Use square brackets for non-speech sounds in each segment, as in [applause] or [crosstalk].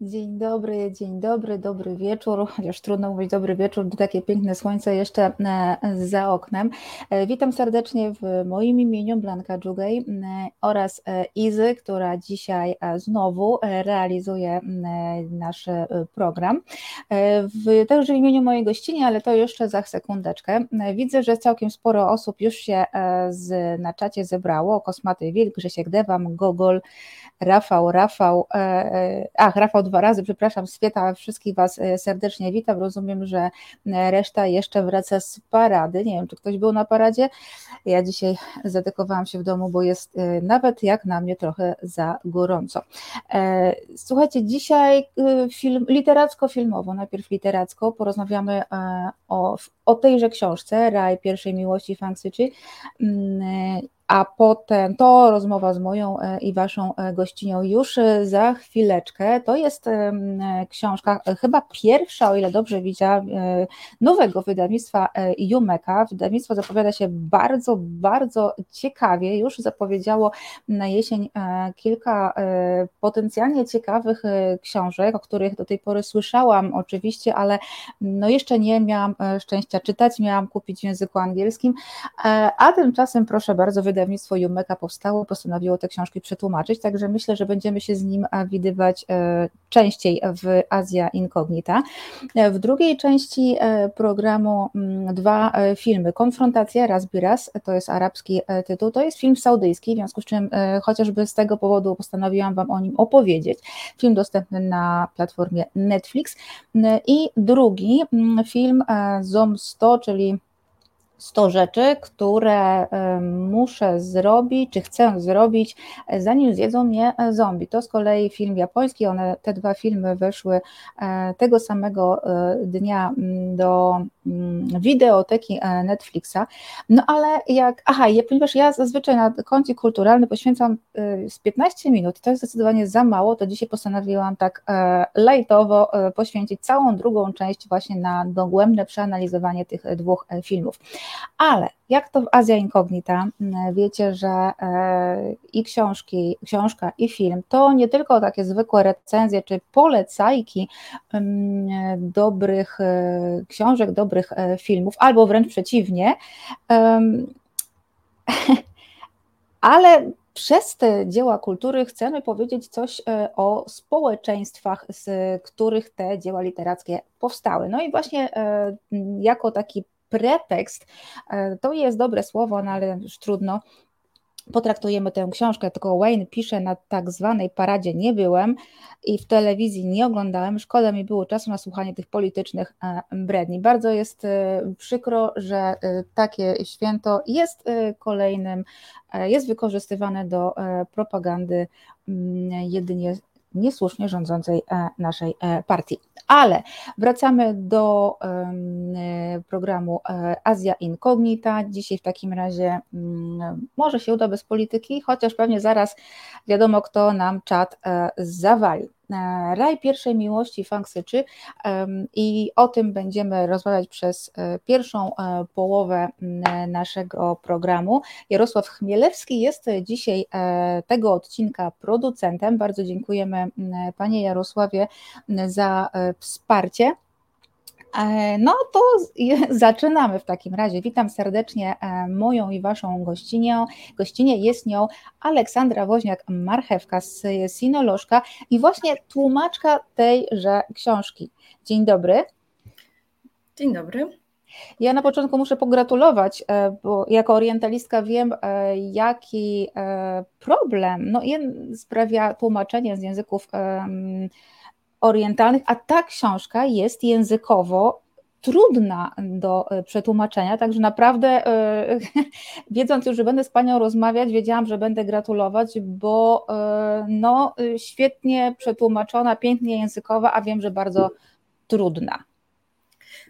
Dzień dobry, dzień dobry, dobry wieczór, chociaż trudno mówić dobry wieczór, gdy takie piękne słońce jeszcze e, za oknem. E, witam serdecznie w moim imieniu Blanka Dżugaj e, oraz Izy, która dzisiaj znowu realizuje nasz program. W, także w imieniu mojej gościni, ale to jeszcze za sekundeczkę. Widzę, że całkiem sporo osób już się z, na czacie zebrało. Kosmaty Wilk, Grzesiek Dewam, Gogol, Rafał, Rafał, ach, Rafał dwa razy, przepraszam, Swieta, wszystkich Was e, serdecznie witam. Rozumiem, że e, reszta jeszcze wraca z parady. Nie wiem, czy ktoś był na paradzie. Ja dzisiaj zadekowałam się w domu, bo jest e, nawet jak na mnie trochę za gorąco. Słuchajcie, dzisiaj film, literacko-filmowo, najpierw literacko, porozmawiamy o, o tejże książce, Raj pierwszej miłości Fang a potem to rozmowa z moją e, i waszą e, gościnią już e, za chwileczkę. To jest książka, chyba pierwsza, o ile dobrze widziałam, nowego wydawnictwa Jumeka. Wydawnictwo zapowiada się bardzo, bardzo ciekawie. Już zapowiedziało na jesień kilka potencjalnie ciekawych książek, o których do tej pory słyszałam oczywiście, ale no jeszcze nie miałam szczęścia czytać, miałam kupić w języku angielskim, a tymczasem proszę bardzo, wydawnictwo wydawnictwo Jumeka powstało, postanowiło te książki przetłumaczyć, także myślę, że będziemy się z nim widywać e, częściej w Azja Incognita. E, w drugiej części e, programu mm, dwa filmy. Konfrontacja, raz by raz, to jest arabski tytuł, to jest film saudyjski, w związku z czym chociażby z tego powodu postanowiłam Wam o nim opowiedzieć. Film dostępny na platformie Netflix. I drugi mm, film ZOM 100, czyli 100 rzeczy, które muszę zrobić, czy chcę zrobić, zanim zjedzą mnie zombie. To z kolei film japoński, one, te dwa filmy weszły e, tego samego e, dnia do wideoteki e, Netflixa. No ale jak, aha, ponieważ ja zazwyczaj na kącik kulturalny poświęcam z 15 minut, to jest zdecydowanie za mało, to dzisiaj postanowiłam tak lightowo poświęcić całą drugą część właśnie na dogłębne przeanalizowanie tych dwóch filmów. Ale jak to w Azja Incognita, mm, wiecie, że e, i książki, książka, i film to nie tylko takie zwykłe recenzje czy polecajki mm, dobrych e, książek, dobrych e, filmów, albo wręcz przeciwnie, [laughs] ale przez te dzieła kultury chcemy powiedzieć coś o społeczeństwach, z których te dzieła literackie powstały. No i właśnie jako taki pretekst, e, to jest dobre słowo, no ale już trudno, potraktujemy tę książkę, tylko Wayne pisze na tak zwanej paradzie nie byłem i w telewizji nie oglądałem, szkoda mi było czasu na słuchanie tych politycznych e, bredni. Bardzo jest e, przykro, że takie święto jest kolejnym, jest wykorzystywane do propagandy mm, jedynie niesłusznie rządzącej e, naszej e, partii. Ale wracamy do programu e, Azja Incognita. Dzisiaj w takim razie mm, może się uda bez polityki, chociaż pewnie zaraz wiadomo, kto nam czat zawali. E, Raj pierwszej miłości Fang Syczy i o tym będziemy rozmawiać przez e, pierwszą e, połowę naszego programu. Jarosław Chmielewski jest dzisiaj tego odcinka producentem. Bardzo dziękujemy Panie Jarosławie za wsparcie. E, no to [laughs] zaczynamy w takim razie. Witam serdecznie e, moją i Waszą gościnię. Gościnie jest nią Aleksandra Woźniak-Marchewka z Sinolożka i właśnie tłumaczka tejże książki. Dzień dobry. Dzień dobry. Ja na początku muszę pogratulować, e, bo jako orientalistka wiem, jaki problem no, sprawia tłumaczenie z języków orientalnych, a ta książka jest językowo trudna do e, przetłumaczenia, także naprawdę e, [laughs] wiedząc już, że będę z Panią rozmawiać, wiedziałam, że będę gratulować, bo e, no, świetnie przetłumaczona, pięknie językowa, a wiem, że bardzo trudna.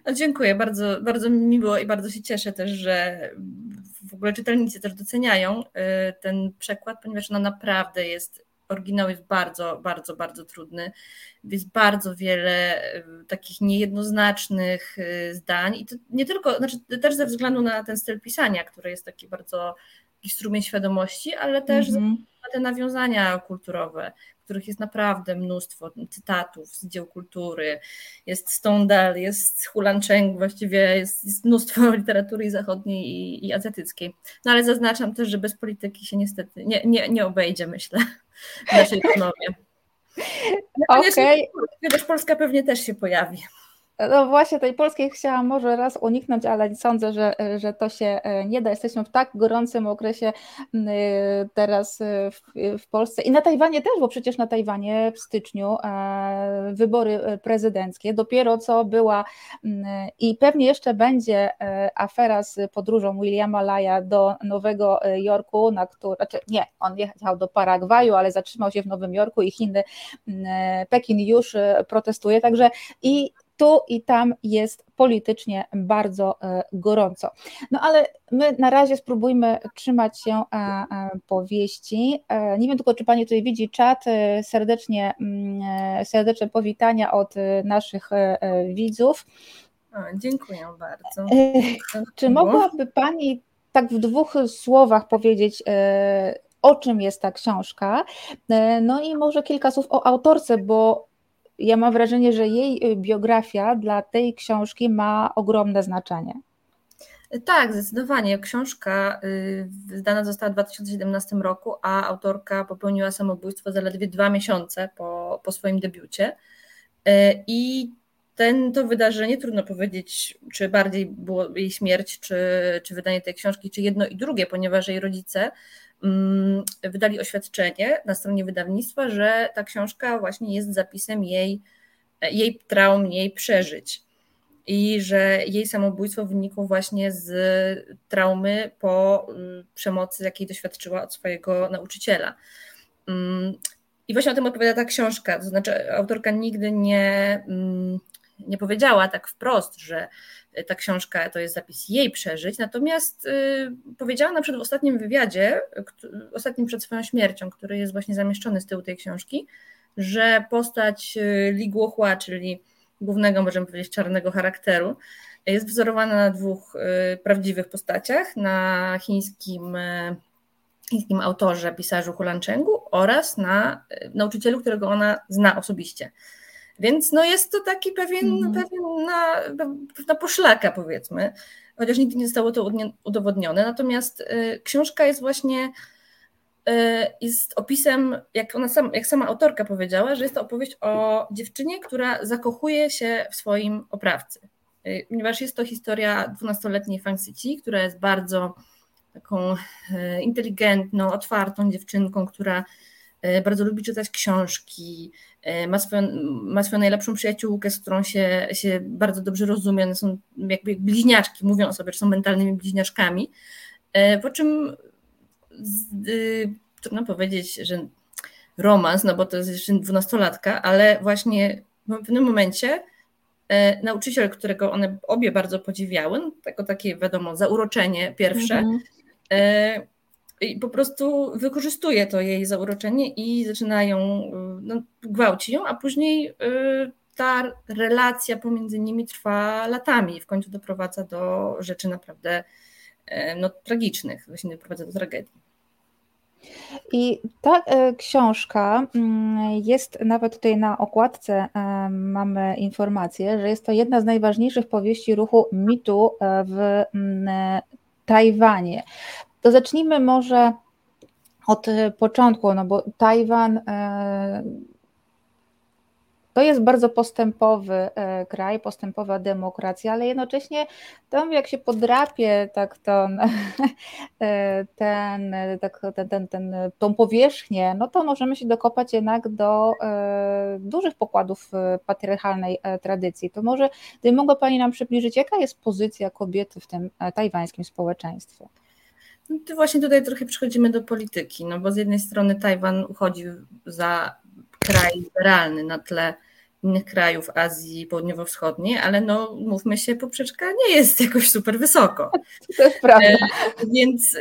No dziękuję, bardzo, bardzo mi miło i bardzo się cieszę też, że w ogóle czytelnicy też doceniają ten przekład, ponieważ ona naprawdę jest oryginał jest bardzo, bardzo, bardzo trudny. Jest bardzo wiele e, takich niejednoznacznych e, zdań i to nie tylko, znaczy też ze względu na ten styl pisania, który jest taki bardzo taki strumień świadomości, ale też mm -hmm. na te nawiązania kulturowe, których jest naprawdę mnóstwo cytatów z dzieł kultury, jest Stendhal, jest Hulan Cheng, właściwie jest, jest mnóstwo [laughs] literatury zachodniej i, i azjatyckiej. No ale zaznaczam też, że bez polityki się niestety nie, nie, nie obejdzie, myślę, w naszej rozmowie. Okej. Okay. Polska pewnie też się pojawi. No właśnie tej polskiej chciałam może raz uniknąć, ale sądzę, że, że to się e, nie da. Jesteśmy w tak gorącym okresie teraz e, w, w Polsce. I na Tajwanie też, bo przecież na Tajwanie w styczniu e, wybory prezydenckie, dopiero co była i pewnie jeszcze będzie afera z podróżą Williama Laya do Nowego Jorku, na który, znaczy nie, on jechał do Paragwaju, ale zatrzymał się w Nowym Jorku i Chiny, Pekin już protestuje, także i tu i tam jest politycznie bardzo e, gorąco. No ale my na razie spróbujmy trzymać się e, e, powieści. Nie wiem tylko, czy Pani tutaj widzi czat. Serdecznie, mm, serdeczne powitania od naszych widzów. O, dziękuję bardzo. Czy mogłaby Pani tak w dwóch słowach powiedzieć, o czym jest ta książka? No i może kilka słów o autorce, bo ja mam wrażenie, że jej y, biografia dla tej książki ma ogromne znaczenie. Tak, zdecydowanie. Książka y, wydana została w 2017 roku, a autorka popełniła samobójstwo zaledwie dwa miesiące po, po swoim debiucie. Y, I ten, to wydarzenie, trudno powiedzieć, czy bardziej było jej śmierć, czy, czy wydanie tej książki, czy jedno i drugie, ponieważ jej rodzice wydali oświadczenie na stronie wydawnictwa, że ta książka właśnie jest zapisem jej, jej traum, jej przeżyć. I że jej samobójstwo wynikło właśnie z traumy po mm, przemocy, jakiej doświadczyła od swojego nauczyciela. Mm, I właśnie o tym opowiada ta książka. To znaczy, autorka nigdy nie, nie powiedziała tak wprost, że ta książka to jest zapis jej przeżyć, natomiast y, powiedziała na przykład w ostatnim wywiadzie, ostatnim przed swoją śmiercią, który jest właśnie zamieszczony z tyłu tej książki, że postać y, Li Guohua, czyli głównego, możemy powiedzieć, czarnego charakteru, jest wzorowana na dwóch y, prawdziwych postaciach, na chińskim, chińskim autorze, pisarzu Hulanczengu oraz na nauczycielu, którego ona zna osobiście. Więc no jest to taki pewien, mm. pewna, pewna poszlaka, powiedzmy, chociaż nigdy nie zostało to udowodnione. Natomiast y, książka jest właśnie y, jest opisem, jak ona sam, jak sama autorka powiedziała, że jest to opowieść o dziewczynie, która zakochuje się w swoim oprawcy. Y, ponieważ jest to historia 12-letniej Fang City, która jest bardzo taką inteligentną, otwartą dziewczynką, która bardzo lubi czytać książki, ma swoją, ma swoją najlepszą przyjaciółkę, z którą się, się bardzo dobrze rozumie, one są jakby bliźniaczki, mówią o sobie, że są mentalnymi bliźniaczkami, e, po czym y, trudno powiedzieć, że romans, no bo to jest jeszcze dwunastolatka, ale właśnie w pewnym momencie e, nauczyciel, którego one obie bardzo podziwiały, no, jako takie wiadomo, zauroczenie pierwsze, mm -hmm i po prostu wykorzystuje to jej zauroczenie i zaczyna ją, y, no, gwałci ją, a później y, ta relacja pomiędzy nimi trwa latami i w końcu doprowadza do rzeczy naprawdę y, no, tragicznych, właśnie doprowadza do tragedii. I ta książka mm, jest nawet tutaj na okładce mamy informację, że jest to jedna z najważniejszych powieści ruchu mitu w mm, Tajwanie. To zacznijmy może od e, początku, no bo Tajwan e, to jest bardzo postępowy e, kraj, postępowa demokracja, ale jednocześnie tam jak się podrapie tak ten, [laughs] ten, tak, ten, ten, ten, tą powierzchnię, no to możemy się dokopać jednak do dużych pokładów patriarchalnej tradycji. To może gdyby mogła Pani nam przybliżyć, jaka jest pozycja kobiety w tym tajwańskim społeczeństwie? No to właśnie tutaj trochę przechodzimy do polityki, no bo z jednej strony Tajwan uchodzi za kraj liberalny na tle innych krajów Azji Południowo-Wschodniej, ale no mówmy się, poprzeczka nie jest jakoś super wysoko. [laughs] To jest prawda. E, więc e,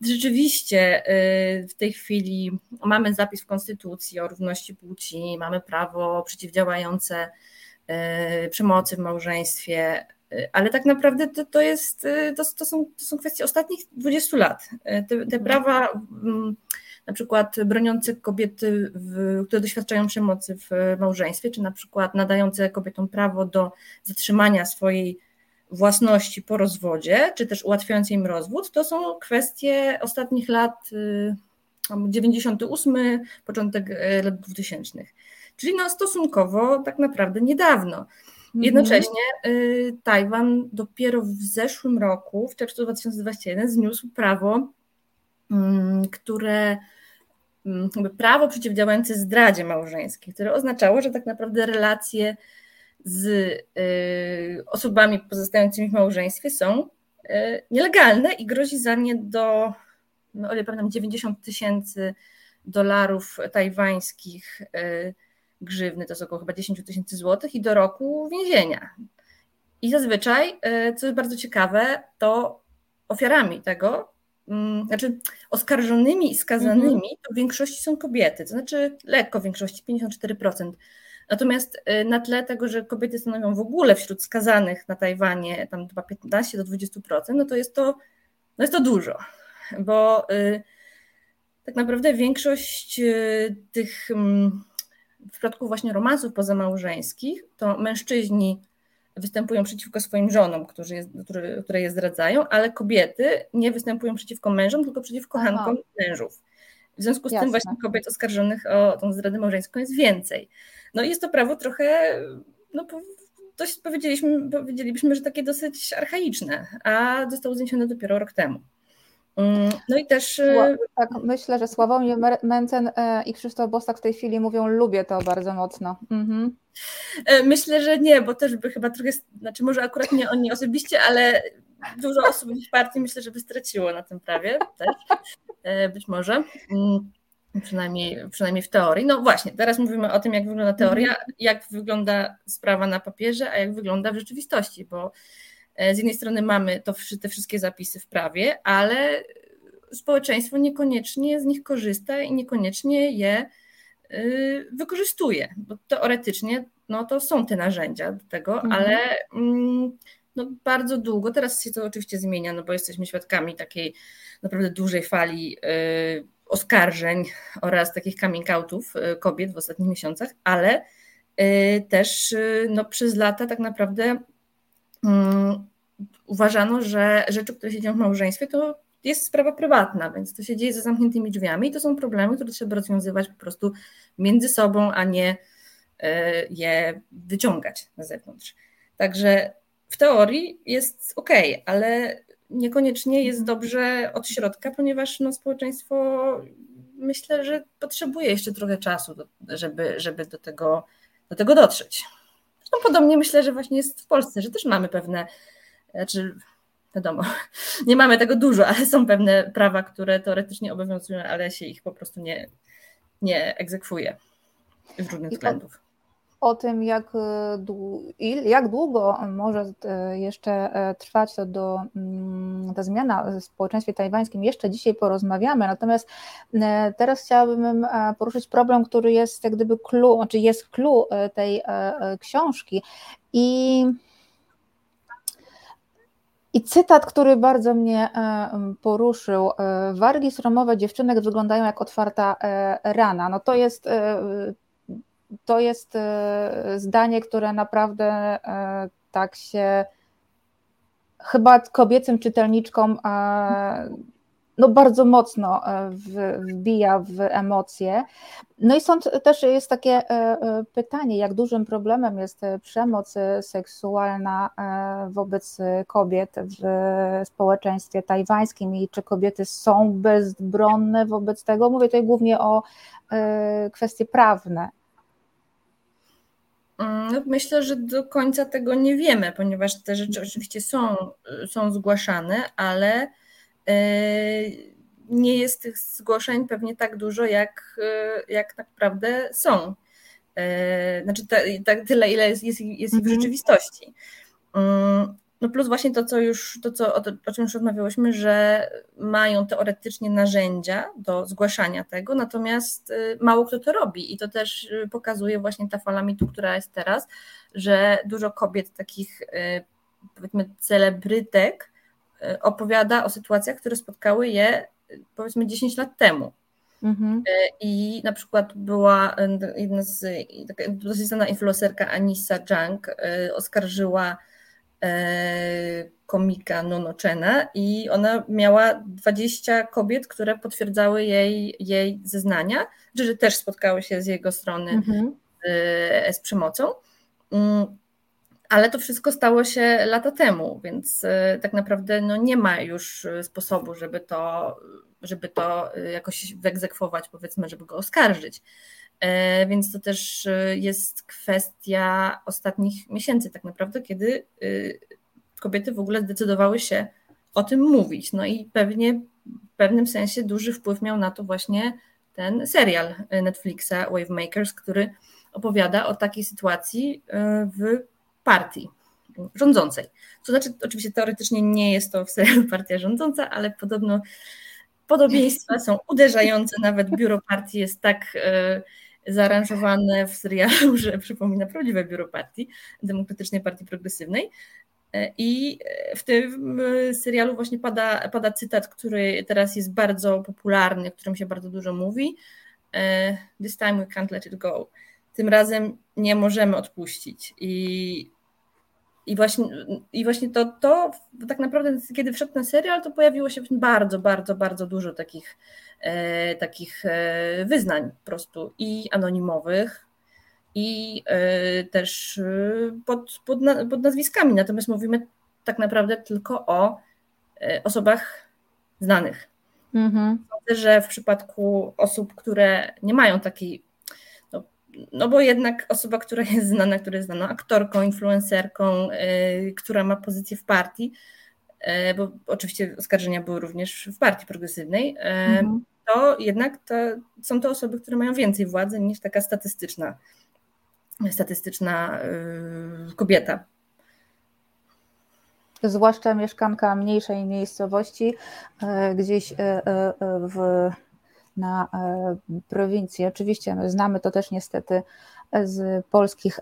rzeczywiście e, w tej chwili mamy zapis w Konstytucji o równości płci, mamy prawo przeciwdziałające przemocy w małżeństwie, ale tak naprawdę to, to jest, to, to, są, to są kwestie ostatnich 20 lat. Te, te prawa mm, na przykład broniące kobiety, w, które doświadczają przemocy w małżeństwie, czy na przykład nadające kobietom prawo do zatrzymania swojej własności po rozwodzie, czy też ułatwiające im rozwód, to są kwestie ostatnich lat 98, y, początek y, lat 2000. Czyli no stosunkowo tak naprawdę niedawno. Mhm. Jednocześnie y, Tajwan dopiero w zeszłym roku, w czerwcu 2021, zniósł prawo, mm, które mm, prawo przeciwdziałające zdradzie małżeńskiej, które oznaczało, że tak naprawdę relacje z y, osobami pozostającymi w małżeństwie są y, nielegalne i grozi za nie do, no, o ile pamiętam, 90 tysięcy dolarów tajwańskich y, grzywny, to jest około chyba 10 tysięcy złotych i do roku więzienia. I zazwyczaj, co jest bardzo ciekawe, to ofiarami tego, mm, znaczy oskarżonymi i skazanymi, -hmm. to w większości są kobiety, to znaczy lekko w większości, 54%. Natomiast y, na tle tego, że kobiety stanowią w ogóle wśród skazanych na Tajwanie tam chyba 15 do 20%, no to jest to, no jest to dużo, bo y, tak naprawdę większość y, tych mm, w przypadku właśnie romansów pozamałżeńskich, to mężczyźni występują przeciwko swoim żonom, którzy je, które, które je zdradzają, ale kobiety nie występują przeciwko mężom, tylko przeciwko kochankom mężów. W związku z Jasne. tym właśnie kobiet oskarżonych o tą zdradę małżeńską jest więcej. No i jest to prawo trochę, no dość powiedzieliśmy, powiedzielibyśmy, że takie dosyć archaiczne, a zostało zniesione dopiero rok temu. Mm, no i też. E, tak, myślę, że Sławomir Mencen e, i Krzysztof Bosak w tej chwili mówią, lubię to bardzo mocno. Mhm. E, myślę, że nie, bo też by chyba trochę, znaczy może akurat nie oni osobiście, ale dużo osób w partii myślę, że by straciło na tym prawie też, być może. Mm, Przynajmniej, przynajmniej w teorii. No właśnie, teraz mówimy o tym, jak wygląda teoria, mhm. jak wygląda sprawa na papierze, a jak wygląda w rzeczywistości, bo e, z jednej strony mamy to, te wszystkie zapisy w prawie, ale społeczeństwo niekoniecznie z nich korzysta i niekoniecznie je y, wykorzystuje, bo teoretycznie no, to są te narzędzia do tego, mhm. ale mm, no, bardzo długo, teraz się to oczywiście zmienia, no bo jesteśmy świadkami takiej naprawdę dużej fali y, oskarżeń oraz takich coming outów y, kobiet w ostatnich miesiącach, ale też no, przez lata tak naprawdę uważano, że rzeczy, które się dzieją w małżeństwie, to jest sprawa prywatna, więc to się dzieje za zamkniętymi drzwiami i to są problemy, które trzeba rozwiązywać po prostu między sobą, a nie je wyciągać na zewnątrz. Także w teorii jest ok, ale niekoniecznie jest mhm. dobrze od środka, ponieważ no, społeczeństwo myślę, że potrzebuje jeszcze trochę czasu, żeby, żeby do, tego, do tego dotrzeć. Zresztą podobnie myślę, że właśnie jest w Polsce, że też mamy pewne, znaczy wiadomo, [laughs] nie mamy tego dużo, ale są pewne prawa, które teoretycznie obowiązują, ale się ich po prostu nie, nie egzekwuje z różnych względów o tym, jak, e, jak długo może e, jeszcze e, trwać to do, mm, ta zmiana w społeczeństwie tajwańskim, jeszcze dzisiaj porozmawiamy. Natomiast teraz chciałabym poruszyć problem, który jest jak gdyby clue, znaczy jest clue tej książki. I i cytat, który bardzo mnie poruszył. Wargi sromowe dziewczynek wyglądają jak otwarta rana. No to jest to jest e, zdanie, które naprawdę e, tak się chyba kobiecym czytelniczkom e, no bardzo mocno wbija w emocje. No i stąd też jest takie pytanie, jak dużym problemem jest przemoc seksualna wobec kobiet w społeczeństwie tajwańskim i czy kobiety są bezbronne wobec tego. Mówię tutaj głównie o kwestie prawne. Mm, no, myślę, że do końca tego nie wiemy, ponieważ te rzeczy oczywiście są, są zgłaszane, ale e, nie jest tych zgłoszeń pewnie tak dużo, jak, e, jak naprawdę są. E, znaczy, tak tyle, ile jest, jest, jest w mhm. rzeczywistości. No plus właśnie to, co już, to, co, o, o czym już rozmawiałyśmy, że mają teoretycznie narzędzia do zgłaszania tego, natomiast y, mało kto to robi i to też y, pokazuje właśnie ta fala mitu, która jest teraz, że dużo kobiet takich y, powiedzmy celebrytek opowiada o sytuacjach, które spotkały je powiedzmy 10 lat temu. Mhm. I na przykład była jedna z, dosyć znana influencerka Anissa Jung oskarżyła komika Nonochena i ona miała 20 kobiet, które potwierdzały jej, jej zeznania, że też spotkały się z jego strony mhm. z przemocą. Mm, ale to wszystko stało się lata temu, więc e, tak naprawdę no nie ma już e, sposobu, żeby to, żeby to e, jakoś wyegzekwować, powiedzmy, żeby go oskarżyć. Więc to też jest kwestia ostatnich miesięcy, tak naprawdę, kiedy kobiety w ogóle zdecydowały się o tym mówić. No i pewnie w pewnym sensie duży wpływ miał na to właśnie ten serial Netflixa Wavemakers, który opowiada o takiej sytuacji w partii rządzącej. To znaczy, oczywiście teoretycznie nie jest to w serialu partia rządząca, ale podobno podobieństwa są uderzające. Nawet biuro partii jest tak e, zaaranżowane w serialu, że przypomina prawdziwe biuro partii, Demokratycznej Partii Progresywnej. I w tym serialu właśnie pada, pada cytat, który teraz jest bardzo popularny, o którym się bardzo dużo mówi. This time we can't let it go. Tym razem nie możemy odpuścić. I i właśnie, i właśnie to, to tak naprawdę, kiedy wszedł ten serial, to pojawiło się bardzo, bardzo, bardzo dużo takich, e, takich e, wyznań po prostu i anonimowych, i e, też e, pod, pod, pod nazwiskami. Natomiast mówimy tak naprawdę tylko o e, osobach znanych. Mhm. Sądzę, że w przypadku osób, które nie mają takiej no bo jednak osoba, która jest znana, która jest znaną aktorką, influencerką, yy, która ma pozycję w partii, yy, bo oczywiście oskarżenia były również w partii progresywnej, yy, mhm. to jednak to, są to osoby, które mają więcej władzy niż taka statystyczna, statystyczna y, kobieta. Zwłaszcza mieszkanka mniejszej miejscowości, y, gdzieś y, w na e, prowincję. Oczywiście no, znamy to też niestety z polskich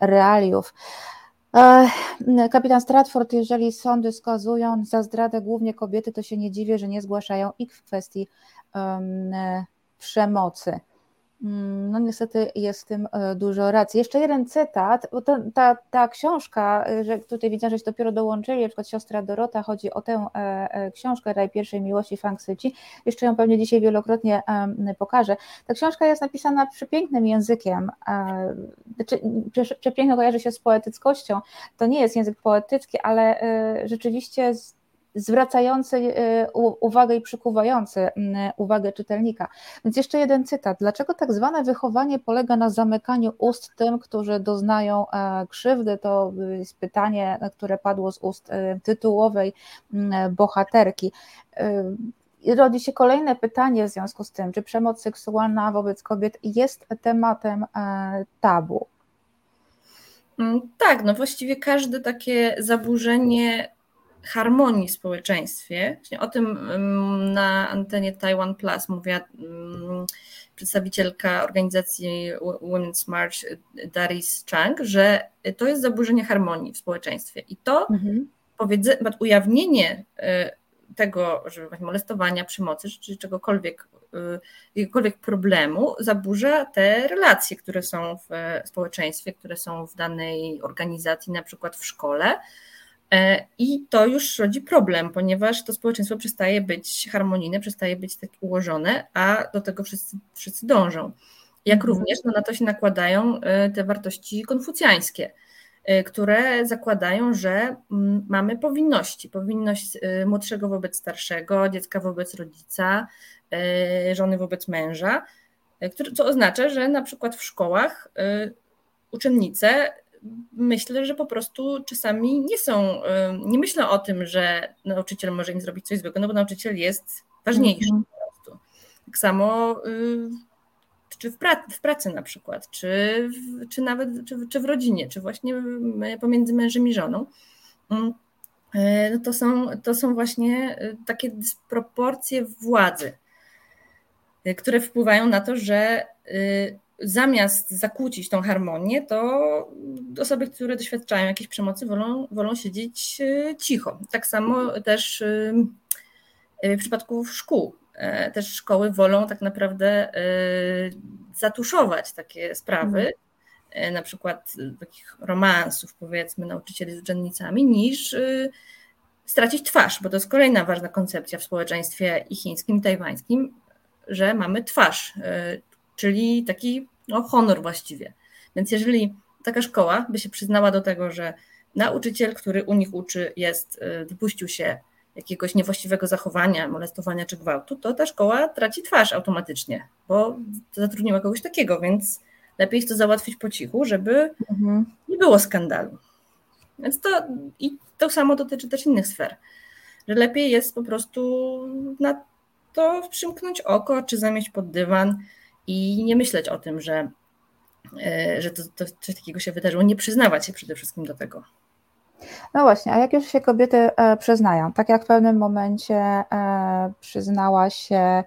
realiów. E, kapitan Stratford, jeżeli sądy skazują za zdradę głównie kobiety, to się nie dziwię, że nie zgłaszają ich w kwestii przemocy. Mm, no niestety jest w tym e, dużo racji. Jeszcze jeden cytat, bo ta, ta książka, e, że tutaj widzę, żeś dopiero dołączyli, na przykład siostra Dorota, chodzi o tę e, książkę Raj Pierwszej Miłości Fang Syci, jeszcze ją pewnie dzisiaj wielokrotnie pokażę. Ta książka jest napisana przepięknym językiem, znaczy, przepiękno kojarzy się z poetyckością, to nie jest język poetycki, ale rzeczywiście zwracający e, uwagę i przykuwający uwagę czytelnika. Więc jeszcze jeden cytat. Dlaczego tak zwane wychowanie polega na zamykaniu ust tym, którzy doznają e, krzywdy? To jest pytanie, które padło z ust e, tytułowej bohaterki. Rodzi się kolejne pytanie w związku z tym, czy przemoc seksualna wobec kobiet jest tematem tabu? Mm, tak, no właściwie każde takie zaburzenie harmonii w społeczeństwie. Właśnie o tym na antenie Taiwan Plus mówiła przedstawicielka organizacji Women's March Daris Chang, że to jest zaburzenie harmonii w społeczeństwie i to mhm. ujawnienie y, tego, że molestowania, przemocy czy czegokolwiek, y, jakiegokolwiek problemu zaburza te relacje, które są w społeczeństwie, które są w danej organizacji, na przykład w szkole, I to już rodzi problem, ponieważ to społeczeństwo przestaje być harmonijne, przestaje być tak ułożone, a do tego wszyscy, wszyscy dążą. Jak mhm. również no, na to się nakładają e, te wartości konfucjańskie, e, które zakładają, że mm, mamy powinności. Powinność młodszego wobec starszego, dziecka wobec rodzica, żony wobec męża, co oznacza, że na przykład w szkołach uczennice myślę, że po prostu czasami nie są, nie myślą o tym, że nauczyciel może im zrobić coś złego, no bo nauczyciel jest ważniejszy mm po prostu. Tak samo y, czy w, pra w pracy na przykład, czy, w, czy nawet czy, czy w rodzinie, czy właśnie pomiędzy mężem i żoną. Mm, y, no to, są, to są właśnie y, takie dysproporcje władzy, które wpływają na to, że zamiast zakłócić tą harmonię, to osoby, które doświadczają jakiejś przemocy, wolą, wolą siedzieć e, cicho. Tak samo też e, w przypadku szkół. też szkoły wolą tak naprawdę zatuszować takie sprawy, mm. na przykład takich romansów, powiedzmy, nauczycieli z uczennicami, niż stracić twarz, bo to jest kolejna ważna koncepcja w społeczeństwie i chińskim, i tajwańskim, że mamy twarz, czyli taki no, honor właściwie. Więc jeżeli taka szkoła by się przyznała do tego, że nauczyciel, który u nich uczy, jest, wypuścił się jakiegoś niewłaściwego zachowania, molestowania czy gwałtu, to ta szkoła traci twarz automatycznie, bo zatrudniła kogoś takiego, więc lepiej to załatwić po cichu, żeby mhm. nie było skandalu. Więc to i to samo dotyczy też innych sfer, że lepiej jest po prostu na to przymknąć oko, czy zamieść pod dywan i nie myśleć o tym, że, e, że to, to coś takiego się wydarzyło, nie przyznawać się przede wszystkim do tego. No właśnie, a jak już się kobiety e, przyznają, tak jak w pewnym momencie e, przyznała się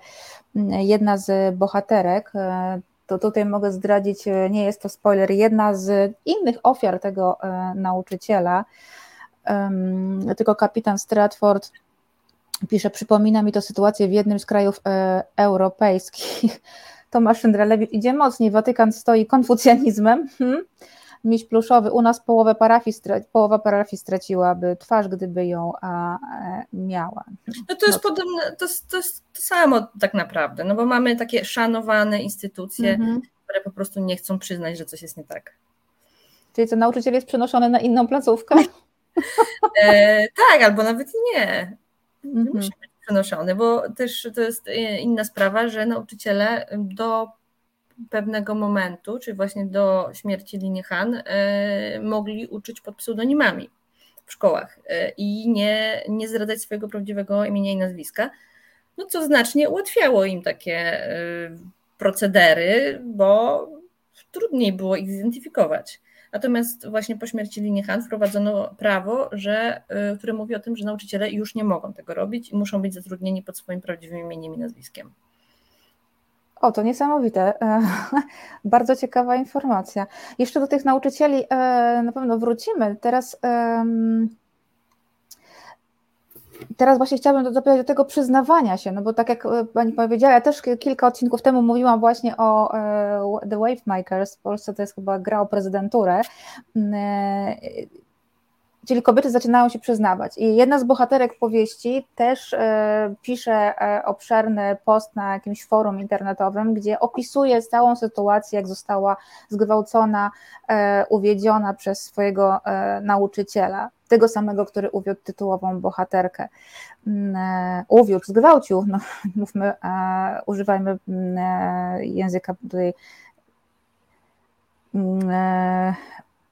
jedna z bohaterek, to tutaj mogę zdradzić, nie jest to spoiler, jedna z innych ofiar tego nauczyciela, tylko kapitan Stratford pisze, przypomina mi to sytuację w jednym z krajów europejskich. [laughs] Tomasz Szyndralewicz idzie mocniej, Watykan stoi konfucjanizmem. Hmm miś pluszowy, u nas połowę parafii, połowa parafii straciłaby twarz, gdyby ją a, e, miała. No to jest no. podobne, to, to jest to samo tak naprawdę, no bo mamy takie szanowane instytucje, mhm. które po prostu nie chcą przyznać, że coś jest nie tak. Czyli co, nauczyciel jest przenoszony na inną placówkę? [laughs] e, tak, albo nawet nie. Nie musi być przenoszony, bo też to jest e, inna sprawa, że nauczyciele do pewnego momentu, czyli właśnie do śmierci Liny Han, e, mogli uczyć pod pseudonimami w szkołach e, i nie, nie zdradzać swojego prawdziwego imienia i nazwiska, no co znacznie ułatwiało im takie e, procedery, bo trudniej było ich zidentyfikować. Natomiast właśnie po śmierci Liny Han wprowadzono prawo, że, które mówi o tym, że nauczyciele już nie mogą tego robić i muszą być zatrudnieni pod swoim prawdziwym imieniem i nazwiskiem. O, to niesamowite. [laughs] Bardzo ciekawa informacja. Jeszcze do tych nauczycieli e, na pewno wrócimy. Teraz, teraz właśnie chciałabym dopytać do tego przyznawania się, no bo tak jak e, Pani powiedziała, ja też kilka odcinków temu mówiłam właśnie o The Wavemakers, w Polsce to jest chyba gra o prezydenturę Czyli kobiety zaczynają się przyznawać. I jedna z bohaterek powieści też e, pisze e, obszerny post na jakimś forum internetowym, gdzie opisuje całą sytuację, jak została zgwałcona, e, uwiedziona przez swojego nauczyciela, tego samego, który uwiódł tytułową bohaterkę. Mm, uwiódł, zgwałcił, no, [laughs] mówmy, używajmy mm, języka tutaj mm,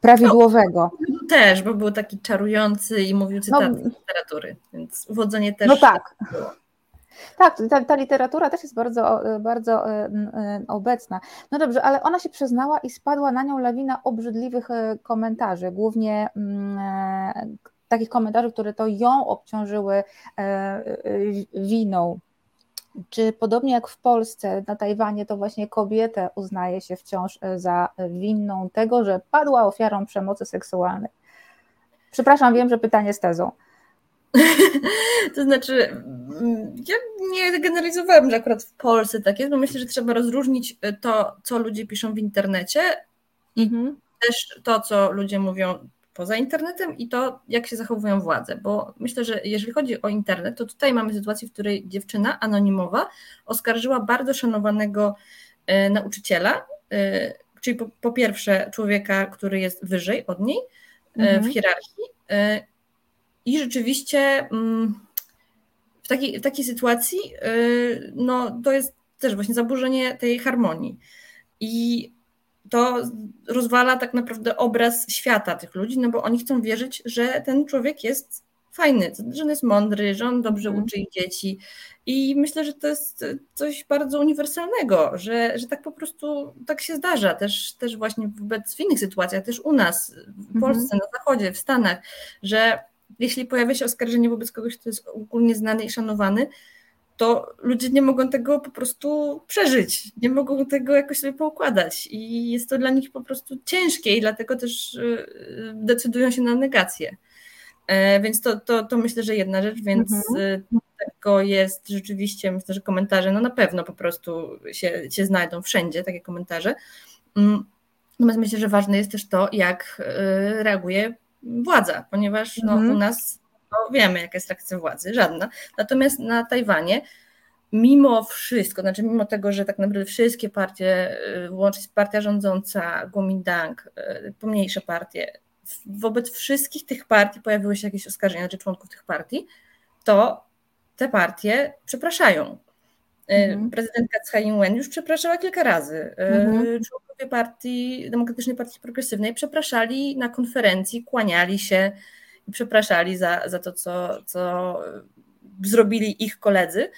prawidłowego. No, też, bo był taki czarujący i mówił cytaty no, z literatury, więc uwodzenie też. No tak. Było. Tak, ta, ta, literatura też jest bardzo, bardzo e, e, obecna. No dobrze, ale ona się przyznała i spadła na nią lawina obrzydliwych e, komentarzy, głównie takich komentarzy, które to ją obciążyły winą czy podobnie jak w Polsce, na Tajwanie, to właśnie kobietę uznaje się wciąż e, za winną tego, że padła ofiarą przemocy seksualnej? Przepraszam, wiem, że pytanie z tezą. [laughs] to znaczy, mm, ja nie generalizowałam, że akurat w Polsce tak jest, bo myślę, że trzeba rozróżnić e, to, co ludzie piszą w internecie i mhm. też to, co ludzie mówią poza internetem i to, jak się zachowują władze, bo myślę, że jeżeli chodzi o internet, to tutaj mamy sytuację, w której dziewczyna anonimowa oskarżyła bardzo szanowanego e, nauczyciela, e, czyli po, po pierwsze człowieka, który jest wyżej od niej e, mhm. w hierarchii i rzeczywiście mm, w takiej, w takiej sytuacji no, to jest też właśnie zaburzenie tej harmonii. I to rozwala tak naprawdę obraz świata tych ludzi, no bo oni chcą wierzyć, że ten człowiek jest fajny, że on jest mądry, że on dobrze mm. uczy ich dzieci. I myślę, że to jest coś bardzo uniwersalnego, że, że tak po prostu tak się zdarza też, też właśnie wobec w innych sytuacjach, też u nas, w mhm. Polsce, na Zachodzie, w Stanach, że jeśli pojawia się oskarżenie wobec kogoś, kto jest ogólnie znany i szanowany, to ludzie nie mogą tego po prostu przeżyć, nie mogą tego jakoś sobie poukładać i jest to dla nich po prostu ciężkie i dlatego też y, decydują się na negację. E, więc to, to, to myślę, że jedna rzecz, więc mhm. Y, tego jest rzeczywiście, myślę, że komentarze, no na pewno po prostu się, się znajdą wszędzie takie komentarze. Mm, natomiast myślę, że ważne jest też to, jak y, reaguje władza, ponieważ no, mhm. u nas no, wiemy, jaka jest reakcja władzy, żadna. Natomiast na Tajwanie mimo wszystko, znaczy mimo tego, że tak naprawdę wszystkie partie, y, łącznie partia rządząca, Kuomintang, y, pomniejsze partie, wobec wszystkich tych partii pojawiły się jakieś oskarżenia, czy członków tych partii, to te partie przepraszają. Y, mhm. Prezydentka Tsai Ing-wen już przepraszała kilka razy. Mhm. Członkowie partii, Demokratycznej Partii Progresywnej przepraszali na konferencji, kłaniali się i przepraszali za, za to, co, co zrobili ich koledzy.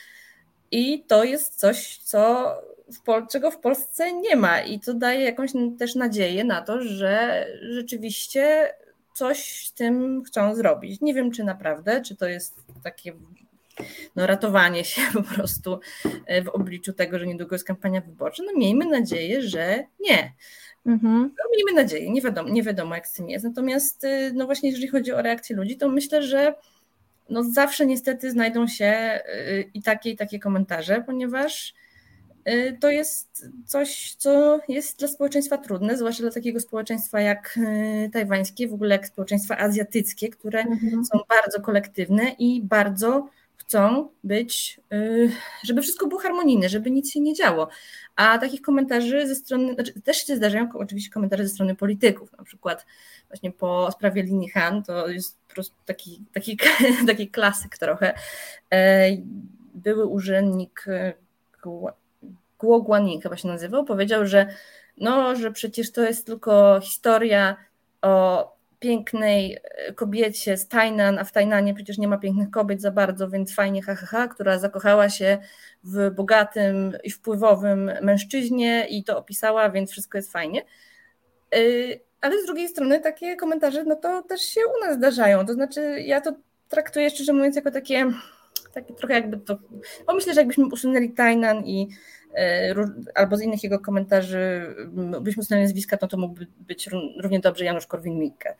I to jest coś, co w czego w Polsce nie ma. I to daje jakąś też nadzieję na to, że rzeczywiście coś z tym chcą zrobić. Nie wiem, czy naprawdę, czy to jest takie no, ratowanie się po prostu w obliczu tego, że niedługo jest kampania wyborcza. No miejmy nadzieję, że nie. Mhm. No, miejmy nadzieję, nie wiadomo, nie wiadomo jak z tym jest. Natomiast y, no właśnie jeżeli chodzi o reakcję ludzi, to myślę, że no zawsze niestety znajdą się y, i takie, i takie komentarze, ponieważ y, to jest coś, co jest dla społeczeństwa trudne, zwłaszcza dla takiego społeczeństwa jak tajwańskie, w ogóle jak społeczeństwa azjatyckie, które mhm. są bardzo kolektywne i bardzo chcą być, żeby wszystko było harmonijne, żeby nic się nie działo. A takich komentarzy ze strony, znaczy też się zdarzają oczywiście komentarze ze strony polityków, na przykład właśnie po sprawie Lini Han, to jest po prostu taki, taki, [laughs] taki klasyk trochę. E, były urzędnik e, Guo Guaning chyba się nazywał, powiedział, że no, że przecież to jest tylko historia o pięknej e, kobiecie z Tajnan, a w Tajnanie przecież nie ma pięknych kobiet za bardzo, więc fajnie, ha, ha, ha, która zakochała się w bogatym i wpływowym mężczyźnie i to opisała, więc wszystko jest fajnie. E, ale z drugiej strony takie komentarze, no to też się u nas zdarzają, to znaczy ja to traktuję szczerze mówiąc jako takie, takie trochę jakby to, bo myślę, że jakbyśmy usunęli Tajnan i E, albo z innych jego komentarzy byśmy uznali nazwiska, no to mógłby być równie dobrze Janusz Korwin-Mikke.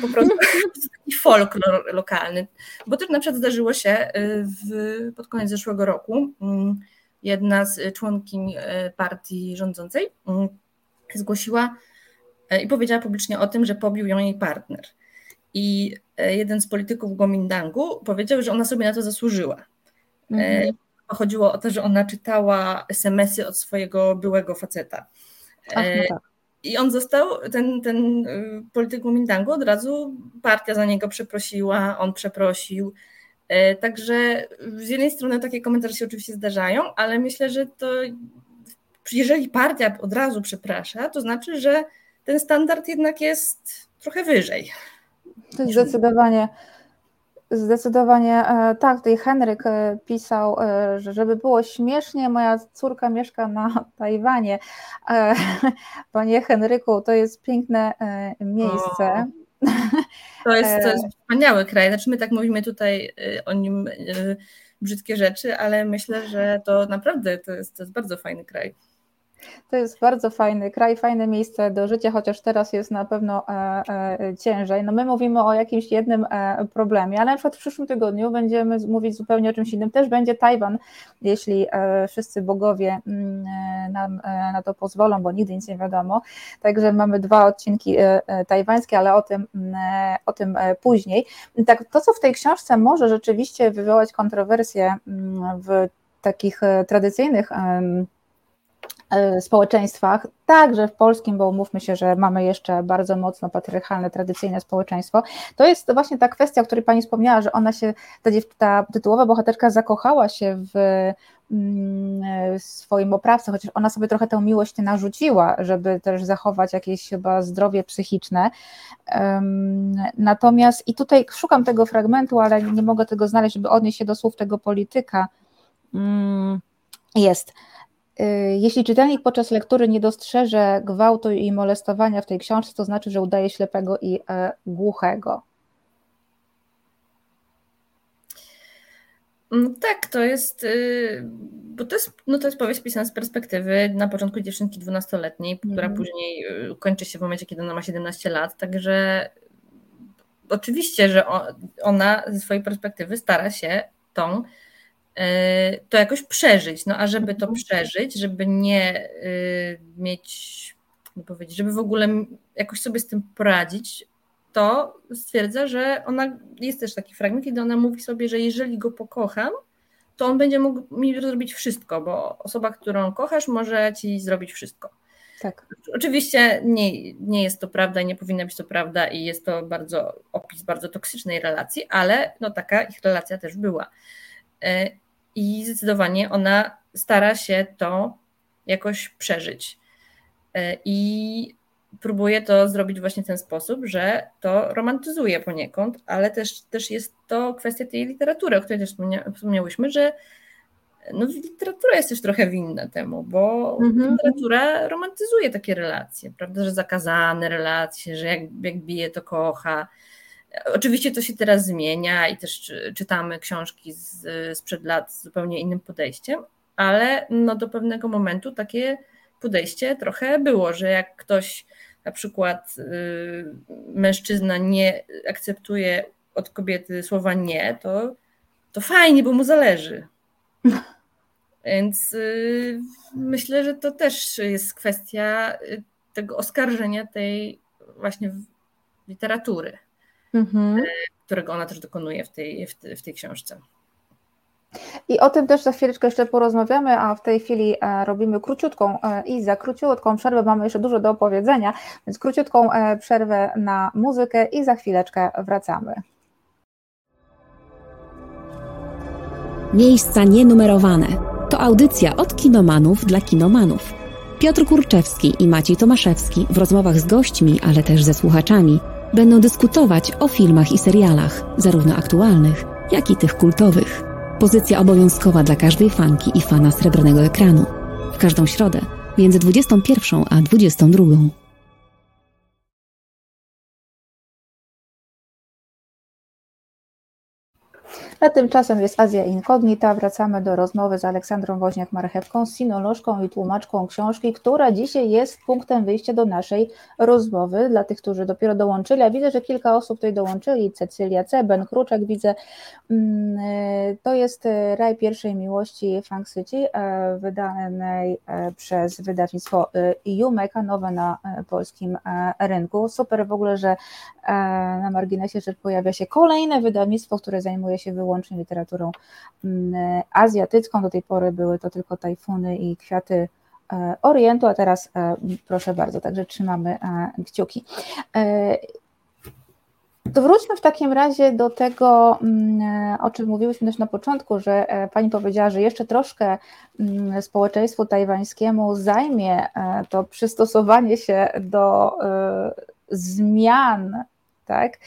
Po prostu [laughs] taki folklor lokalny. Bo też na przykład zdarzyło się e, w, pod koniec zeszłego roku mm, jedna z członkiń e, partii rządzącej mm, zgłosiła i powiedziała publicznie o tym, że pobił ją jej partner. I jeden z polityków Gomindangu powiedział, że ona sobie na to zasłużyła. Mhm chodziło o to, że ona czytała SMS-y od swojego byłego faceta. Ach, no e, tak. I on został, ten, ten y, polityk Kuomintangu, od razu partia za niego przeprosiła, on przeprosił. E, także z jednej strony takie komentarze się oczywiście zdarzają, ale myślę, że to jeżeli partia od razu przeprasza, to znaczy, że ten standard jednak jest trochę wyżej. Zdecydowanie Zdecydowanie e, tak. Tutaj Henryk e, pisał, e, że żeby było śmiesznie, moja córka mieszka na [laughs] Tajwanie. [laughs] Panie Henryku, to jest piękne miejsce. O, to jest, to jest wspaniały kraj. Znaczy my tak mówimy tutaj o nim brzydkie rzeczy, ale myślę, że to naprawdę to jest, to jest bardzo fajny kraj. To jest bardzo fajny kraj, fajne miejsce do życia, chociaż teraz jest na pewno e, e, ciężej. No my mówimy o jakimś jednym e, problemie, ale na przykład w przyszłym tygodniu będziemy mówić zupełnie o czymś innym. Też będzie Tajwan, jeśli wszyscy bogowie mm, nam na to pozwolą, bo nigdy nic nie wiadomo. Także mamy dwa odcinki tajwańskie, ale o tym, mm, o tym później. Tak, to, co w tej książce może rzeczywiście wywołać kontrowersje mm, w takich tradycyjnych społeczeństwach, także w polskim, bo umówmy się, że mamy jeszcze bardzo mocno patriarchalne, tradycyjne społeczeństwo, to jest właśnie ta kwestia, o której Pani wspomniała, że ona się, ta, ta tytułowa bohaterka zakochała się w mm, swoim oprawcy, chociaż ona sobie trochę tę miłość narzuciła, żeby też zachować jakieś chyba zdrowie psychiczne. Natomiast i tutaj szukam tego fragmentu, ale nie mogę tego znaleźć, żeby odnieść się do słów tego polityka. Mm, jest. Y, jeśli czytelnik podczas lektury nie dostrzeże gwałtu i molestowania w tej książce, to znaczy, że udaje ślepego i e, głuchego. Mm, tak, to jest, y, bo to jest, no to jest powieść pisana z perspektywy na początku dziewczynki 12-letniej, która mm. później y, kończy się w momencie, kiedy ona ma 17 lat, także oczywiście, że ona ze swojej perspektywy stara się tą to jakoś przeżyć. No a żeby to mhm. przeżyć, żeby nie mieć, no powiedzieć, żeby w ogóle jakoś sobie z tym poradzić, to stwierdza, że ona jest też taki fragment, kiedy ona mówi sobie, że jeżeli go pokocham, to on będzie mógł mi zrobić wszystko, bo osoba, którą kochasz, może ci zrobić wszystko. Tak. Oczywiście nie, nie jest to prawda i nie powinna być to prawda i jest to bardzo opis bardzo toksycznej relacji, ale no taka ich relacja też była. I zdecydowanie ona stara się to jakoś przeżyć. E, I próbuje to zrobić właśnie w ten sposób, że to romantyzuje poniekąd, ale też, też jest to kwestia tej literatury, o której też wspomniałyśmy, że no, literatura jest też trochę winna temu, bo mhm. literatura romantyzuje takie relacje, prawda, że zakazane relacje, że jak, jak bije, to kocha. Oczywiście to się teraz zmienia i też czytamy książki z, sprzed lat z zupełnie innym podejściem, ale no do pewnego momentu takie podejście trochę było, że jak ktoś na przykład y, mężczyzna nie akceptuje od kobiety słowa nie, to, to fajnie, bo mu zależy. [laughs] Więc y, myślę, że to też jest kwestia y, tego oskarżenia tej właśnie literatury, mhm. którego ona też dokonuje w tej, w, w tej książce. I o tym też za chwileczkę jeszcze porozmawiamy, a w tej chwili e, robimy króciutką e, i za króciutką przerwę mamy jeszcze dużo do opowiedzenia, więc króciutką e, przerwę na muzykę i za chwileczkę wracamy. Miejsca nienumerowane. To audycja od kinomanów dla kinomanów. Piotr Kurczewski i Maciej Tomaszewski w rozmowach z gośćmi, ale też ze słuchaczami będą dyskutować o filmach i serialach, zarówno aktualnych, jak i tych kultowych. Pozycja obowiązkowa dla każdej fanki i fana srebrnego ekranu. W każdą środę między 21 a 22. A tymczasem jest Azja Inkognita. Wracamy do rozmowy z Aleksandrą Woźniak-Marchewką, sinolożką i tłumaczką książki, która dzisiaj jest punktem wyjścia do naszej rozmowy. Dla tych, którzy dopiero dołączyli, a widzę, że kilka osób tutaj dołączyli, Cecylia C., Ben Kruczek widzę. Mm, e, to jest e, Raj Pierwszej Miłości Frank City, e, wydanej przez wydawnictwo Jumeka, nowe na polskim rynku. Super w ogóle, że na marginesie rzecz pojawia się kolejne wydawnictwo, które zajmuje się wyłącznie literaturą mm, azjatycką. Do tej pory były to tylko tajfuny i kwiaty e, Orientu, a teraz e, proszę bardzo, także trzymamy e, kciuki. To wróćmy w takim razie do tego, mm, o czym mówiłyśmy też na początku, że Pani powiedziała, że jeszcze troszkę mm, społeczeństwu tajwańskiemu zajmie to przystosowanie się do zmian, tak?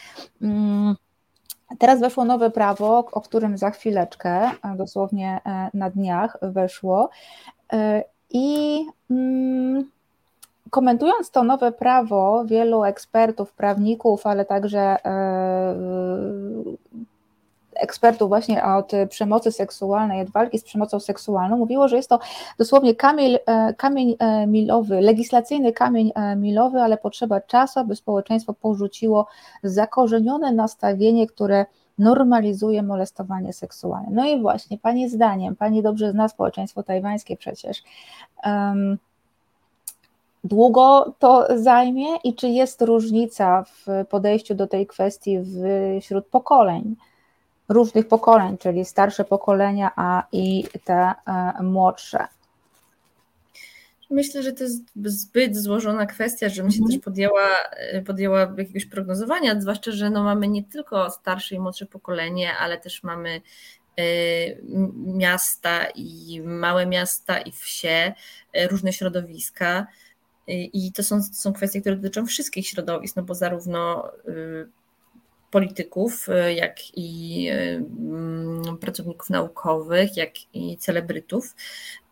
Teraz weszło nowe prawo, o którym za chwileczkę, dosłownie e, na dniach weszło. E, I mm, komentując to nowe prawo, wielu ekspertów, prawników, ale także e, ekspertów właśnie od przemocy seksualnej, od walki z przemocą seksualną, mówiło, że jest to dosłownie kamień, e, kamień e, milowy, legislacyjny kamień e, milowy, ale potrzeba czasu, aby społeczeństwo porzuciło zakorzenione nastawienie, które normalizuje molestowanie seksualne. No i właśnie, Pani zdaniem, Pani dobrze zna społeczeństwo tajwańskie przecież, um, długo to zajmie i czy jest różnica w podejściu do tej kwestii wśród pokoleń? Różnych pokoleń, czyli starsze pokolenia, a i te e, młodsze. Myślę, że to jest zbyt złożona kwestia, żebym się mhm. też podjęła, podjęła jakiegoś prognozowania, zwłaszcza, że no mamy nie tylko starsze i młodsze pokolenie, ale też mamy e, miasta i małe miasta i wsie, e, różne środowiska. I to są, to są kwestie, które dotyczą wszystkich środowisk, no bo zarówno polityków, y, jak i y, mm, pracowników naukowych, jak i celebrytów.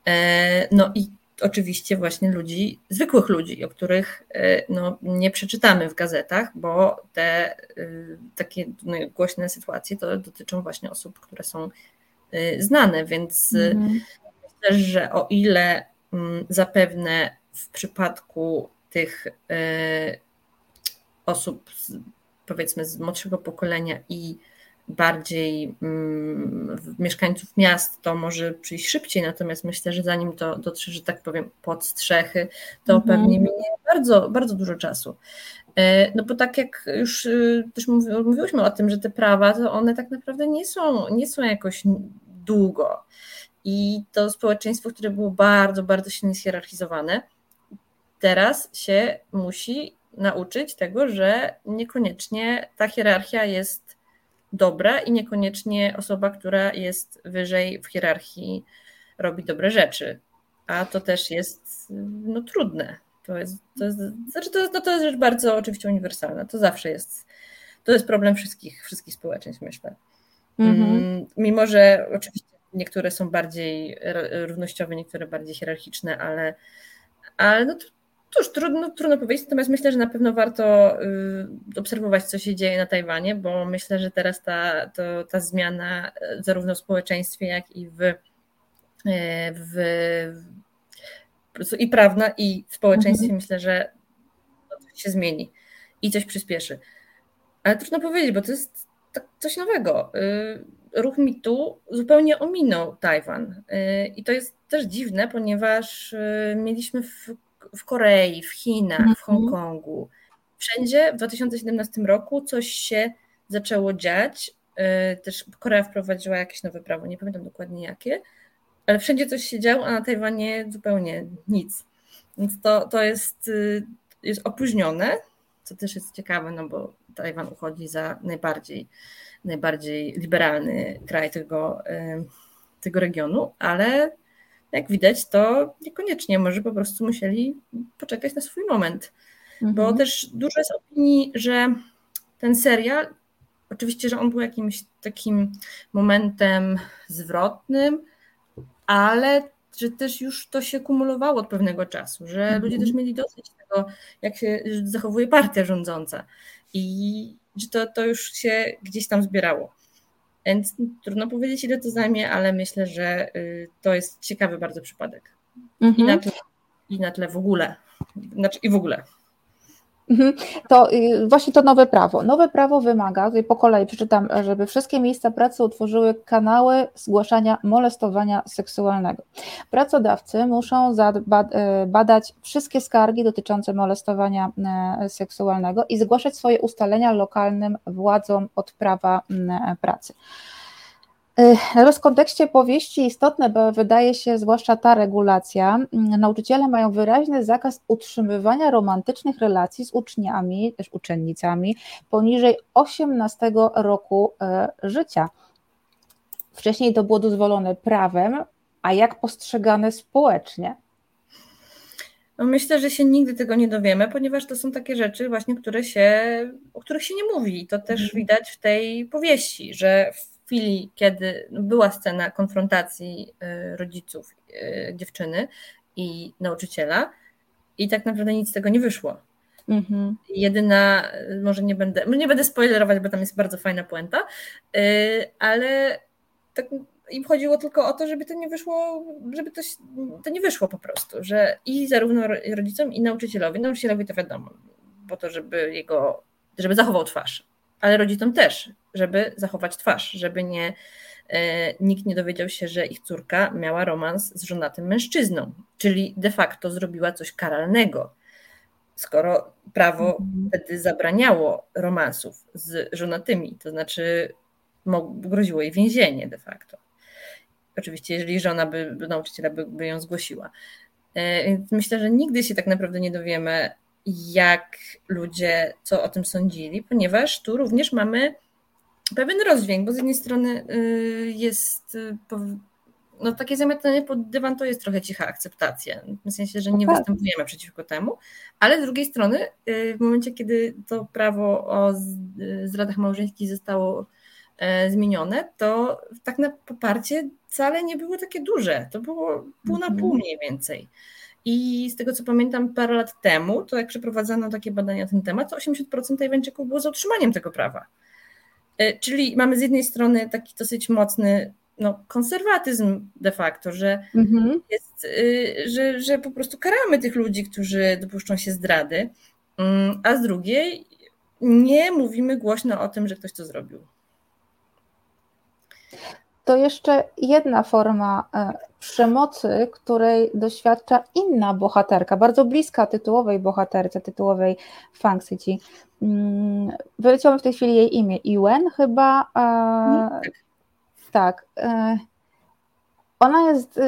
E, no i oczywiście właśnie ludzi, zwykłych ludzi, o których e, no, nie przeczytamy w gazetach, bo te y, takie no, głośne sytuacje to dotyczą właśnie osób, które są znane, więc mhm. myślę, że o ile mm, zapewne w przypadku tych osób powiedzmy z młodszego pokolenia i bardziej mm, mieszkańców miast, to może przyjść szybciej, natomiast myślę, że zanim to dotrze, że tak powiem, pod strzechy, to mhm. pewnie minie bardzo, bardzo dużo czasu. E, no bo tak jak już y, też mówiłyśmy o tym, że te prawa, to one tak naprawdę nie są, nie są jakoś długo. I to społeczeństwo, które było bardzo, bardzo silnie zhierarchizowane, teraz się musi nauczyć tego, że niekoniecznie ta hierarchia jest dobra i niekoniecznie osoba, która jest wyżej w hierarchii, robi dobre rzeczy. A to też jest no, trudne. To jest, to jest, znaczy to, no, to jest rzecz bardzo oczywiście uniwersalna. To zawsze jest, to jest problem wszystkich, wszystkich społeczeństw, myślę. Mm-hmm. Mimo, że oczywiście niektóre są bardziej równościowe, niektóre bardziej hierarchiczne, ale, ale no to, Cóż, trudno, trudno powiedzieć, natomiast myślę, że na pewno warto y, obserwować, co się dzieje na Tajwanie, bo myślę, że teraz ta, to, ta zmiana y, zarówno w społeczeństwie, jak i w, y, w, i prawna, i w społeczeństwie mhm. myślę, że się zmieni i coś przyspieszy. Ale trudno powiedzieć, bo to jest tak coś nowego. Ruch mitu zupełnie ominął Tajwan. I to jest też dziwne, ponieważ mieliśmy w w Korei, w Chinach, w mhm. Hongkongu. Wszędzie w 2017 roku coś się zaczęło dziać. Y, też Korea wprowadziła jakieś nowe prawo, nie pamiętam dokładnie jakie, ale wszędzie coś się działo, a na Tajwanie zupełnie nic. Więc to, to jest, y, jest opóźnione, co też jest ciekawe, no bo Tajwan uchodzi za najbardziej, najbardziej liberalny kraj tego, y, tego regionu, ale jak widać, to niekoniecznie, może po prostu musieli poczekać na swój moment. Mhm. Bo też dużo jest opinii, że ten serial, oczywiście, że on był jakimś takim momentem zwrotnym, ale że też już to się kumulowało od pewnego czasu, że mhm. ludzie też mieli dosyć tego, jak się zachowuje partia rządząca i że to, to już się gdzieś tam zbierało. Więc trudno powiedzieć, ile to zajmie, ale myślę, że y, to jest ciekawy bardzo przypadek. Mhm. I, na tle, I na tle w ogóle. Znaczy i w ogóle. Mhm. To y, właśnie to nowe prawo. Nowe prawo wymaga, tutaj po kolei przeczytam, żeby wszystkie miejsca pracy utworzyły kanały zgłaszania molestowania seksualnego. Pracodawcy muszą y, badać wszystkie skargi dotyczące molestowania seksualnego i zgłaszać swoje ustalenia lokalnym władzom od prawa pracy. Natomiast w kontekście powieści istotne, bo wydaje się, zwłaszcza ta regulacja, nauczyciele mają wyraźny zakaz utrzymywania romantycznych relacji z uczniami, też uczennicami poniżej 18 roku e, życia. Wcześniej to było dozwolone prawem, a jak postrzegane społecznie? No myślę, że się nigdy tego nie dowiemy, ponieważ to są takie rzeczy właśnie, które się, o których się nie mówi. To też mhm. widać w tej powieści, że chwili, kiedy była scena konfrontacji y, rodziców y, dziewczyny i nauczyciela, i tak naprawdę nic z tego nie wyszło. Mhm. Jedyna, może nie będę, nie będę spoilerować, bo tam jest bardzo fajna puenta, y, ale tak im chodziło tylko o to, żeby to nie wyszło, żeby to, to nie wyszło po prostu, że i zarówno rodzicom, i nauczycielowi, nauczycielowi to wiadomo, po to, żeby jego, żeby zachował twarz, ale rodzicom też, żeby zachować twarz, żeby nie, e, nikt nie dowiedział się, że ich córka miała romans z żonatym mężczyzną, czyli de facto zrobiła coś karalnego. Skoro prawo mhm. wtedy zabraniało romansów z żonatymi, to znaczy groziło jej więzienie de facto. Oczywiście, jeżeli żona by, nauczyciela by, by ją zgłosiła. E, więc myślę, że nigdy się tak naprawdę nie dowiemy, jak ludzie co o tym sądzili, ponieważ tu również mamy pewien rozdźwięk, bo z jednej strony y, jest y, no takie zamiatanie pod dywan to jest trochę cicha akceptacja, w sensie, że nie no tak. występujemy przeciwko temu, ale z drugiej strony y, w momencie, kiedy to prawo o zdradach małżeńskich zostało e, zmienione, to tak na poparcie wcale nie było takie duże, to było pół na pół mhm. mniej więcej. I z tego co pamiętam parę lat temu, to jak przeprowadzano takie badania na ten temat, to 80% Tajwańczyków było za utrzymaniem tego prawa. E, czyli mamy z jednej strony taki dosyć mocny no, konserwatyzm de facto, że, mhm. jest, y, że, że po prostu karamy tych ludzi, którzy dopuszczą się zdrady, mm, a z drugiej nie mówimy głośno o tym, że ktoś to zrobił. To jeszcze jedna forma e, przemocy, której doświadcza inna bohaterka, bardzo bliska tytułowej bohaterce, tytułowej Fang City. Mm, wyleciało mi w tej chwili jej imię, Iwen chyba. Mhm. Tak. Ona jest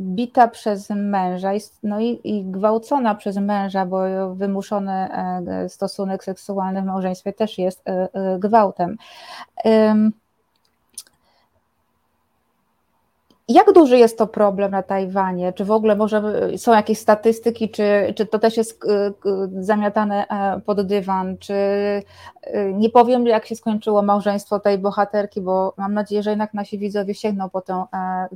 bita przez męża no i, i gwałcona przez męża, bo wymuszony e, stosunek seksualny w małżeństwie też jest e, e, gwałtem. Jak duży jest to problem na Tajwanie? Czy w ogóle może są jakieś statystyki, czy, czy to też jest e, zamiatane e, pod dywan? Czy e, nie powiem, jak się skończyło małżeństwo tej bohaterki, bo mam nadzieję, że jednak nasi widzowie sięgną po tę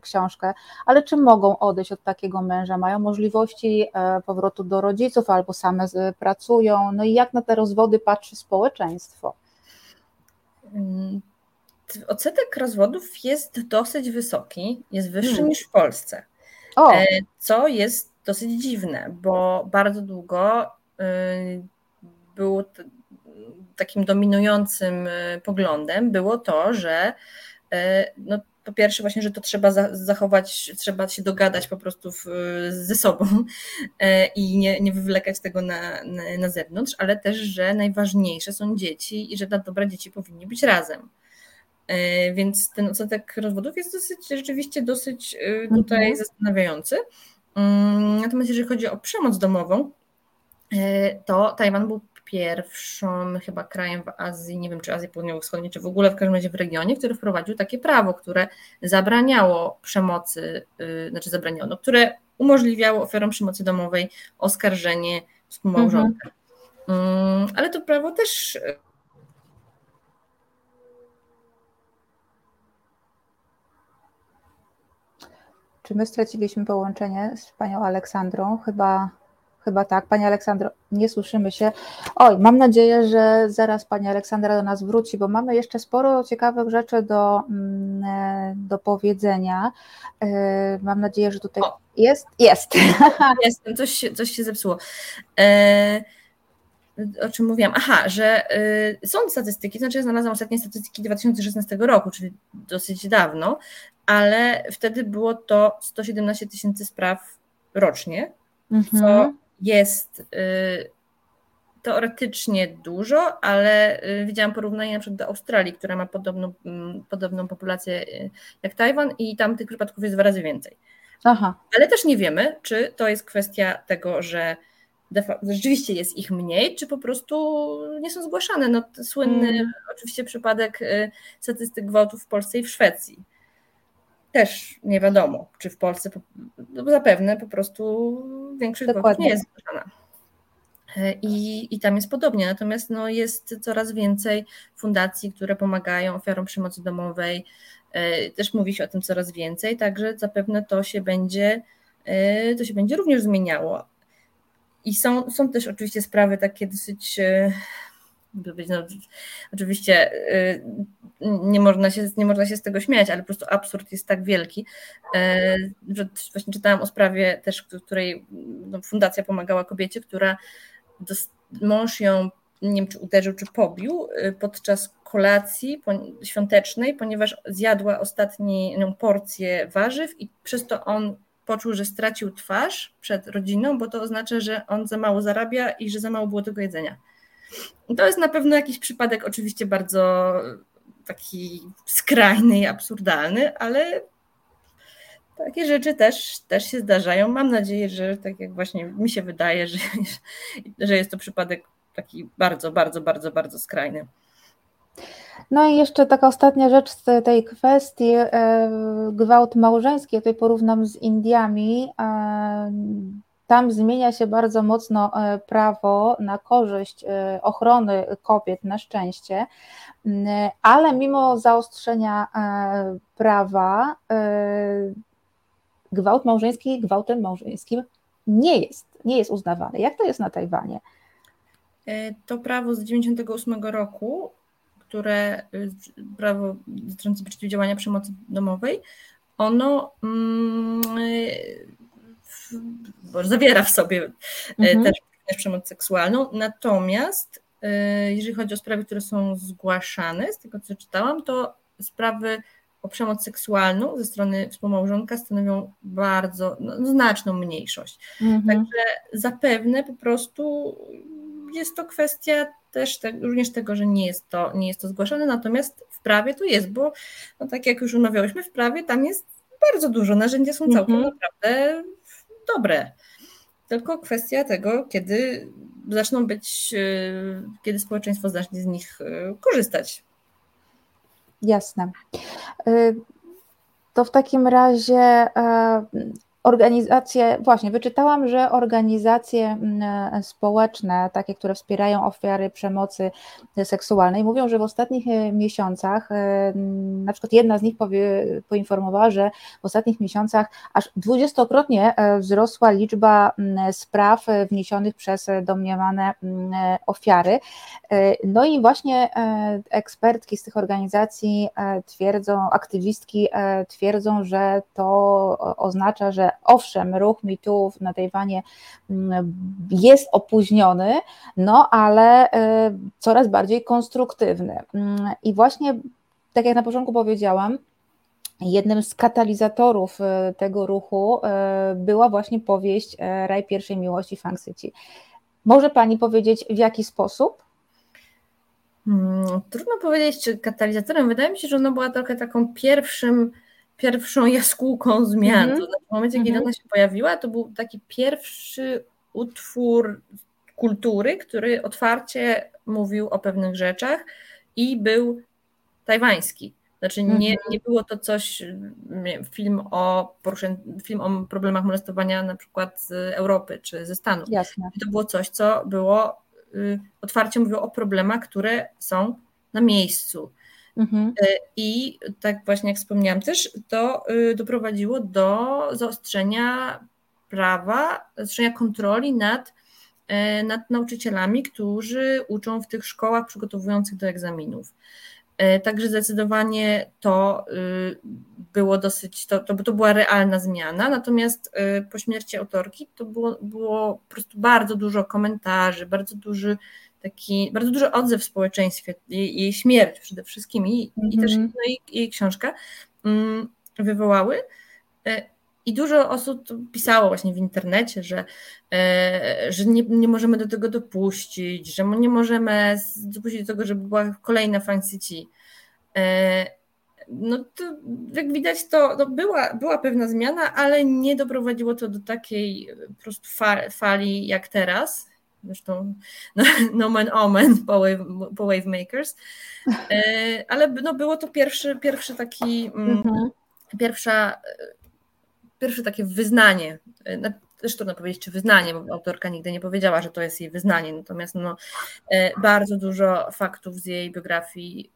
książkę, ale czy mogą odejść od takiego męża? Mają możliwości powrotu do rodziców albo same pracują? No i jak na te rozwody patrzy społeczeństwo? Odsetek rozwodów jest dosyć wysoki, jest wyższy hmm. niż w Polsce. O. E, co jest dosyć dziwne, bo bardzo długo y, było takim dominującym y, poglądem było to, że e, no, po pierwsze właśnie, że to trzeba zachować, trzeba się dogadać po prostu w, ze sobą e, i nie, nie wywlekać tego na, na, na zewnątrz, ale też, że najważniejsze są dzieci i że na dobre dzieci powinni być razem. E, więc ten odsetek rozwodów jest dosyć, rzeczywiście dosyć e, tutaj mhm. zastanawiający. Mm, natomiast jeżeli chodzi o przemoc domową, e, to Tajwan był pierwszym chyba krajem w Azji, nie wiem czy Azji Południowo-Wschodniej, czy w ogóle w każdym razie w regionie, który wprowadził takie prawo, które zabraniało przemocy, znaczy zabraniało, no, które umożliwiało ofiarom przemocy domowej oskarżenie współmałżonka. Mhm. Ale to prawo też Czy my straciliśmy połączenie z panią Aleksandrą? Chyba, chyba tak. Pani Aleksandro, nie słyszymy się. Oj, mam nadzieję, że zaraz pani Aleksandra do nas wróci, bo mamy jeszcze sporo ciekawych rzeczy do, mm, e, do powiedzenia. E, mam nadzieję, że tutaj o. jest. Jest. Jestem, coś, coś się zepsuło. E o czym mówiłam? Aha, że y, są statystyki, znaczy ja znalazłam ostatnie statystyki 2016 roku, czyli dosyć dawno, ale wtedy było to 117 tysięcy spraw rocznie, mhm. co jest y, teoretycznie dużo, ale y, widziałam porównanie na przykład do Australii, która ma podobną, mm, podobną populację jak Tajwan i tam tych przypadków jest dwa razy więcej. Aha. Ale też nie wiemy, czy to jest kwestia tego, że rzeczywiście jest ich mniej, czy po prostu nie są zgłaszane. No, słynny mm. oczywiście przypadek y, statystyk gwałtów w Polsce i w Szwecji. Też nie wiadomo, czy w Polsce, no zapewne po prostu większość Dokładnie. gwałtów nie jest zgłaszana. Y, I, I tam jest podobnie, natomiast no, jest coraz więcej fundacji, które pomagają ofiarom przemocy domowej. Y, też mówi się o tym coraz więcej, także zapewne to się będzie, to się będzie również zmieniało i są, są też oczywiście sprawy takie dosyć. E, no, oczywiście e, nie można, się, nie można się z tego śmiać, ale po prostu absurd jest tak wielki, e, że właśnie czytałam o sprawie też, której no, fundacja pomagała kobiecie, która mąż ją nie wiem, czy uderzył, czy pobił podczas kolacji świątecznej, ponieważ zjadła ostatnią porcję warzyw i przez to on poczuł, że stracił twarz przed rodziną, bo to oznacza, że on za mało zarabia i że za mało było tego jedzenia. To jest na pewno jakiś przypadek, oczywiście bardzo taki skrajny i absurdalny, ale takie rzeczy też, też się zdarzają. Mam nadzieję, że tak jak właśnie mi się wydaje, że, że jest to przypadek taki bardzo, bardzo, bardzo, bardzo skrajny. No i jeszcze taka ostatnia rzecz z tej kwestii, e, gwałt małżeński, ja tutaj porównam z Indiami, e, tam zmienia się bardzo mocno e, prawo na korzyść ochrony kobiet, na szczęście, ale mimo zaostrzenia prawa, gwałt małżeński gwałtem małżeńskim nie jest, nie jest uznawany. Jak to jest na Tajwanie? To prawo z 1998 roku które y, prawo dotyczące przeciwdziałania przemocy domowej, ono mm, y, zawiera w sobie y, mhm. też przemoc seksualną, natomiast jeżeli chodzi o sprawy, które są zgłaszane, z tego co czytałam, to sprawy o przemoc seksualną ze strony współmałżonka stanowią bardzo no, znaczną mniejszość. Mhm. Także zapewne po prostu jest to kwestia też te, również tego, że nie jest, to, nie jest to zgłaszane, natomiast w prawie to jest, bo no, tak jak już umawiałyśmy, w prawie tam jest bardzo dużo, narzędzia są całkiem mhm. naprawdę dobre. Tylko kwestia tego, kiedy zaczną być, y, kiedy społeczeństwo zacznie z nich y, korzystać. Jasne. Y, to w takim razie e, organizacje, właśnie wyczytałam, że organizacje mm, społeczne, takie, które wspierają ofiary przemocy seksualnej, mówią, że w ostatnich e, miesiącach, e, na przykład jedna z nich powie, poinformowała, że w ostatnich miesiącach aż dwudziestokrotnie e, wzrosła liczba spraw wniesionych przez domniemane ofiary. No i właśnie ekspertki z tych organizacji twierdzą, aktywistki twierdzą, że to oznacza, że owszem, ruch mitów na Tajwanie mm, jest opóźniony, no ale y, coraz bardziej konstruktywny. Mm, I właśnie, tak jak na początku powiedziałam, Jednym z katalizatorów y, tego ruchu y, była właśnie powieść Raj pierwszej miłości Fang City. Może Pani powiedzieć, w jaki sposób? Hmm, trudno powiedzieć, czy katalizatorem. Wydaje mi się, że ona była trochę taką pierwszym pierwszą jaskółką zmian. Mm -hmm. W momencie, kiedy mm -hmm. ona się pojawiła, to był taki pierwszy utwór kultury, który otwarcie mówił o pewnych rzeczach i był tajwański. Znaczy nie, mhm. nie było to coś, film o, film o problemach molestowania na przykład z Europy czy ze Stanów. Jasne. To było coś, co było, y, otwarcie mówiło o problemach, które są na miejscu. Mhm. E, I tak właśnie jak wspomniałam też, to y, doprowadziło do zaostrzenia prawa, zaostrzenia kontroli nad, e, nad nauczycielami, którzy uczą w tych szkołach przygotowujących do egzaminów. E, także zdecydowanie to y, było dosyć, to, to, to była realna zmiana, natomiast y, po śmierci autorki to było, było po prostu bardzo dużo komentarzy, bardzo duży taki bardzo duży odzew w społeczeństwie, jej, jej śmierć przede wszystkim i, mm i też mhm. no, jej, jej książka um, wywołały. E, I dużo osób pisało właśnie w internecie, że, e, że nie, nie możemy do tego dopuścić, że nie możemy dopuścić do tego, żeby była kolejna Frank City. E, no to jak widać, to, to była, była pewna zmiana, ale nie doprowadziło to do takiej po prostu fali jak teraz zresztą no, no man omen po, wave, po Wavemakers, e, ale no, było to pierwszy, pierwszy taki, mm, mhm. pierwsza, pierwsze takie wyznanie, e, też trudno powiedzieć, czy wyznanie, bo autorka nigdy nie powiedziała, że to jest jej wyznanie, natomiast no, e, bardzo dużo faktów z jej biografii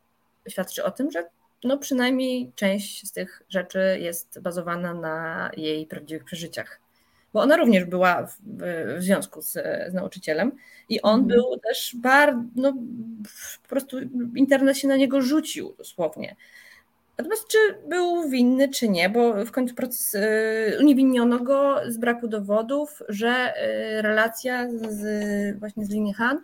świadczy o tym, że no przynajmniej część z tych rzeczy jest bazowana na jej prawdziwych przeżyciach bo ona również była w, w związku z, z, nauczycielem i on mhm. był też bardzo, no, po prostu internet się na niego rzucił dosłownie. Natomiast czy był winny, czy nie, bo w końcu proces, y, uniewiniono go z braku dowodów, że y, relacja z, właśnie z Lin Han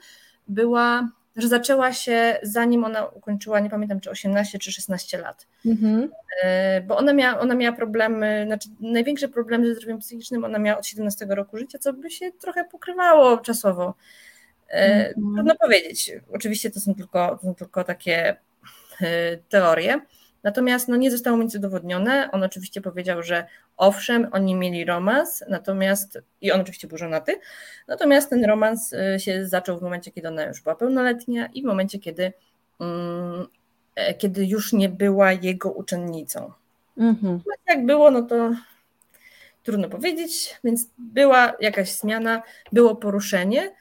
była że zaczęła się zanim ona ukończyła, nie pamiętam czy 18 czy 16 lat. Mhm. E, bo ona miała, ona miała problemy, znaczy największe problemy ze zdrowiem psychicznym ona miała od 17 roku życia, co by się trochę pokrywało czasowo. E, mhm. Trudno powiedzieć. Oczywiście to są tylko, to są tylko takie e, teorie. Natomiast no, nie zostało nic udowodnione. On oczywiście powiedział, że owszem, oni mieli romans, natomiast i on oczywiście był żonaty, natomiast ten romans y, się zaczął w momencie, kiedy ona już była pełnoletnia i w momencie, kiedy, um, kiedy już nie była jego uczennicą. Mhm. Jak było, no to trudno powiedzieć, więc była jakaś zmiana, było poruszenie.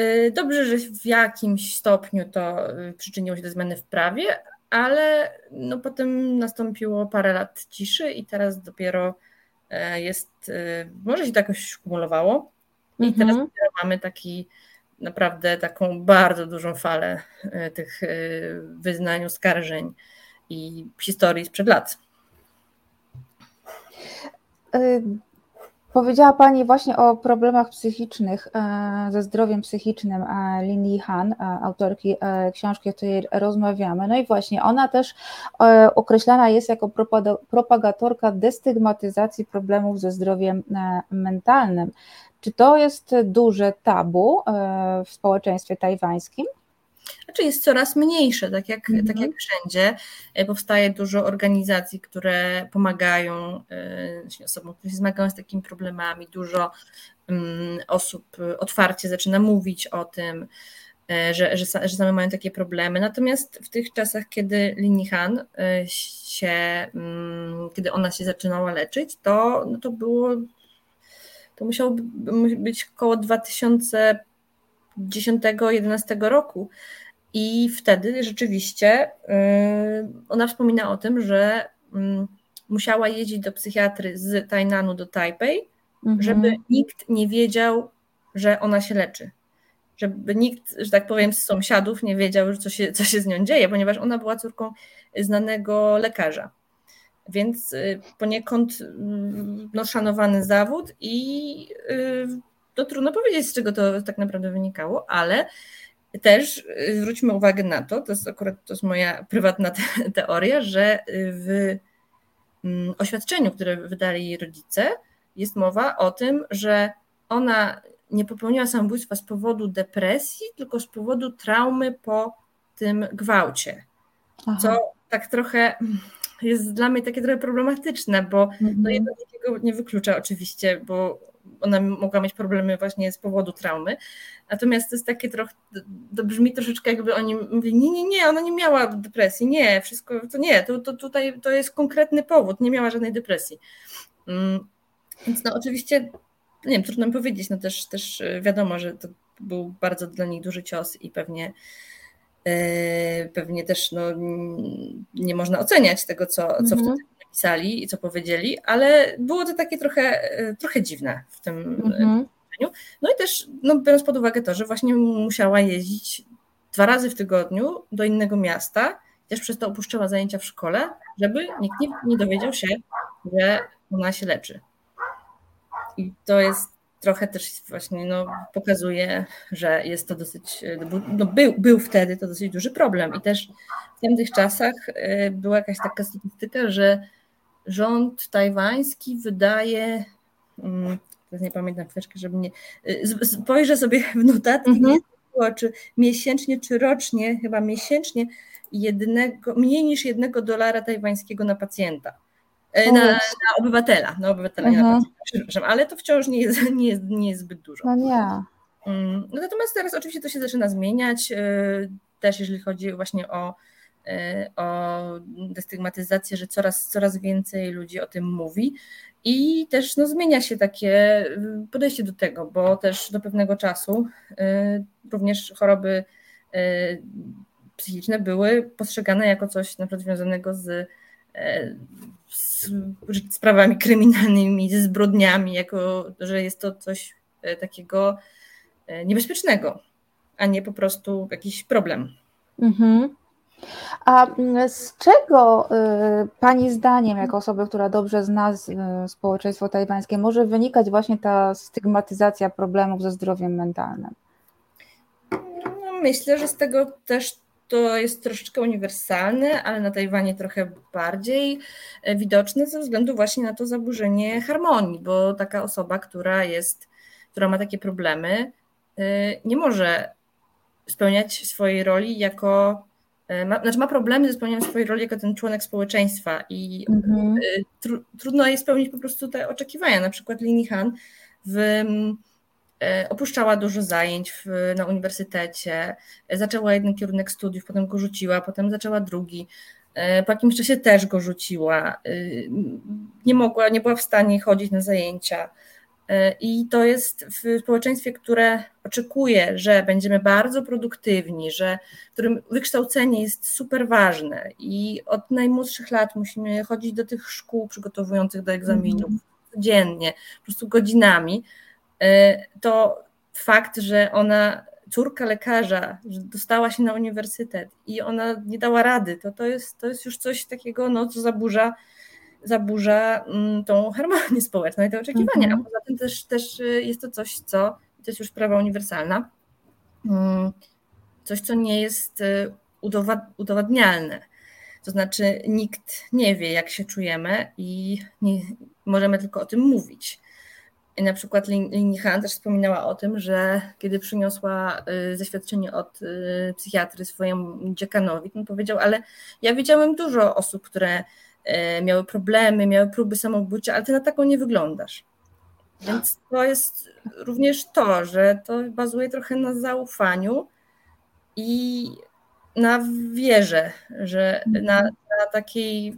Y, dobrze, że w jakimś stopniu to przyczyniło się do zmiany w prawie, ale no potem nastąpiło parę lat ciszy i teraz dopiero e, jest, e, może się to jakoś kumulowało i teraz mhm. dopiero mamy taki naprawdę taką bardzo dużą falę e, tych wyznań, oskarżeń i historii sprzed lat. Powiedziała Pani właśnie o problemach psychicznych, ze zdrowiem psychicznym Lin Han, autorki książki, o której rozmawiamy. No i właśnie ona też określana jest jako propagatorka destygmatyzacji problemów ze zdrowiem mentalnym. Czy to jest duże tabu w społeczeństwie tajwańskim? Znaczy jest coraz mniejsze, tak jak, mhm. tak jak wszędzie. E, powstaje dużo organizacji, które pomagają e, osobom, które się zmagają z takimi problemami. Dużo um, osób otwarcie zaczyna mówić o tym, e, że, że, że same mają takie problemy. Natomiast w tych czasach, kiedy Lini Han się, um, kiedy ona się zaczynała leczyć, to, no to było, to musiało być około 2000 10-11 roku. I wtedy rzeczywiście y, ona wspomina o tym, że mm, musiała jeździć do psychiatry z Tainanu do Taipei, mhm. żeby nikt nie wiedział, że ona się leczy. Żeby nikt, że tak powiem, z sąsiadów nie wiedział, co się, co się z nią dzieje, ponieważ ona była córką znanego lekarza. Więc y, poniekąd mm, no, szanowany zawód i y, to trudno powiedzieć, z czego to tak naprawdę wynikało, ale też y, zwróćmy uwagę na to, to jest akurat to jest moja prywatna te teoria, że w mm, oświadczeniu, które wydali jej rodzice, jest mowa o tym, że ona nie popełniła samobójstwa z powodu depresji, tylko z powodu traumy po tym gwałcie. Aha. Co tak trochę jest dla mnie takie trochę problematyczne, bo mhm. no jedno drugiego nie wyklucza oczywiście, bo ona mogła mieć problemy właśnie z powodu traumy. Natomiast to jest takie trochę, to brzmi troszeczkę jakby oni mówili, nie, nie, nie, ona nie miała depresji, nie, wszystko, to nie, to, to tutaj to jest konkretny powód, nie miała żadnej depresji. Mm, więc no oczywiście, nie wiem, trudno mi powiedzieć, no też, też wiadomo, że to był bardzo dla niej duży cios i pewnie e, pewnie też no, nie można oceniać tego, co, co mhm. wtedy napisali i co powiedzieli, ale było to takie trochę, e, trochę dziwne w tym mhm. No i też no, biorąc pod uwagę to, że właśnie musiała jeździć dwa razy w tygodniu do innego miasta, też przez to opuszczała zajęcia w szkole, żeby nikt nie, nie dowiedział się, że ona się leczy. I to jest trochę też właśnie no, pokazuje, że jest to dosyć, no, był, był wtedy to dosyć duży problem. I też w tamtych czasach e, była jakaś taka statystyka, że rząd tajwański wydaje, mm, teraz nie pamiętam chwileczkę, żeby nie, y, spojrzę sobie w notatki, mhm. nie czy miesięcznie, czy rocznie, chyba miesięcznie, jednego, mniej niż jednego dolara tajwańskiego na pacjenta. E, na, na, obywatela, na obywatela, mhm. nie na pacjenta, przepraszam, ale to wciąż nie jest, nie jest, nie jest zbyt dużo. No nie. Mm, no natomiast teraz oczywiście to się zaczyna zmieniać, y, też jeżeli chodzi właśnie o o destygmatyzację, że coraz, coraz więcej ludzi o tym mówi. I też no, zmienia się takie y, podejście do tego, bo też do pewnego czasu y, również choroby psychiczne były postrzegane jako coś na przykład związanego z, z sprawami kryminalnymi, ze zbrodniami, jako że jest to coś takiego niebezpiecznego, a nie po prostu jakiś problem. Mhm. A mm, z czego y, Pani zdaniem, jako osoby, która dobrze zna y, społeczeństwo tajwańskie, może wynikać właśnie ta stygmatyzacja problemów ze zdrowiem mentalnym? No, myślę, że z tego też to jest troszeczkę uniwersalne, ale na Tajwanie trochę bardziej e, widoczne ze względu właśnie na to zaburzenie harmonii, bo taka osoba, która jest, która ma takie problemy, y, nie może spełniać swojej roli jako ma, znaczy ma problemy ze spełnianiem swojej roli jako ten członek społeczeństwa i mhm. E, tr, trudno jest spełnić po prostu te oczekiwania. Na przykład Lini Han w, e, opuszczała dużo zajęć w, na uniwersytecie, zaczęła jeden kierunek studiów, potem go rzuciła, potem zaczęła drugi. Po jakimś czasie też go rzuciła. Nie mogła, nie była w stanie chodzić na zajęcia. E, I to jest w społeczeństwie, które oczekuje, że będziemy bardzo produktywni, że w którym wykształcenie jest super ważne i od najmłodszych lat musimy chodzić do tych szkół przygotowujących do egzaminów mm. codziennie, po prostu godzinami, e, to fakt, że ona, córka lekarza, że dostała się na uniwersytet i ona nie dała rady, to, to, jest, to jest już coś takiego, no, co zaburza zaburza mm, tą harmonię [laughs] społeczną i te oczekiwania. Mhm. A poza tym też, też jest to coś, co, to jest już sprawa uniwersalna, mm, coś, co nie jest udowadnialne. To znaczy, nikt nie wie, jak się czujemy i nie, możemy tylko o tym mówić. I na przykład Lini Han też wspominała o tym, że kiedy przyniosła y, zaświadczenie od y, psychiatry swojemu dziekanowi, on powiedział, ale ja widziałem dużo osób, które y, miały problemy, miały próby samobójcze, ale ty na taką nie wyglądasz. Więc to jest również to, że to bazuje trochę na zaufaniu i na wierze, że na, na takiej,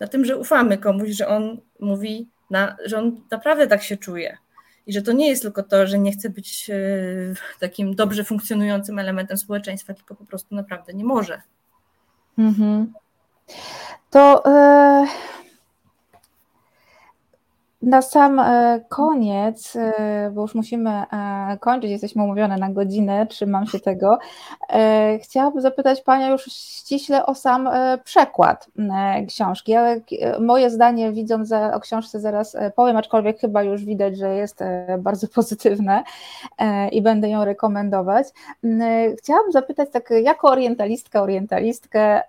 na tym, że ufamy komuś, że on mówi na, że on naprawdę tak się czuje. I że to nie jest tylko to, że nie chce być e, takim dobrze funkcjonującym elementem społeczeństwa, tylko po prostu naprawdę nie może. Mhm. To. Na sam e, koniec, e, bo już musimy e, kończyć, jesteśmy umówione na godzinę, trzymam się tego. Chciałabym zapytać Panią już ściśle o sam przekład książki. Ja, moje zdanie, widząc o książce, zaraz powiem, aczkolwiek chyba już widać, że jest bardzo [laughs] pozytywne i będę ją rekomendować. Chciałabym zapytać, tak jako orientalistka, orientalistkę,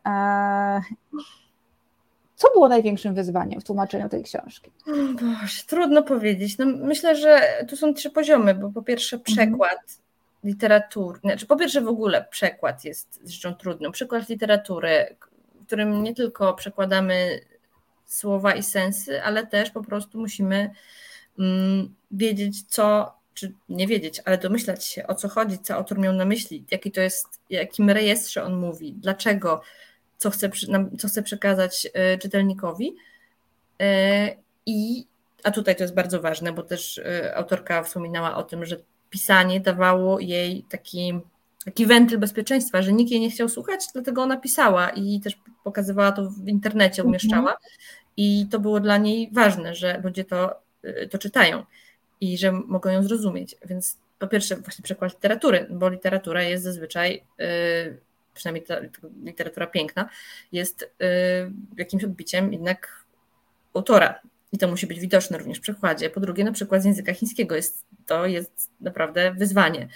co było największym wyzwaniem w tłumaczeniu tej książki? Boże, trudno powiedzieć. No, myślę, że tu są trzy poziomy, bo po pierwsze mhm. przekład mhm. literatury, znaczy po pierwsze w ogóle przekład jest rzeczą trudną. Przykład literatury, w którym nie tylko przekładamy słowa i sensy, ale też po prostu musimy mm, wiedzieć, co, czy nie wiedzieć, ale domyślać się, o co chodzi, co autor miał na myśli, jaki to jest, jakim rejestrze on mówi, dlaczego, co chce, co chce przekazać e, czytelnikowi. E, I, a tutaj to jest bardzo ważne, bo też e, autorka wspominała o tym, że pisanie dawało jej taki, taki wentyl bezpieczeństwa, że nikt jej nie chciał słuchać, dlatego ona pisała i też pokazywała to w internecie, mhm. umieszczała. I to było dla niej ważne, że ludzie to, to czytają i że mogą ją zrozumieć. Więc po pierwsze, właśnie przekład literatury, bo literatura jest zazwyczaj przynajmniej ta literatura piękna, jest y, jakimś odbiciem jednak autora. I to musi być widoczne również w przekładzie. Po drugie, na przykład z języka chińskiego jest, to jest naprawdę wyzwanie.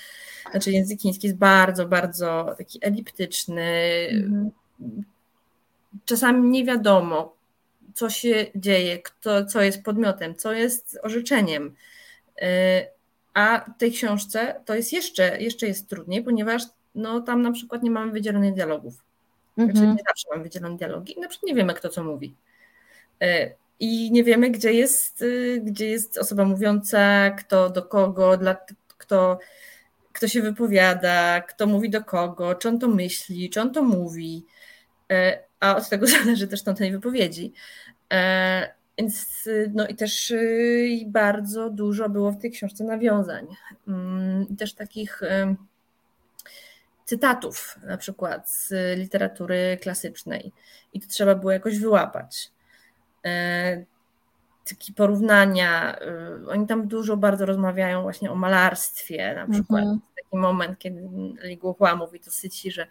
Znaczy język chiński jest bardzo, bardzo taki eliptyczny. Mhm. Czasami nie wiadomo, co się dzieje, kto, co jest podmiotem, co jest orzeczeniem. Y, a w tej książce to jest jeszcze, jeszcze jest trudniej, ponieważ no tam na przykład nie mamy wydzielonych dialogów. Znaczy mhm. nie zawsze mamy wydzielone dialogi i na przykład nie wiemy, kto co mówi. E, I nie wiemy, gdzie jest, y, gdzie jest osoba mówiąca, kto do kogo, dla, kto, kto się wypowiada, kto mówi do kogo, czy on to myśli, czy on to mówi. E, a od tego [laughs] zależy też tej wypowiedzi. E, więc no i też y, bardzo dużo było w tej książce nawiązań. Mm, też takich cytatów, na przykład z literatury klasycznej, i to trzeba było jakoś wyłapać. E, takie porównania, e, oni tam dużo bardzo rozmawiają właśnie o malarstwie, na przykład mhm. taki moment, kiedy Li Guohua mówi do Syci, że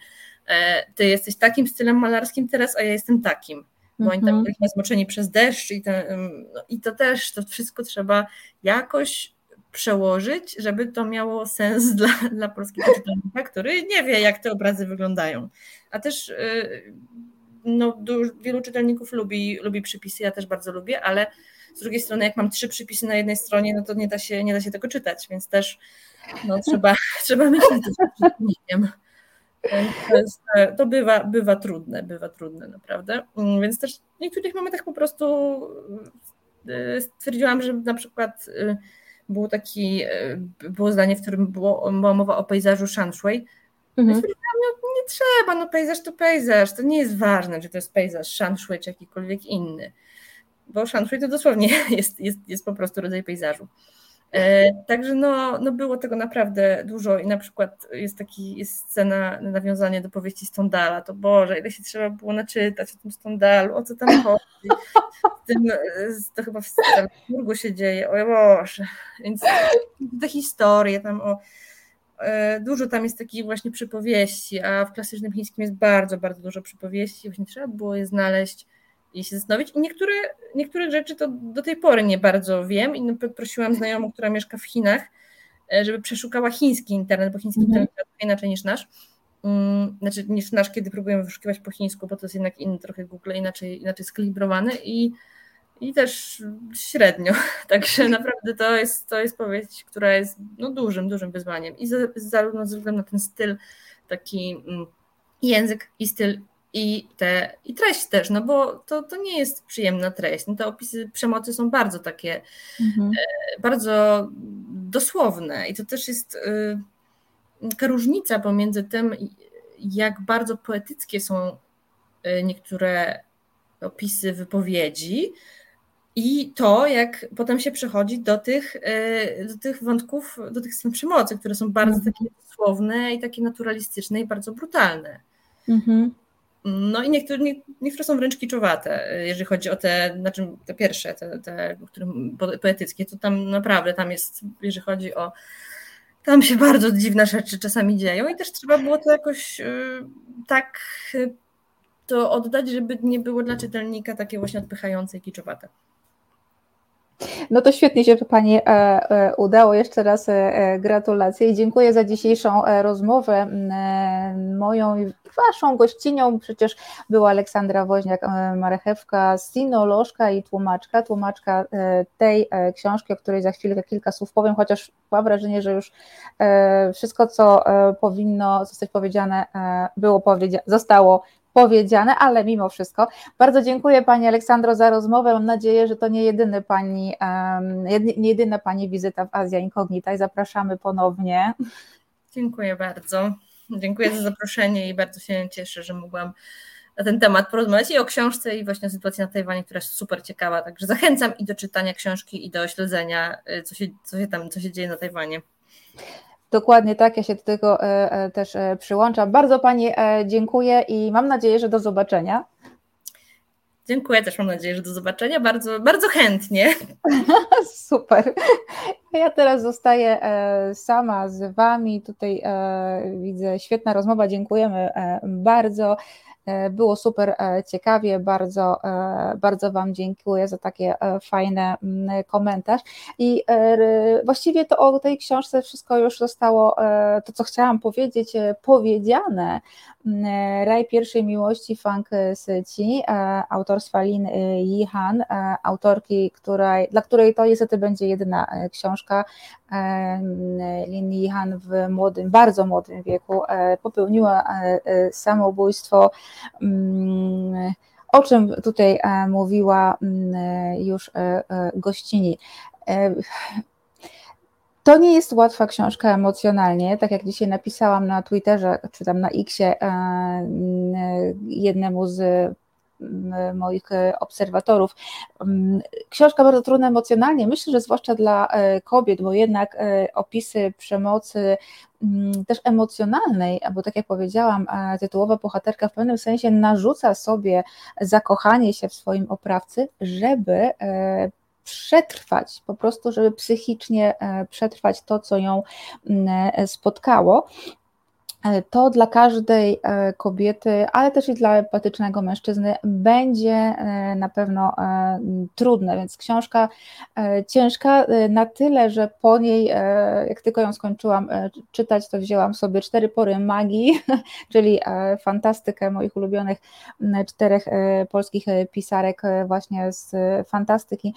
e, ty jesteś takim stylem malarskim teraz, a ja jestem takim, bo oni tam mhm. byli zmoczeni przez deszcz i, no, i to też, to wszystko trzeba jakoś przełożyć, żeby to miało sens dla, [laughs] dla polskiego czytelnika, który nie wie, jak te obrazy wyglądają. A też y, no, wielu czytelników lubi, lubi przypisy, ja też bardzo lubię, ale z drugiej strony, jak mam trzy przypisy na jednej stronie, no to nie da się, nie da się tego czytać, więc też no, [laughs] trzeba, trzeba myśleć nad czytelnikiem. To, jest, to bywa, bywa trudne, bywa trudne naprawdę. Więc też w niektórych momentach po prostu y, stwierdziłam, że na przykład było taki, e, było zdanie, w którym było, była mowa o pejzażu Shanshui. Mhm. No, nie trzeba, no pejzaż to pejzaż, to nie jest ważne, czy to jest pejzaż Shanshui, czy jakikolwiek inny, bo Shanshui to dosłownie [laughs] jest, jest, jest po prostu rodzaj pejzażu. E, także no, no było tego naprawdę dużo i na przykład jest taki jest scena, nawiązanie do powieści Stondala, to Boże, ile się trzeba było naczytać o tym Stondalu, o co tam chodzi. tym, to chyba w Strasburgu się dzieje, o Boże. Więc te historie tam o e, Dużo tam jest takich właśnie przypowieści, a w klasycznym chińskim jest bardzo, bardzo dużo przypowieści. Właśnie trzeba było je znaleźć i się zastanowić. I niektóre, niektóre rzeczy to do tej pory nie bardzo wiem i prosiłam znajomą, która mieszka w Chinach, e, żeby przeszukała chiński internet, bo chiński mhm. internet jest inaczej niż nasz. Mm, znaczy niż nasz, kiedy próbujemy wyszukiwać po chińsku, bo to jest jednak inny trochę Google, inaczej, inaczej skalibrowany i, i też średnio. [laughs] Także naprawdę to jest, to jest powieść, która jest no, dużym, dużym wyzwaniem. I za, zarówno ze względu na ten styl, taki mm, język i styl i, te, i treść też, no bo to, to nie jest przyjemna treść. No te opisy przemocy są bardzo takie, mhm. e, bardzo dosłowne i to też jest y, taka różnica pomiędzy tym, jak bardzo poetyckie są y, niektóre opisy wypowiedzi, i to, jak potem się przechodzi do tych, y, do tych wątków, do tych scen przemocy, które są bardzo mhm. takie słowne i takie naturalistyczne i bardzo brutalne. Mhm. No i niektóre, niektóre są wręcz kiczowate, jeżeli chodzi o te, znaczy te pierwsze, te, te poetyckie, to tam naprawdę, tam jest, jeżeli chodzi o, tam się bardzo dziwne rzeczy czasami dzieją i też trzeba było to jakoś y, tak y, to oddać, żeby nie było dla czytelnika takie właśnie odpychające i kiczowate. No to świetnie się Pani e, e, udało. Jeszcze raz e, gratulacje i dziękuję za dzisiejszą rozmowę. Moją i Waszą gościnią przecież była Aleksandra Woźniak-Marechewka, sinolożka i tłumaczka, tłumaczka tej książki, o której za chwilkę kilka słów powiem, chociaż mam wrażenie, że już wszystko, co powinno zostać powiedziane, było powiedziane, zostało powiedziane, ale mimo wszystko. Bardzo dziękuję Pani Aleksandro za rozmowę. Mam nadzieję, że to nie, jedyny pani, nie jedyna Pani wizyta w Azja Incognita i zapraszamy ponownie. Dziękuję bardzo. Dziękuję za zaproszenie i bardzo się cieszę, że mogłam na ten temat porozmawiać i o książce i właśnie o sytuacji na Tajwanie, która jest super ciekawa. Także zachęcam i do czytania książki i do śledzenia, y, co się, co się tam, co się dzieje na Tajwanie. Dokładnie tak, ja się do tego e, e, też e, przyłączam. Bardzo Pani dziękuję i mam nadzieję, że do zobaczenia. Dziękuję, też mam nadzieję, że do zobaczenia. Bardzo, bardzo chętnie. [laughs] Super. Ja teraz zostaję sama z Wami. Tutaj widzę świetna rozmowa. Dziękujemy bardzo. E, było super e, ciekawie, bardzo, e, bardzo Wam dziękuję za takie fajne mm, komentarz. I właściwie to o tej książce wszystko już zostało, to co chciałam powiedzieć, powiedziane. Mm, Raj pierwszej miłości Fang Syci, autorstwa Lin Yihan, autorki, której, dla której to niestety będzie jedyna książka. Lin Yihan w młodym, bardzo młodym wieku popełniła samobójstwo Mm, o czym tutaj e, mówiła mm, już e, e, gościni. To nie jest łatwa książka emocjonalnie, tak jak dzisiaj napisałam na Twitterze, czy tam na Xie jednemu z moich obserwatorów. Książka bardzo trudna emocjonalnie, myślę, że zwłaszcza dla kobiet, bo jednak opisy przemocy też emocjonalnej, bo tak jak powiedziałam, tytułowa bohaterka w pewnym sensie narzuca sobie zakochanie się w swoim oprawcy, żeby e, przetrwać, po prostu, żeby psychicznie e, przetrwać to, co ją mm, e, spotkało. E, to dla każdej e, kobiety, ale też i dla empatycznego mężczyzny będzie e, na pewno trudne, więc książka ciężka na tyle, że po niej, jak tylko ją skończyłam czytać, to wzięłam sobie cztery pory magii, [laughs] czyli fantastykę moich ulubionych czterech polskich pisarek właśnie z fantastyki,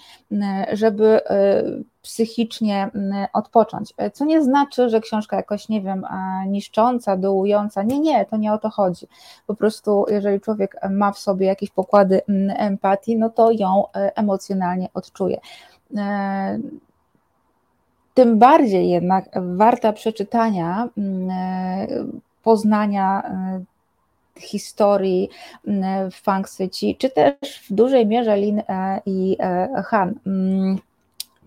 żeby psychicznie mm, odpocząć. E, co nie znaczy, że książka jakoś, nie wiem, niszcząca, dołująca. Nie, nie, to nie o to chodzi. Po prostu, jeżeli człowiek ma w sobie jakieś pokłady mm, empatii, no to ją e, emocjonalnie odczuje. E, tym bardziej jednak warta przeczytania, mm, poznania historii Fang czy też w dużej mierze Lin i Han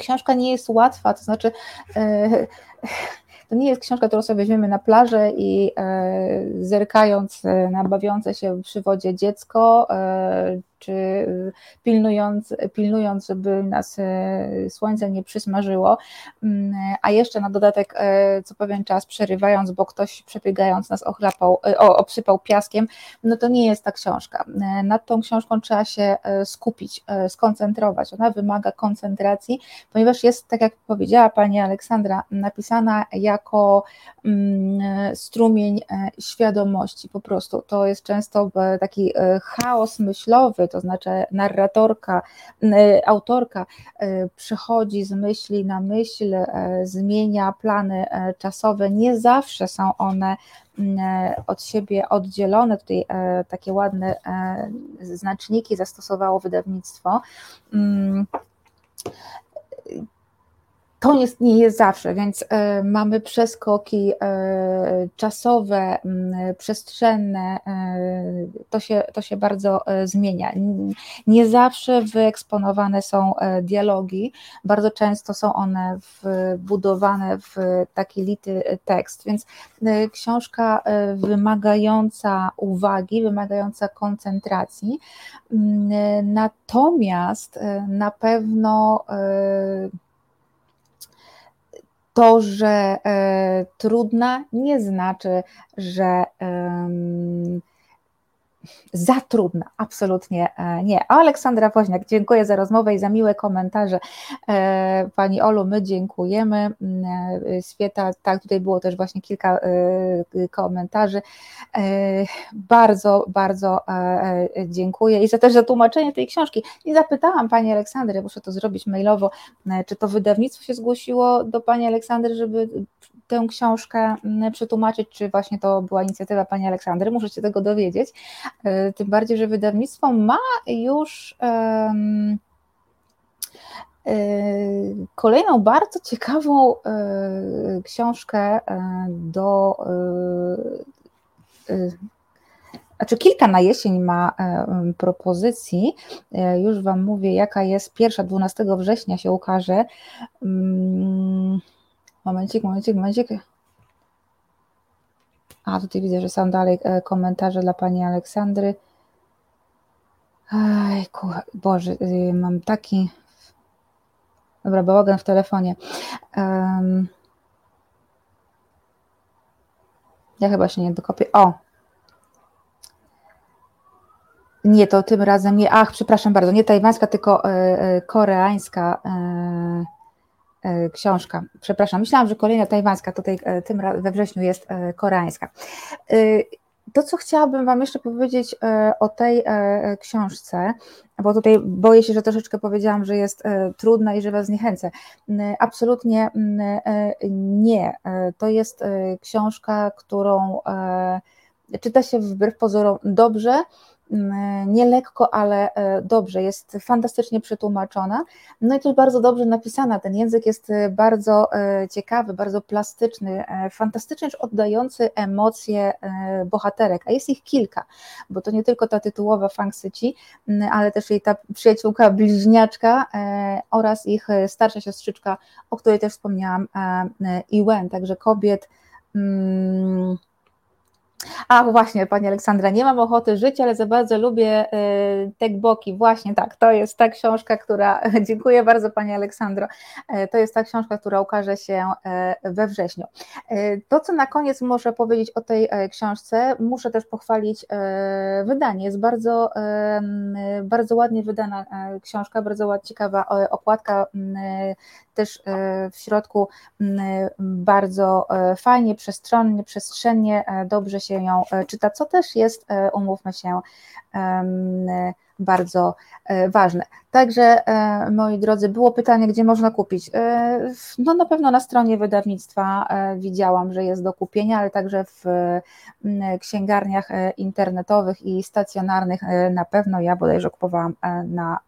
książka nie jest łatwa, to znaczy e, to nie jest książka, którą sobie weźmiemy na plażę i e, zerkając na bawiące się przy wodzie dziecko, e, czy pilnując, pilnując, żeby nas słońce nie przysmażyło, mm, a jeszcze na dodatek co pewien czas przerywając, bo ktoś przebiegając nas ochlapał, obsypał piaskiem, no to nie jest ta książka. Nad tą książką trzeba się skupić, skoncentrować. Ona wymaga koncentracji, ponieważ jest, tak jak powiedziała pani Aleksandra, napisana jako mm, strumień świadomości po prostu. To jest często taki chaos myślowy, to znaczy narratorka, autorka przechodzi z myśli na myśl, zmienia plany czasowe. Nie zawsze są one od siebie oddzielone. Tutaj takie ładne znaczniki zastosowało wydawnictwo. To jest, nie jest zawsze, więc e, mamy przeskoki e, czasowe, przestrzenne, e, to się, to się bardzo zmienia. Nie zawsze wyeksponowane są dialogi, bardzo często są one wbudowane w taki lity tekst, więc książka wymagająca uwagi, wymagająca koncentracji, natomiast na pewno to, że e, trudna nie znaczy, że za trudna, absolutnie e, nie. Aleksandra Woźniak, dziękuję za rozmowę i za miłe komentarze. E, pani Olu, my dziękujemy. Mm, e, Świeta, tak, tutaj było też właśnie kilka komentarzy. Bardzo, bardzo dziękuję i za też za tłumaczenie tej książki. I zapytałam Pani Aleksandry, muszę to zrobić mailowo, czy to wydawnictwo się zgłosiło do Pani Aleksandry, żeby tę książkę mm, przetłumaczyć, czy właśnie to była inicjatywa pani Aleksandry, muszę się tego dowiedzieć. E, tym bardziej, że wydawnictwo ma już um, kolejną bardzo ciekawą e, książkę do znaczy kilka na jesień ma propozycji. Już Wam mówię, jaka jest pierwsza, 12 września się ukaże. Momencik, momencik, momencik. A, tutaj widzę, że są dalej e, komentarze dla pani Aleksandry. Aj, Boże, y, mam taki. Dobra, bałagan w telefonie. Um... Ja chyba się nie dokopię. O! Nie, to tym razem nie. Ach, przepraszam bardzo, nie tajwańska, tylko e, e, koreańska. E, książka. Przepraszam, myślałam, że kolejna tajwańska, tutaj e, tym we wrześniu jest e, koreańska. To, co chciałabym Wam jeszcze powiedzieć o tej książce, bo tutaj boję się, że troszeczkę powiedziałam, że jest trudna i że Was zniechęcę. Absolutnie nie. To jest książka, którą czyta się wbrew pozorom dobrze, nie lekko, ale e, dobrze, jest fantastycznie przetłumaczona, no i też bardzo dobrze napisana. Ten język jest e, bardzo e, ciekawy, bardzo plastyczny, fantastycznie oddający emocje bohaterek, a jest ich kilka, bo to nie tylko ta tytułowa Fang Syci, mm, ale też jej ta przyjaciółka bliźniaczka oraz ich starsza siostrzyczka, o której też wspomniałam, Iwen, także kobiet. Hmm, a właśnie, Pani Aleksandra, nie mam ochoty żyć, ale za bardzo lubię y, te boki. Właśnie tak, to jest ta książka, która, [laughs] dziękuję bardzo Pani Aleksandro, y, to jest ta książka, która ukaże się y, we wrześniu. To, co na koniec muszę powiedzieć o tej książce, muszę też pochwalić wydanie. Jest bardzo, bardzo ładnie wydana książka, bardzo ciekawa okładka, też w środku bardzo fajnie, przestronnie, przestrzennie, dobrze się ją e, czyta, co też jest, e, umówmy się, bardzo e, ważne. Także, moi drodzy, było pytanie, gdzie można kupić. No na pewno na stronie wydawnictwa widziałam, że jest do kupienia, ale także w księgarniach internetowych i stacjonarnych na pewno. Ja bodajże kupowałam na,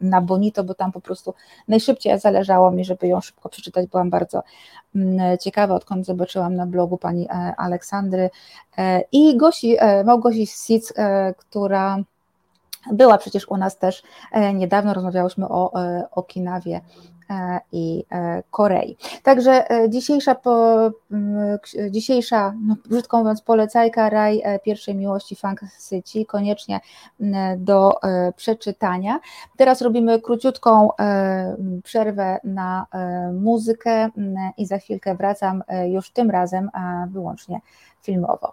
na Bonito, bo tam po prostu najszybciej zależało mi, żeby ją szybko przeczytać. Byłam bardzo ciekawa, odkąd zobaczyłam na blogu pani Aleksandry i Gosi, Małgosi Sic, która była przecież u nas też e, niedawno, rozmawiałyśmy o Okinawie i Korei. Także dzisiejsza, po, dzisiejsza no, brzydko mówiąc, polecajka Raj pierwszej miłości Funk City, koniecznie do przeczytania. Teraz robimy króciutką przerwę na muzykę i za chwilkę wracam już tym razem wyłącznie filmowo.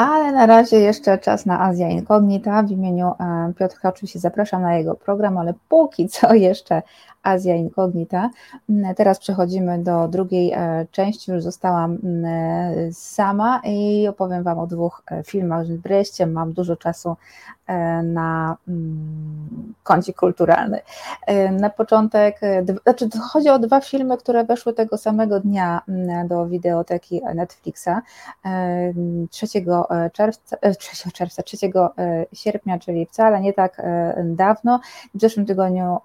Ale na razie jeszcze czas na Azja Incognita. W imieniu e, Piotrka oczywiście zapraszam na jego program, ale póki co [laughs] jeszcze Azja Incognita. Mm, teraz przechodzimy do drugiej e, części, już zostałam mm, e, sama i opowiem Wam o dwóch filmach. Wreszcie mam dużo czasu na mm, koncie kulturalny. Na początek, znaczy chodzi o dwa filmy, które weszły tego samego dnia do wideoteki Netflixa 3 czerwca, 3 czerwca, 3 sierpnia, czyli wcale nie tak dawno. W zeszłym tygodniu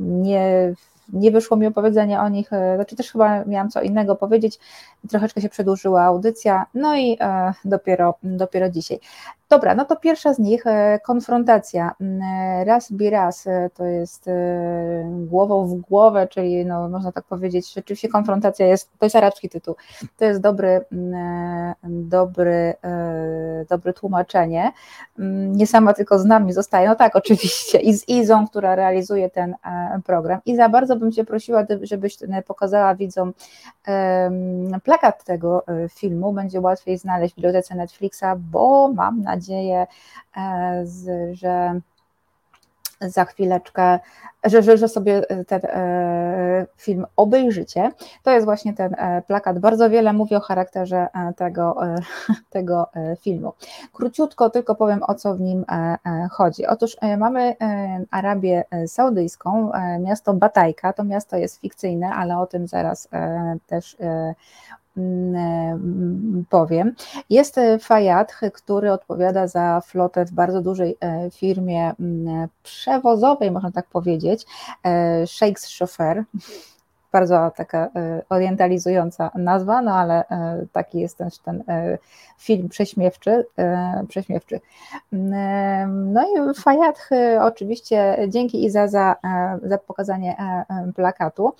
nie nie wyszło mi opowiedzenie o nich, znaczy też chyba miałam co innego powiedzieć, troszeczkę się przedłużyła audycja, no i dopiero, dopiero dzisiaj. Dobra, no to pierwsza z nich, e, konfrontacja. Mm, e, raz bi raz e, to jest głową w głowę, czyli no, można tak powiedzieć, rzeczywiście konfrontacja jest, to jest arabski tytuł, to jest dobry, mm, dobry, dobre tłumaczenie. Mm, nie sama tylko z nami zostaje, no tak, oczywiście, i z Izą, która realizuje ten program. I za bardzo bym Cię prosiła, żebyś pokazała widzom plakat tego filmu, będzie łatwiej znaleźć w bibliotece Netflixa, bo mam nadzieję, nadzieję, e, że za chwileczkę, że, że, że sobie ten e, film obejrzycie. To jest właśnie ten e, plakat. Bardzo wiele mówi o charakterze tego, [laughs] tego filmu. Króciutko tylko powiem, o co w nim chodzi. Otóż mamy Arabię Saudyjską, miasto Batajka. To miasto jest fikcyjne, ale o tym zaraz też powiem. Jest e, Fayad, który odpowiada za flotę w bardzo dużej e, firmie mm, przewozowej, można tak powiedzieć, e, Sheikh's Chauffeur bardzo taka e, orientalizująca nazwa, no ale e, taki jest też ten e, film prześmiewczy. prześmiewczy. Mm, no i Fayad oczywiście dzięki Iza za, za pokazanie plakatu.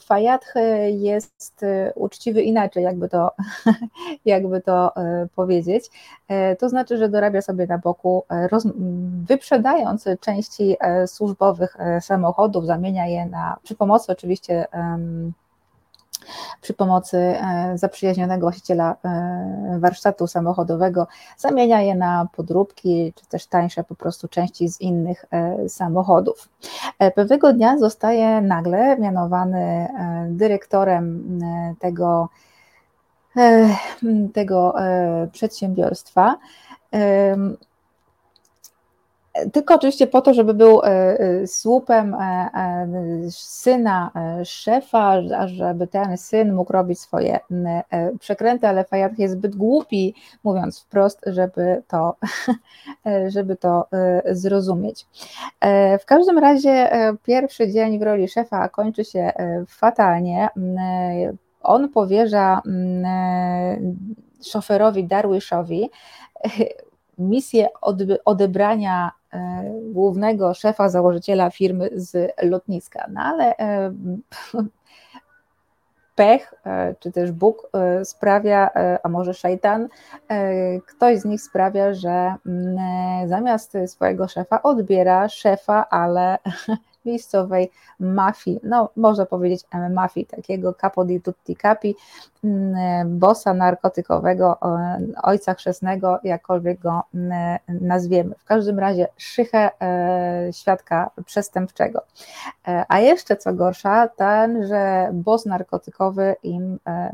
Fayad jest uczciwy inaczej, jakby to, [laughs] jakby to powiedzieć. To znaczy, że dorabia sobie na boku, roz, wyprzedając części służbowych samochodów, zamienia je na, przy pomocy oczywiście przy pomocy e, zaprzyjaźnionego właściciela e, warsztatu samochodowego zamienia je na podróbki, czy też tańsze po prostu części z innych e, samochodów. Pewnego dnia zostaje nagle mianowany dyrektorem tego, tego przedsiębiorstwa tylko oczywiście po to, żeby był e, e, słupem e, syna szefa, żeby ten syn mógł robić swoje przekręty, ale Fayad jest zbyt głupi, mówiąc wprost, żeby to, [laughs] żeby to zrozumieć. W każdym razie pierwszy dzień w roli szefa kończy się fatalnie. On powierza szoferowi Darwishowi misję odebrania głównego szefa, założyciela firmy z lotniska. No ale e, pech, e, czy też Bóg sprawia, a może szajtan, ktoś z nich sprawia, że mm, zamiast swojego szefa odbiera szefa, ale miejscowej mafii, no można powiedzieć mafii, takiego capo di tutti capi, mm, bossa narkotykowego, ojca chrzestnego, jakkolwiek go mm, nazwiemy. W każdym razie szychę e, świadka przestępczego. E, a jeszcze co gorsza, ten, że boss narkotykowy im, e,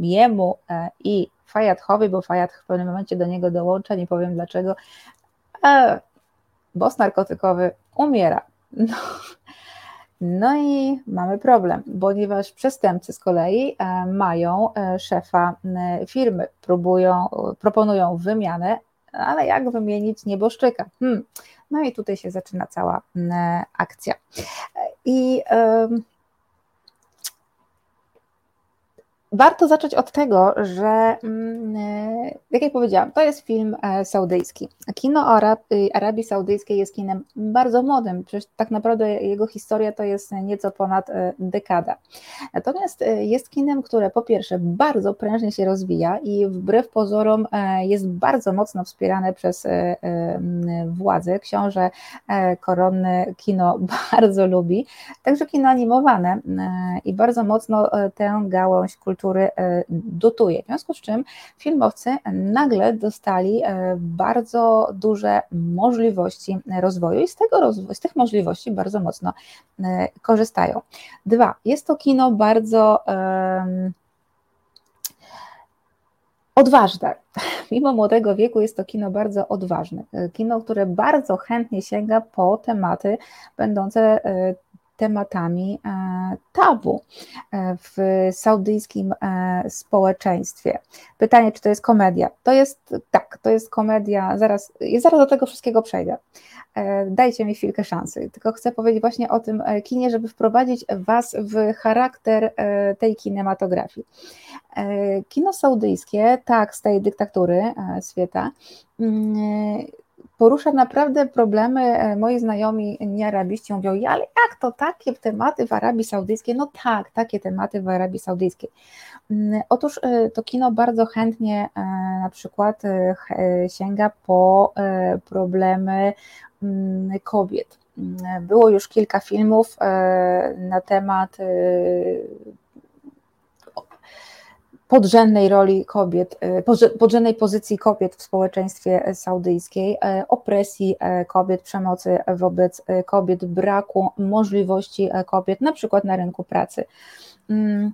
jemu i Fayadhowi, bo Fayad w pewnym momencie do niego dołącza, nie powiem dlaczego, boss narkotykowy umiera. No. No i mamy problem, ponieważ przestępcy z kolei e, mają e, szefa firmy, próbują, proponują wymianę, ale jak wymienić nieboszczyka? Hmm. No i tutaj się zaczyna cała akcja. I Warto zacząć od tego, że, mm, e, jak ja powiedziałam, to jest film e, saudyjski. Kino Arab, y, Arabii Saudyjskiej jest kinem bardzo młodym, przecież tak naprawdę jego historia to jest nieco ponad e, dekada. Natomiast jest kinem, które po pierwsze bardzo prężnie się rozwija i wbrew pozorom jest bardzo mocno wspierane przez władze. Książę koronny kino [laughs] bardzo lubi, także kino animowane i bardzo mocno tę gałąź kultury który e, dotuje. W związku z czym filmowcy nagle dostali e, bardzo duże możliwości rozwoju i z, tego z tych możliwości bardzo mocno e, korzystają. Dwa, jest to kino bardzo odważne. [laughs] Mimo młodego wieku jest to kino bardzo odważne. Kino, które bardzo chętnie sięga po tematy będące tematami e, tabu e, w saudyjskim e, społeczeństwie. Pytanie, czy to jest komedia? To jest tak, to jest komedia, zaraz, zaraz do tego wszystkiego przejdę. Dajcie mi chwilkę szansy, tylko chcę powiedzieć właśnie o tym kinie, żeby wprowadzić Was w charakter tej kinematografii. Kino saudyjskie, tak, z tej dyktatury świata, mm, porusza naprawdę problemy. E, moi znajomi niearabiści mówią, ale jak to takie tematy w Arabii Saudyjskiej? No tak, takie tematy w Arabii Saudyjskiej. Mm, otóż e, to kino bardzo chętnie e, na przykład sięga po problemy mm, kobiet. Mm, było już kilka filmów na temat podrzędnej roli kobiet, e, podrzędnej pozycji kobiet w społeczeństwie saudyjskiej, e, opresji e, kobiet, przemocy wobec kobiet, braku możliwości kobiet, na przykład na rynku pracy. Mm,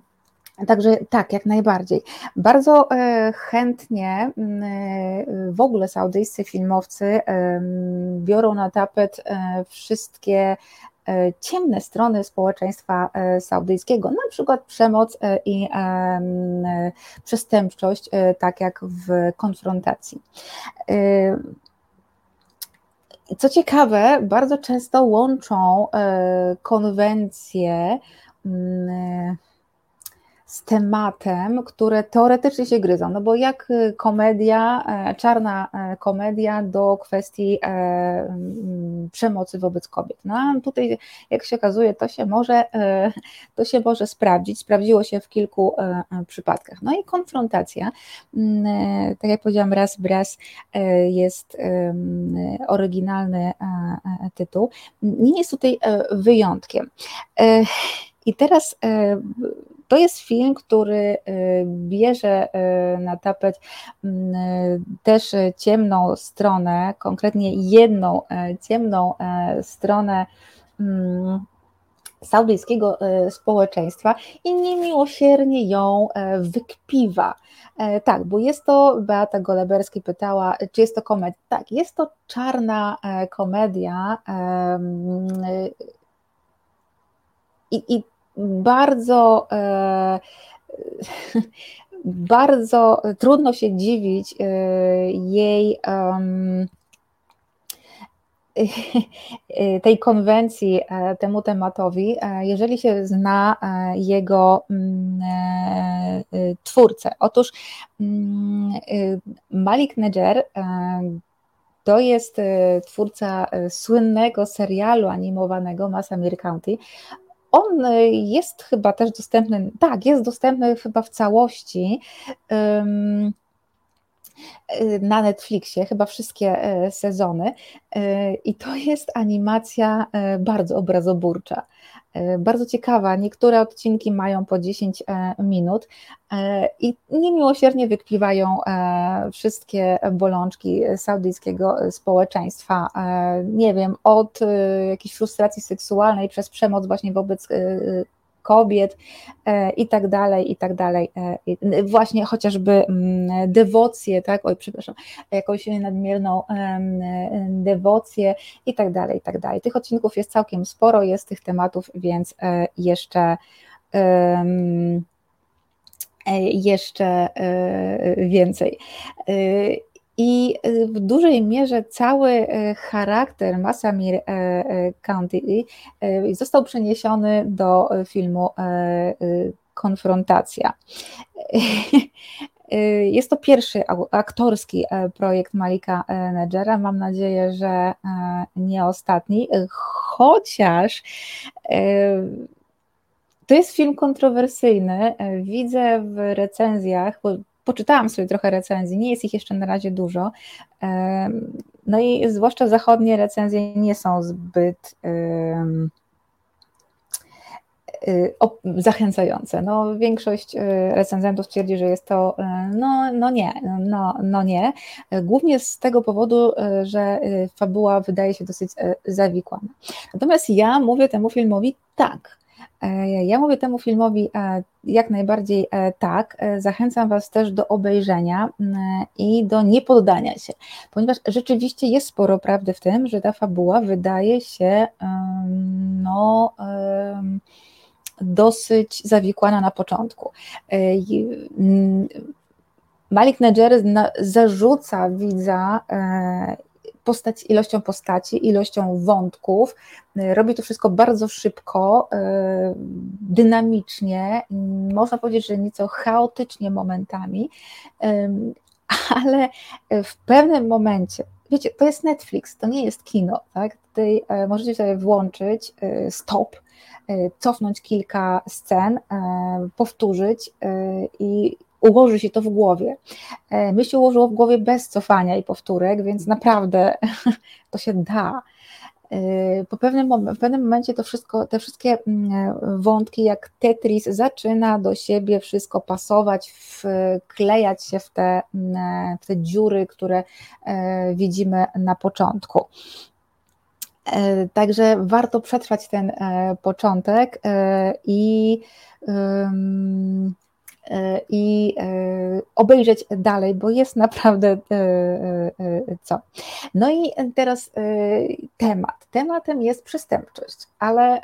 także tak, jak najbardziej. Bardzo chętnie mm, w ogóle saudyjscy filmowcy biorą na tapet wszystkie ciemne strony społeczeństwa e, saudyjskiego, na przykład przemoc e, i przestępczość, tak jak w konfrontacji. Co ciekawe, bardzo często łączą konwencje z tematem, które teoretycznie się gryzą, no bo jak y, komedia, e, czarna e, komedia do kwestii e, przemocy wobec kobiet. No a tutaj, jak się okazuje, to się może, to się może sprawdzić, sprawdziło się w kilku przypadkach. No i konfrontacja, tak jak powiedziałam, raz w raz jest oryginalny tytuł, nie jest tutaj wyjątkiem. I teraz to jest film, który y, bierze y, na tapet mm, y, też ciemną stronę, konkretnie jedną ciemną stronę mm, saudyjskiego społeczeństwa i niemiłosiernie ją wykpiwa. Tak, bo jest to, Beata Goleberski pytała, czy jest to komedia. Tak, jest to czarna komedia i, i bardzo, e, [laughs] bardzo trudno się dziwić e, jej [laughs] tej konwencji, e, temu tematowi, jeżeli się zna jego mm, twórcę. Otóż mm, Malik Nedger to jest twórca słynnego serialu animowanego Masamir County. On jest chyba też dostępny, tak, jest dostępny chyba w całości. Y, na Netflixie, chyba wszystkie y, sezony. I to jest animacja bardzo obrazoburcza. Bardzo ciekawa. Niektóre odcinki mają po 10 e, minut i niemiłosiernie wykpiwają wszystkie bolączki saudyjskiego społeczeństwa. Nie wiem, od jakiejś frustracji seksualnej przez przemoc właśnie wobec kobiet i tak dalej, i tak dalej. Właśnie chociażby mm, dewocję, tak, oj, przepraszam, jakąś nadmierną dewocję i tak dalej, i tak dalej. Tych odcinków jest całkiem sporo, jest tych tematów, więc jeszcze jeszcze więcej. I w dużej mierze cały charakter Masamir County został przeniesiony do filmu Konfrontacja. [laughs] Jest to pierwszy aktorski projekt Malika Nedżera. Mam nadzieję, że nie ostatni, chociaż to jest film kontrowersyjny. Widzę w recenzjach, poczytałam sobie trochę recenzji, nie jest ich jeszcze na razie dużo. No i zwłaszcza zachodnie recenzje nie są zbyt y, zachęcające. No, większość y, recenzentów twierdzi, że jest to no, no nie, no, no nie. Głównie z tego powodu, y, że fabuła wydaje się dosyć zawikłana. Natomiast ja mówię temu filmowi tak. E, ja mówię temu filmowi e, jak najbardziej e, tak. Zachęcam Was też do obejrzenia i do niepoddania się, ponieważ rzeczywiście jest sporo prawdy w tym, że ta fabuła wydaje się no, dosyć zawikłana na początku. Malik Nedżer zarzuca widza postać, ilością postaci, ilością wątków. Y, robi to wszystko bardzo szybko, y, dynamicznie, można powiedzieć, że nieco chaotycznie momentami, [laughs] ale w pewnym momencie, wiecie, to jest Netflix, to nie jest kino, tak? Tutaj możecie sobie włączyć stop, cofnąć kilka scen, powtórzyć i ułoży się to w głowie. E, mi się ułożyło w głowie bez cofania i powtórek, więc naprawdę [laughs] to się da. E, po pewnym, w pewnym momencie to wszystko, te wszystkie mm, wątki jak Tetris zaczyna do siebie wszystko pasować, wklejać się w te, mm, w te dziury, które e, widzimy na początku. Także warto przetrwać ten początek i E, i e, obejrzeć dalej, bo jest naprawdę e, co. No i teraz temat. Tematem jest przestępczość, ale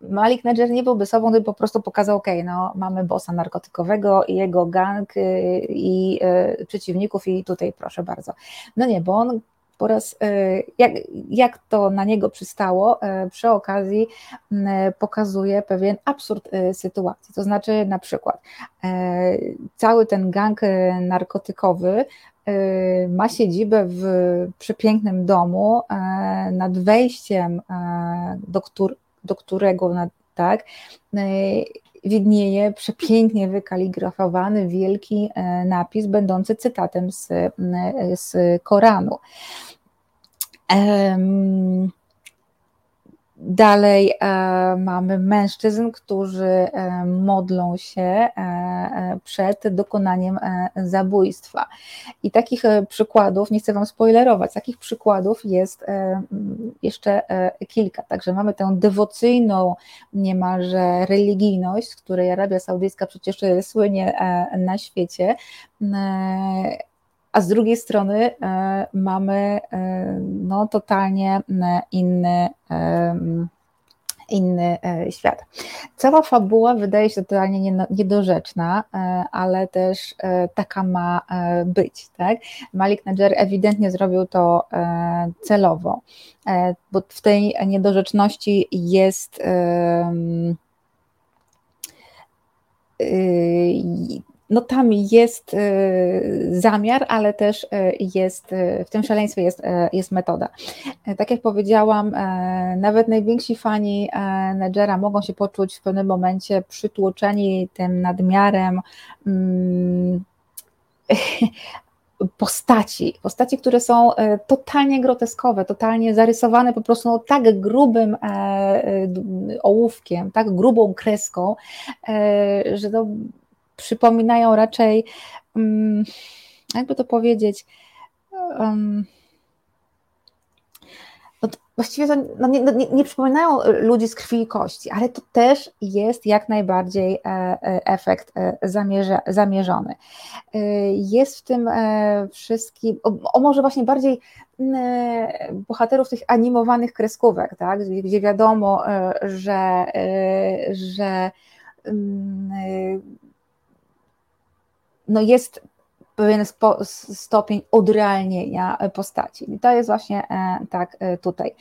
Malik Nedger nie byłby sobą, gdyby po prostu pokazał, ok, no mamy bossa narkotykowego i jego gang i przeciwników i tutaj proszę bardzo. No nie, bo on po raz, e, jak, jak to na niego przystało, e, przy okazji pokazuje pewien absurd e, sytuacji. To znaczy, na przykład, cały ten gang narkotykowy ma siedzibę w przepięknym domu, nad wejściem, do, któr, do którego tak, widnieje przepięknie wykaligrafowany wielki e, napis będący cytatem z, e, z Koranu. Dalej e, mamy mężczyzn, którzy e, modlą się e, przed dokonaniem zabójstwa. I takich przykładów, nie chcę Wam spoilerować, takich przykładów jest jeszcze kilka. Także mamy tę dewocyjną, niemalże religijność, z której Arabia Saudyjska przecież słynie na świecie a z drugiej strony e, mamy e, no, totalnie e, inny inny świat. Cała fabuła wydaje się totalnie niedorzeczna, ale też taka ma być. Tak? Malik Nadger ewidentnie zrobił to celowo, bo w tej niedorzeczności jest no tam jest y, zamiar, ale też y, jest, y, w tym szaleństwie jest, jest metoda. Tak jak powiedziałam, nawet najwięksi fani Nedgera mogą się poczuć w pewnym momencie przytłoczeni tym nadmiarem mm, [laughs] postaci, postaci, które są totalnie groteskowe, totalnie zarysowane po prostu no, tak grubym ołówkiem, tak grubą kreską, że to przypominają raczej, mm, jakby to powiedzieć, właściwie to, no nie, no nie, nie, przypominają ludzi z krwi i kości, ale to też jest jak najbardziej e, e, efekt zamierza, zamierzony. Jest w tym wszystkim, o, o może właśnie bardziej bohaterów tych animowanych kreskówek, tak, gdzie, gdzie wiadomo, że, że no jest pewien spo, stopień odrealnienia postaci. I to jest właśnie e, tak e, tutaj.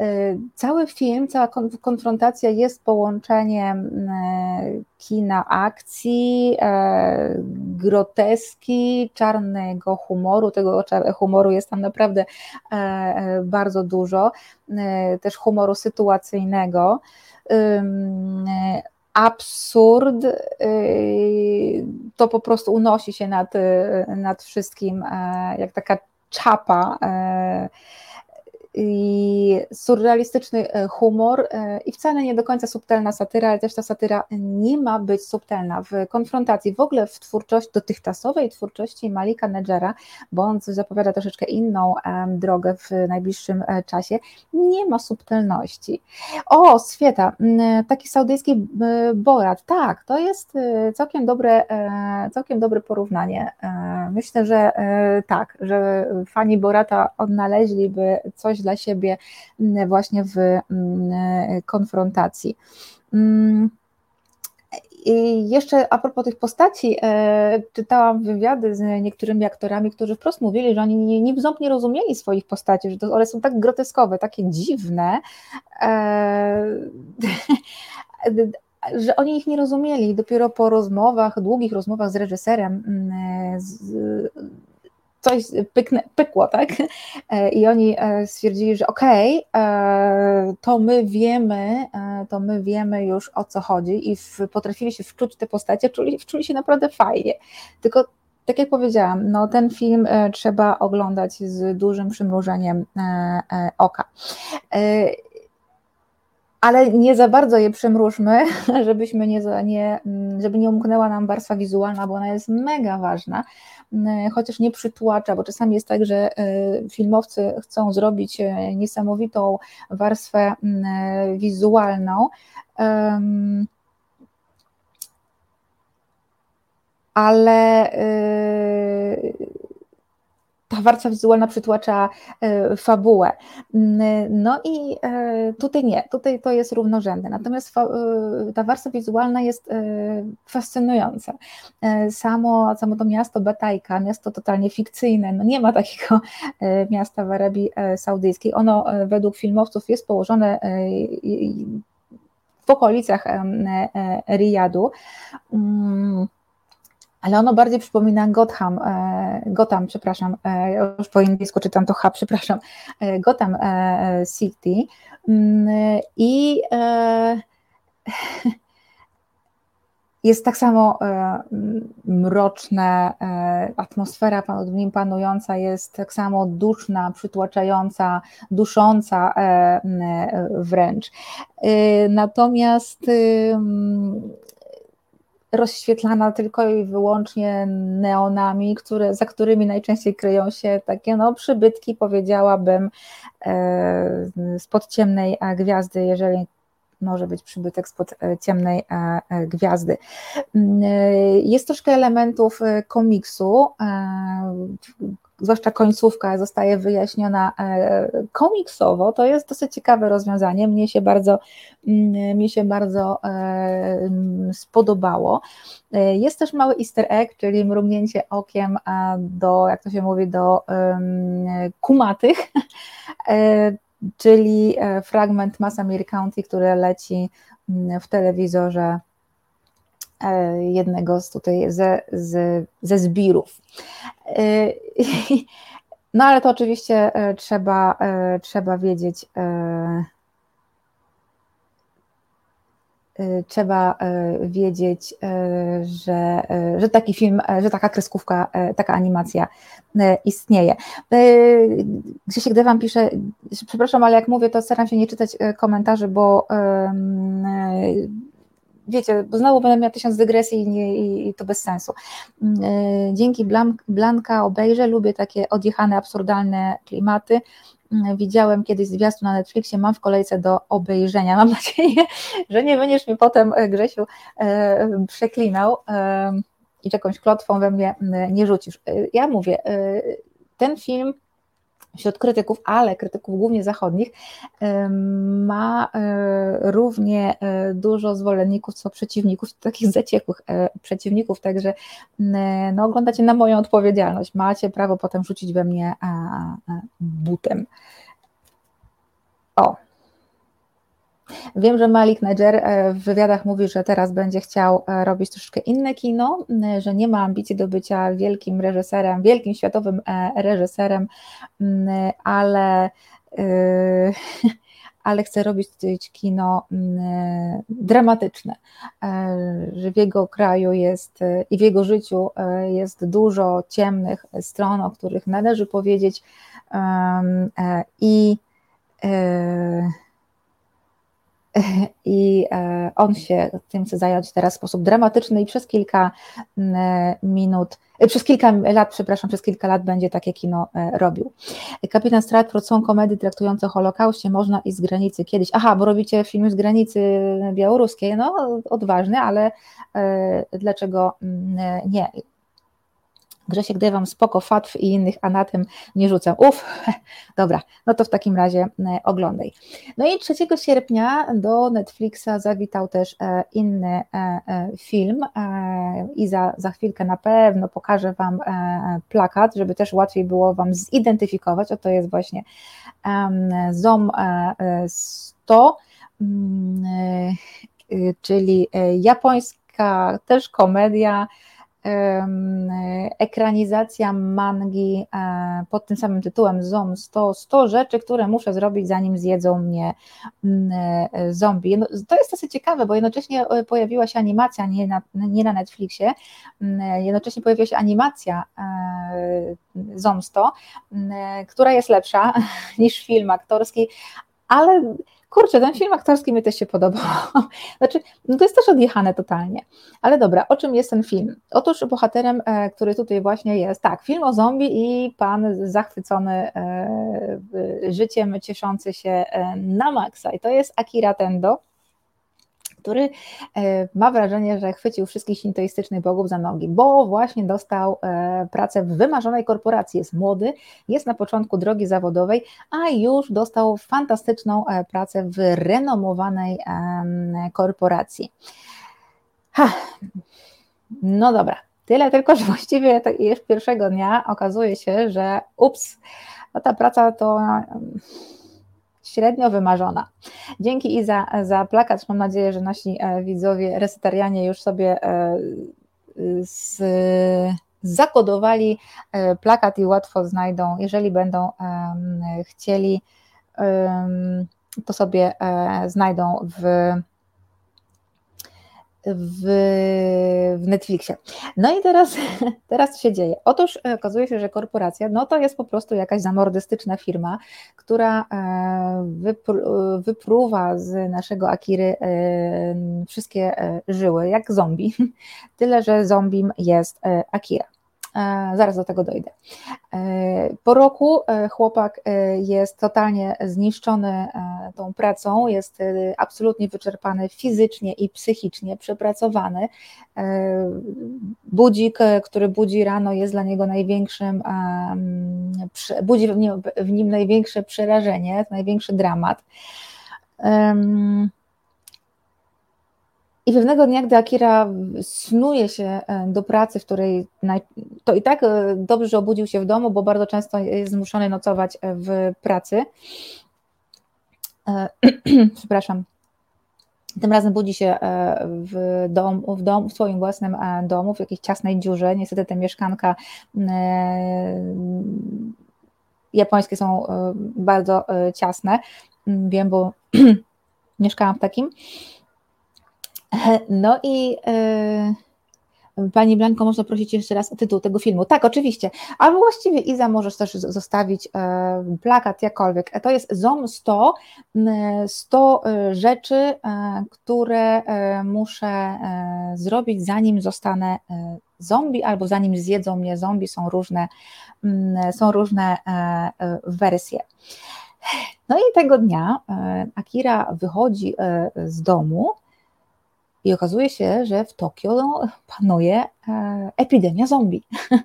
E, cały film, cała konfrontacja jest połączeniem kina akcji, groteski, czarnego humoru. Tego humoru jest tam naprawdę bardzo dużo. Też humoru sytuacyjnego absurd, y, to po prostu unosi się nad, nad wszystkim, e, jak taka czapa e, i surrealistyczny e, humor e, i wcale nie do końca subtelna satyra, ale też ta satyra nie ma być subtelna. W konfrontacji, w ogóle w twórczości, dotychczasowej twórczości Malika Nedżera, bo on zapowiada troszeczkę inną drogę w najbliższym e, czasie, nie ma subtelności. O, Swieta, taki saudyjski Borat, tak, to jest całkiem dobre, całkiem dobre porównanie. Myślę, że tak, że fani Borata odnaleźliby coś dla siebie mm, właśnie w mm, konfrontacji. Mm, I jeszcze a propos tych postaci, e, czytałam wywiady z niektórymi aktorami, którzy wprost mówili, że oni nie, nie, nie rozumieli swoich postaci, że to, one są tak groteskowe, takie dziwne, e, [laughs] że oni ich nie rozumieli. Dopiero po rozmowach, długich rozmowach z reżyserem, z, coś pyknę, pykło, tak? [laughs] E, I oni e, stwierdzili, że okej, okay, e, to my wiemy, to my wiemy już o co chodzi i w, potrafili się wczuć te postacie, czuli, wczuli się naprawdę fajnie. Tylko tak jak powiedziałam, no ten film trzeba oglądać z dużym przymrużeniem oka ale nie za bardzo je przymrużmy, [laughs] żebyśmy nie, nie, żeby nie umknęła nam warstwa wizualna, bo ona jest mega ważna, chociaż nie przytłacza, bo czasami jest tak, że e, filmowcy chcą zrobić e, niesamowitą warstwę wizualną, ale e, ta warstwa wizualna przytłacza e, fabułę. Mm, no i e, tutaj nie, tutaj to jest równorzędne. Natomiast e, ta warstwa wizualna jest fascynująca. Samo, samo to miasto Batajka, miasto totalnie fikcyjne, no nie ma takiego miasta w Arabii Saudyjskiej. Ono według filmowców jest położone w okolicach Riyadu. Ale ono bardziej przypomina Gotham, e, Gotham, przepraszam, e, już po angielsku czytam to H, [laughs] przepraszam, e, Gotham City mm, i [laughs] jest tak samo mroczne, atmosfera w nim panująca jest tak samo duszna, przytłaczająca, dusząca wręcz. Natomiast rozświetlana tylko i wyłącznie neonami, które, za którymi najczęściej kryją się takie no, przybytki, powiedziałabym, e, spod ciemnej gwiazdy, jeżeli może być przybytek spod e, ciemnej e, gwiazdy. Mm, jest troszkę elementów komiksu, zwłaszcza końcówka zostaje wyjaśniona e, komiksowo, to jest dosyć ciekawe rozwiązanie. Mnie się bardzo, mm, mnie się bardzo e, mm, spodobało. E, jest też mały easter egg, czyli mrugnięcie okiem do, jak to się mówi, do kumatych, [laughs] czyli fragment Mass County, który leci mm, w telewizorze E, jednego z tutaj ze, ze, ze zbirów. E, [laughs] no ale to oczywiście e, trzeba, trzeba wiedzieć, trzeba wiedzieć, że, że taki film, że taka kreskówka, taka animacja istnieje. Grzesiek Dewan pisze, przepraszam, ale jak mówię, to staram się nie czytać komentarzy, bo wiecie, bo znowu będę miała tysiąc dygresji i, nie, i, to bez sensu. Dzięki Blanka obejrzę, lubię takie odjechane, absurdalne klimaty. Widziałem kiedyś zwiastun na Netflixie, mam w kolejce do obejrzenia. Mam [laughs] nadzieję, że nie będziesz mi potem, Grzesiu, przeklinał i jakąś klotwą we mnie nie rzucisz. Ja mówię, ten film wśród krytyków, ale krytyków głównie zachodnich, ma e, równie e, dużo zwolenników, co przeciwników, takich zaciekłych e, przeciwników, także no, oglądacie na moją odpowiedzialność, macie prawo potem rzucić we mnie butem. O, Wiem, że Malik Nedger e, w wywiadach mówi, że teraz będzie chciał e, robić troszeczkę inne kino, że nie ma ambicji do bycia wielkim reżyserem, wielkim światowym e, reżyserem, ale, [laughs] ale chce robić kino dramatyczne, że w jego kraju jest i w jego życiu jest dużo ciemnych stron, o których należy powiedzieć i i e, on się tym chce zająć teraz w sposób dramatyczny i przez kilka minut, e, przez kilka lat, przepraszam, przez kilka lat będzie takie kino e, robił. Kapitan Stratford są komedie traktujące o Holokauście, można i z granicy kiedyś. Aha, bo robicie filmy z granicy białoruskiej, no odważny, ale dlaczego nie? Grzesiek Wam spoko, fatw i innych anatem nie rzucam. Uff, [laughs] dobra, no to w takim razie e, oglądaj. No i 3 sierpnia do Netflixa zawitał też e, inny e, film i za, za chwilkę na pewno pokażę Wam plakat, żeby też łatwiej było Wam zidentyfikować. Oto jest właśnie ZOM 100, mm, czyli japońska też komedia, ekranizacja mangi e, pod tym samym tytułem ZOM 100, 100 rzeczy, które muszę zrobić zanim zjedzą mnie mm, e, zombie. No, to jest dosyć ciekawe, bo jednocześnie e, pojawiła się animacja nie na, nie na Netflixie, mm, jednocześnie pojawiła się animacja ZOM 100, mm, która jest lepsza [laughs] niż film aktorski, ale kurczę, ten film aktorski mi też się podobał. [laughs] Znaczy, no to jest też odjechane totalnie. Ale dobra, o czym jest ten film? Otóż bohaterem, e, który tutaj właśnie jest, tak, film o zombie i pan zachwycony e, życiem, cieszący się e, na maksa. I to jest Akira Tendo który e, ma wrażenie, że chwycił wszystkich sintoistycznych bogów za nogi, bo właśnie dostał e, pracę w wymarzonej korporacji. Jest młody, jest na początku drogi zawodowej, a już dostał fantastyczną e, pracę w renomowanej korporacji. Ha. No dobra, tyle tylko, że właściwie już pierwszego dnia okazuje się, że ups, no ta praca to średnio wymarzona. Dzięki i za, za plakat. Mam nadzieję, że nasi e, widzowie resetarianie już sobie e, z, zakodowali e, plakat i łatwo znajdą, jeżeli będą chcieli, to sobie znajdą w w, w Netflixie. No i teraz, [laughs] teraz co się dzieje? Otóż e, okazuje się, że korporacja, no to jest po prostu jakaś zamordystyczna firma, która e, wypru, wypruwa z naszego Akiry e, wszystkie żyły, jak zombie, [laughs] tyle, że zombim jest Akira. E, zaraz do tego dojdę. E, po roku e, chłopak jest totalnie zniszczony tą pracą, jest absolutnie wyczerpany fizycznie i psychicznie, przepracowany. Budzik, który budzi rano, jest dla niego największym, budzi w nim największe przerażenie, największy dramat. I pewnego dnia, gdy Akira snuje się e, do pracy, w której to i tak e, dobrze, obudził się w domu, bo bardzo często jest zmuszony nocować e, w pracy. [clears throat] Przepraszam. Tym razem budzi się w, dom, w, dom, w swoim własnym domu, w jakiejś ciasnej dziurze. Niestety te mieszkanka japońskie są bardzo ciasne. Wiem, bo [clears throat] mieszkałam w takim. No i yy, Pani Blanko, można prosić jeszcze raz o tytuł tego filmu. Tak, oczywiście. A właściwie Iza możesz też zostawić yy, plakat jakkolwiek. To jest ZOM 100, 100 rzeczy, które muszę zrobić, zanim zostanę zombie, albo zanim zjedzą mnie zombie, są różne, są różne wersje. No i tego dnia Akira wychodzi z domu i okazuje się, że w Tokio no, panuje epidemia zombie. [laughs]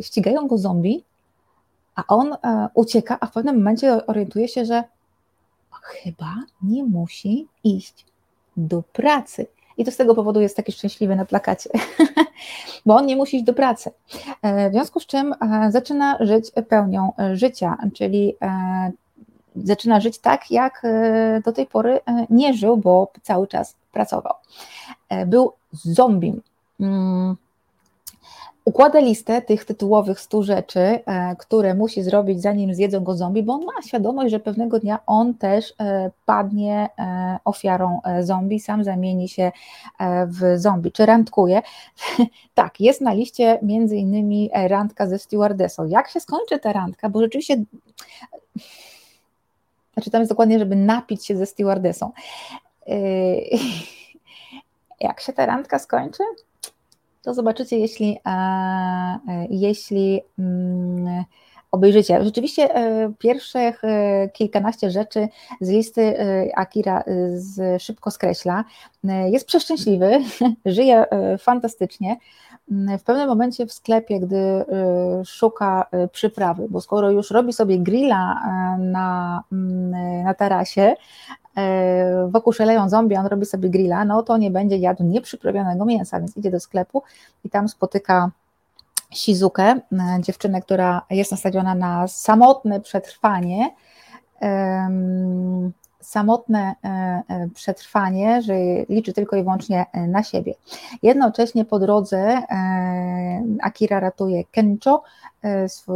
Ścigają go zombie, a on ucieka, a w pewnym momencie orientuje się, że chyba nie musi iść do pracy. I to z tego powodu jest taki szczęśliwy na plakacie, [laughs] bo on nie musi iść do pracy. E, w związku z czym e, zaczyna żyć pełnią e, życia, czyli zaczyna żyć tak, jak do tej pory nie żył, bo cały czas pracował. Był zombiem. Mm, układa listę tych tytułowych 100 rzeczy, e, które musi zrobić zanim zjedzą go zombie, bo on ma świadomość, że pewnego dnia on też e, padnie e, ofiarą zombie, sam zamieni się w zombie, czy randkuje. [laughs] tak, jest na liście między innymi randka ze stewardessą. Jak się skończy ta randka, bo rzeczywiście znaczy tam jest dokładnie, żeby napić się ze stewardessą. [laughs] Jak się ta randka skończy? to zobaczycie, jeśli, e, e, jeśli mm, obejrzycie. Rzeczywiście e, pierwszych kilkanaście rzeczy z listy Akira z, szybko skreśla. Jest przeszczęśliwy, [laughs] żyje fantastycznie. W pewnym momencie w sklepie, gdy szuka przyprawy, bo skoro już robi sobie grilla na, mm, na tarasie, wokół szaleją zombie, on robi sobie grilla, no to nie będzie jadł nieprzyprawionego mięsa, więc idzie do sklepu i tam spotyka Shizukę, dziewczynę, która jest nastawiona na samotne przetrwanie, samotne e, e, przetrwanie, że liczy tylko i wyłącznie e, na siebie. Jednocześnie po drodze Akira ratuje Kencho,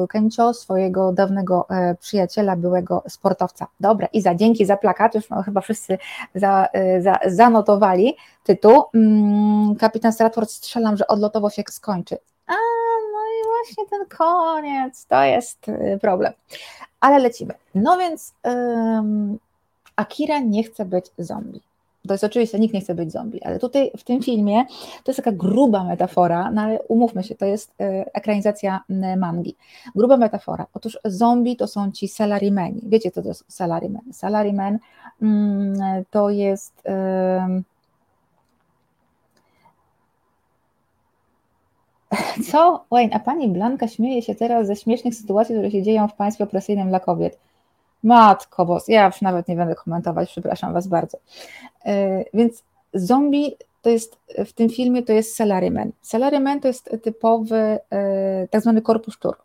Kencho, swojego dawnego przyjaciela, byłego sportowca. Dobra, i za dzięki za plakat, już no, chyba wszyscy za, za, zanotowali tytuł. Mm, kapitan Stratford strzelam, że odlotowo się skończy. A, no i właśnie ten koniec, to jest problem. Ale lecimy. No więc Akira nie chce być zombie. To jest oczywiście, nikt nie chce być zombie, ale tutaj w tym filmie to jest taka gruba metafora, no ale umówmy się, to jest e, ekranizacja mangi. Gruba metafora. Otóż zombie to są ci salarymeni. Wiecie, co to jest salarymen? Salarymen mm, to jest... Co? Wayne, a pani Blanka śmieje się teraz ze śmiesznych sytuacji, które się dzieją w państwie opresyjnym dla kobiet. Matko bos, ja już nawet nie będę komentować, przepraszam Was bardzo. E, więc zombie to jest w tym filmie to jest salaryman. Salaryman to jest typowy e, tak zwany korpus szczur. E,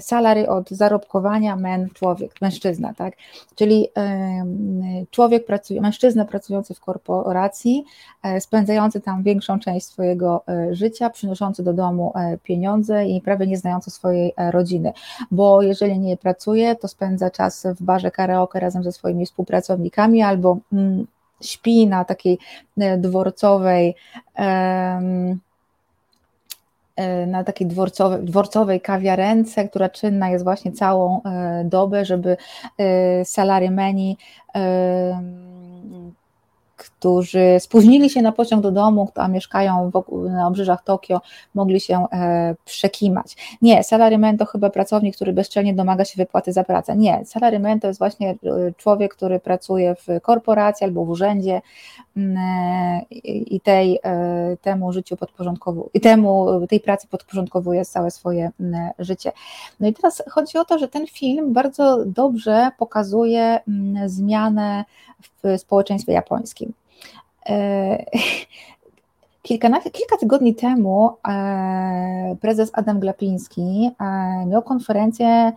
salary od zarobkowania men człowiek, mężczyzna, tak? Czyli człowiek pracuje, mężczyzna pracujący w korporacji, e, spędzający tam większą część swojego e, życia, przynoszący do domu pieniądze i prawie nie znający swojej rodziny, bo jeżeli nie pracuje, to spędza czas w barze karaoke razem ze swoimi współpracownikami albo mm, śpi na takiej dworcowej E, na takiej dworcowej, dworcowej kawiarence, która czynna jest właśnie całą e, dobę, żeby e, salarymeni którzy spóźnili się na pociąg do domu, a mieszkają wokół, na obrzeżach Tokio, mogli się e, przekimać. Nie, salaryman to chyba pracownik, który bezczelnie domaga się wypłaty za pracę. Nie, salaryman to jest właśnie e, człowiek, który pracuje w korporacji albo w urzędzie mm, e, i tej, e, temu życiu podporządkowuje, i temu, tej pracy podporządkowuje całe swoje mm, życie. No i teraz chodzi o to, że ten film bardzo dobrze pokazuje mm, zmianę w społeczeństwie japońskim. E, [laughs] kilka tygodni temu e, prezes Adam Glapiński e, miał konferencję,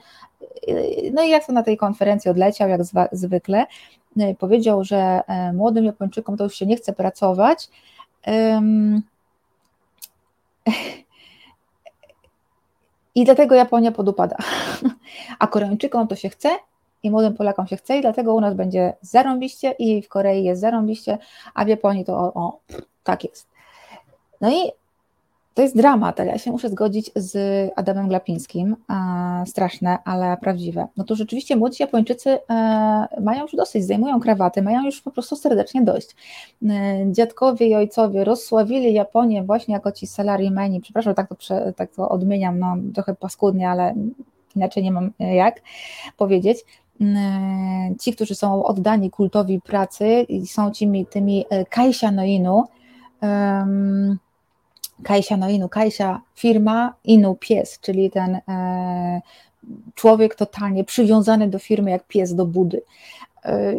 no i jak to na tej konferencji odleciał, jak zwykle, powiedział, że młodym Japończykom to już się nie chce pracować. [laughs] I dlatego Japonia podupada. [laughs] A Koreańczykom to się chce i młodym Polakom się chce i dlatego u nas będzie zarąbiście i w Korei jest zarąbiście, a w Japonii to o, o tak jest. No i to jest dramat, ale ja się muszę zgodzić z Adamem Glapińskim. E, straszne, ale prawdziwe. No to rzeczywiście młodzi Japończycy e, mają już dosyć, zdejmują krawaty, mają już po prostu serdecznie dość. E, dziadkowie i ojcowie rozsławili Japonię właśnie jako ci salarimeni, przepraszam, tak to, tak to odmieniam, no trochę paskudnie, ale inaczej nie mam jak powiedzieć ci, którzy są oddani kultowi pracy, są tymi, tymi Kaisia Noinu, um, Kajsia no Inu, Kajsia firma, Inu pies, czyli ten e, człowiek totalnie przywiązany do firmy jak pies do budy. E,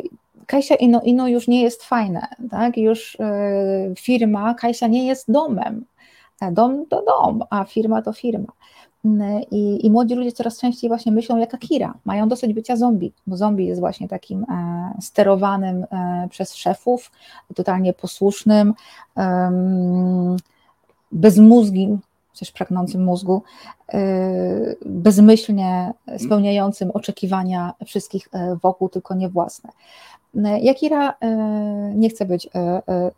Kajsia Ino Ino już nie jest fajne, tak? już e, firma, Kajsia nie jest domem, e, dom to dom, a firma to firma. I, I, młodzi ludzie coraz częściej właśnie myślą jak Akira, mają dosyć bycia zombie, bo zombie jest właśnie takim e, sterowanym e, przez szefów, totalnie posłusznym, bezmózgim, też pragnącym mózgu, y, bezmyślnie spełniającym oczekiwania wszystkich y, wokół, tylko nie własne. Jakira y, nie chce być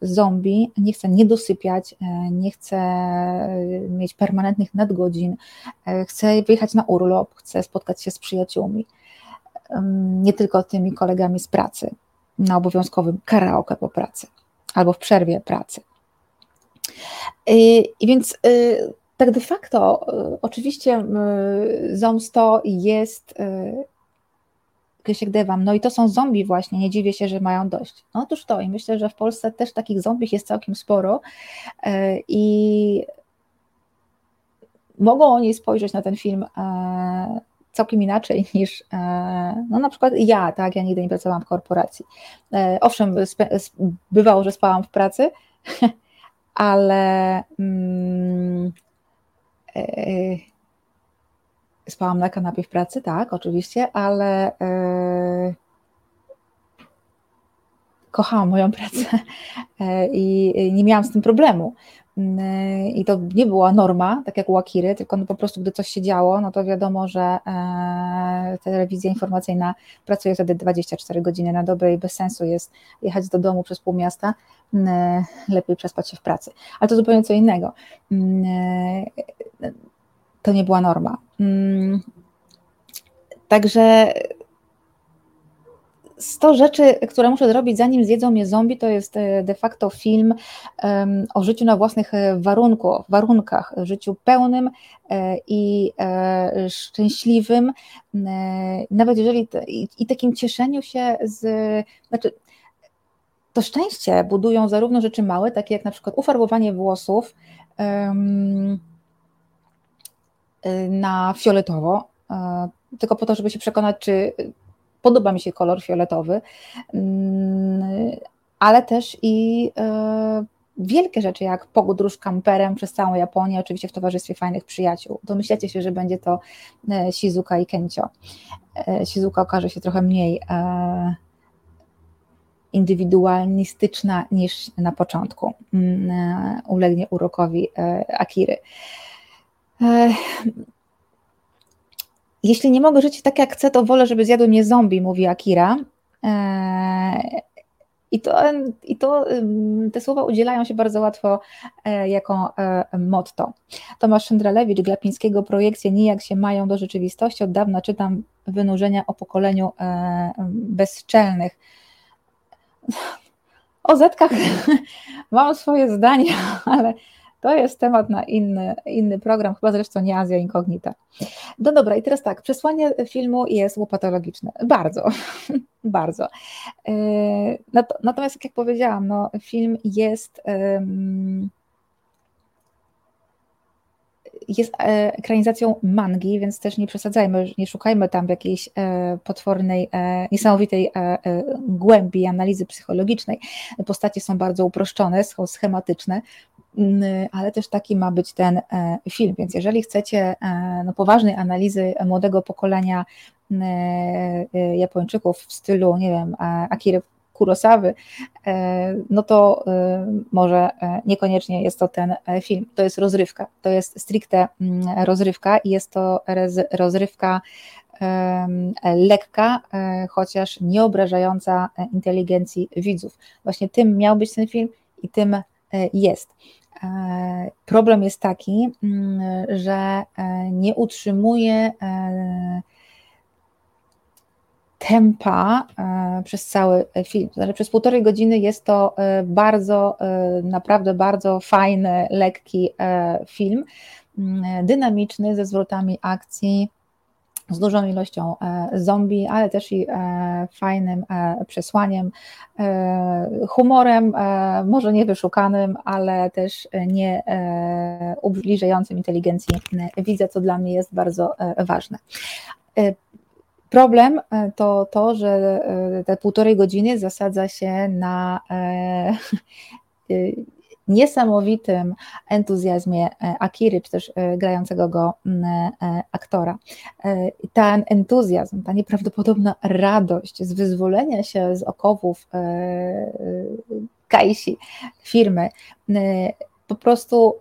zombie, nie chce nie dosypiać, nie chce mieć permanentnych nadgodzin, chce wyjechać na urlop, chce spotkać się z przyjaciółmi, nie tylko tymi kolegami z pracy, na obowiązkowym karaoke po pracy albo w przerwie pracy. I więc tak de facto, oczywiście y, Zomsto jest Krysiek Dewam, no i to są zombie właśnie, nie dziwię się, że mają dość. No otóż to i myślę, że w Polsce też takich zombie jest całkiem sporo i mogą oni spojrzeć na ten film całkiem inaczej [laughs] niż no na przykład ja, tak, ja nigdy nie pracowałam w korporacji. Owszem, bywało, że spałam w pracy, [laughs] ale mm, e, spałam na kanapie w pracy, tak, oczywiście, ale e, kochałam moją pracę [laughs] e, i nie miałam z tym problemu. I to nie była norma, tak jak u Akiry, tylko no po prostu gdy coś się działo, no to wiadomo, że e, telewizja informacyjna pracuje wtedy 24 godziny na dobę i bez sensu jest jechać do domu przez pół miasta, lepiej przespać się w pracy. Ale to zupełnie co innego. To nie była norma. Także 100 rzeczy, które muszę zrobić, zanim zjedzą mnie zombie, to jest e, de facto film o życiu na własnych e, warunku, warunkach, życiu pełnym e, i szczęśliwym, nawet jeżeli i, takim cieszeniu się z, znaczy to szczęście budują zarówno rzeczy małe, takie jak na przykład ufarbowanie włosów na fioletowo, tylko po to, żeby się przekonać, czy podoba mi się kolor fioletowy, mm, ale też i e, wielkie rzeczy, jak podróż kamperem przez całą Japonię, oczywiście w towarzystwie fajnych przyjaciół. Domyślacie się, że będzie to Shizuka i Kencio. E, Shizuka okaże się trochę mniej indywidualistyczna niż na początku. Ulegnie urokowi Akiry. Jeśli nie mogę żyć tak jak chcę, to wolę, żeby zjadły mnie zombie, mówi Akira. I to, i to te słowa udzielają się bardzo łatwo e, jako e, motto. Tomasz Szyndralewicz, Glapińskiego projekcje nijak się mają do rzeczywistości. Od dawna czytam wynurzenia o pokoleniu e, bezczelnych. O zetkach [laughs] mam swoje zdania, ale to jest temat na inny, inny program, chyba zresztą nie Azja Inkognita. No dobra, i teraz tak, przesłanie filmu jest łopatologiczne. Bardzo, [laughs] bardzo. E, natomiast, jak powiedziałam, no, film jest. Jest e, ekranizacją mangi, więc też nie przesadzajmy, nie szukajmy tam jakiejś e, potwornej, niesamowitej głębi analizy psychologicznej. Postacie są bardzo uproszczone, są schematyczne, Mm, ale też taki ma być ten e, film. Więc jeżeli chcecie e, no, poważnej analizy młodego pokolenia e, Japończyków w stylu, nie wiem, Akiry Kurosawy, no to może niekoniecznie jest to ten film. To jest rozrywka, to jest stricte mm, rozrywka i jest to rozrywka lekka, chociaż nie obrażająca inteligencji widzów. Właśnie tym miał być ten film i tym jest. Problem jest taki, mm, że nie utrzymuje tempa e, przez cały film. Znaczy, przez półtorej godziny jest to e, bardzo, e, naprawdę bardzo fajny, lekki film, mm, dynamiczny, ze zwrotami akcji, z dużą ilością zombie, ale też i fajnym przesłaniem, humorem, może nie wyszukanym, ale też nie ubliżającym inteligencji widza, co dla mnie jest bardzo ważne. Problem e, to to, że e, te półtorej godziny zasadza się na e, [laughs] niesamowitym entuzjazmie Akiry, czy też grającego go aktora. Ten entuzjazm, ta nieprawdopodobna radość z wyzwolenia się z okowów Kaishi, firmy, po prostu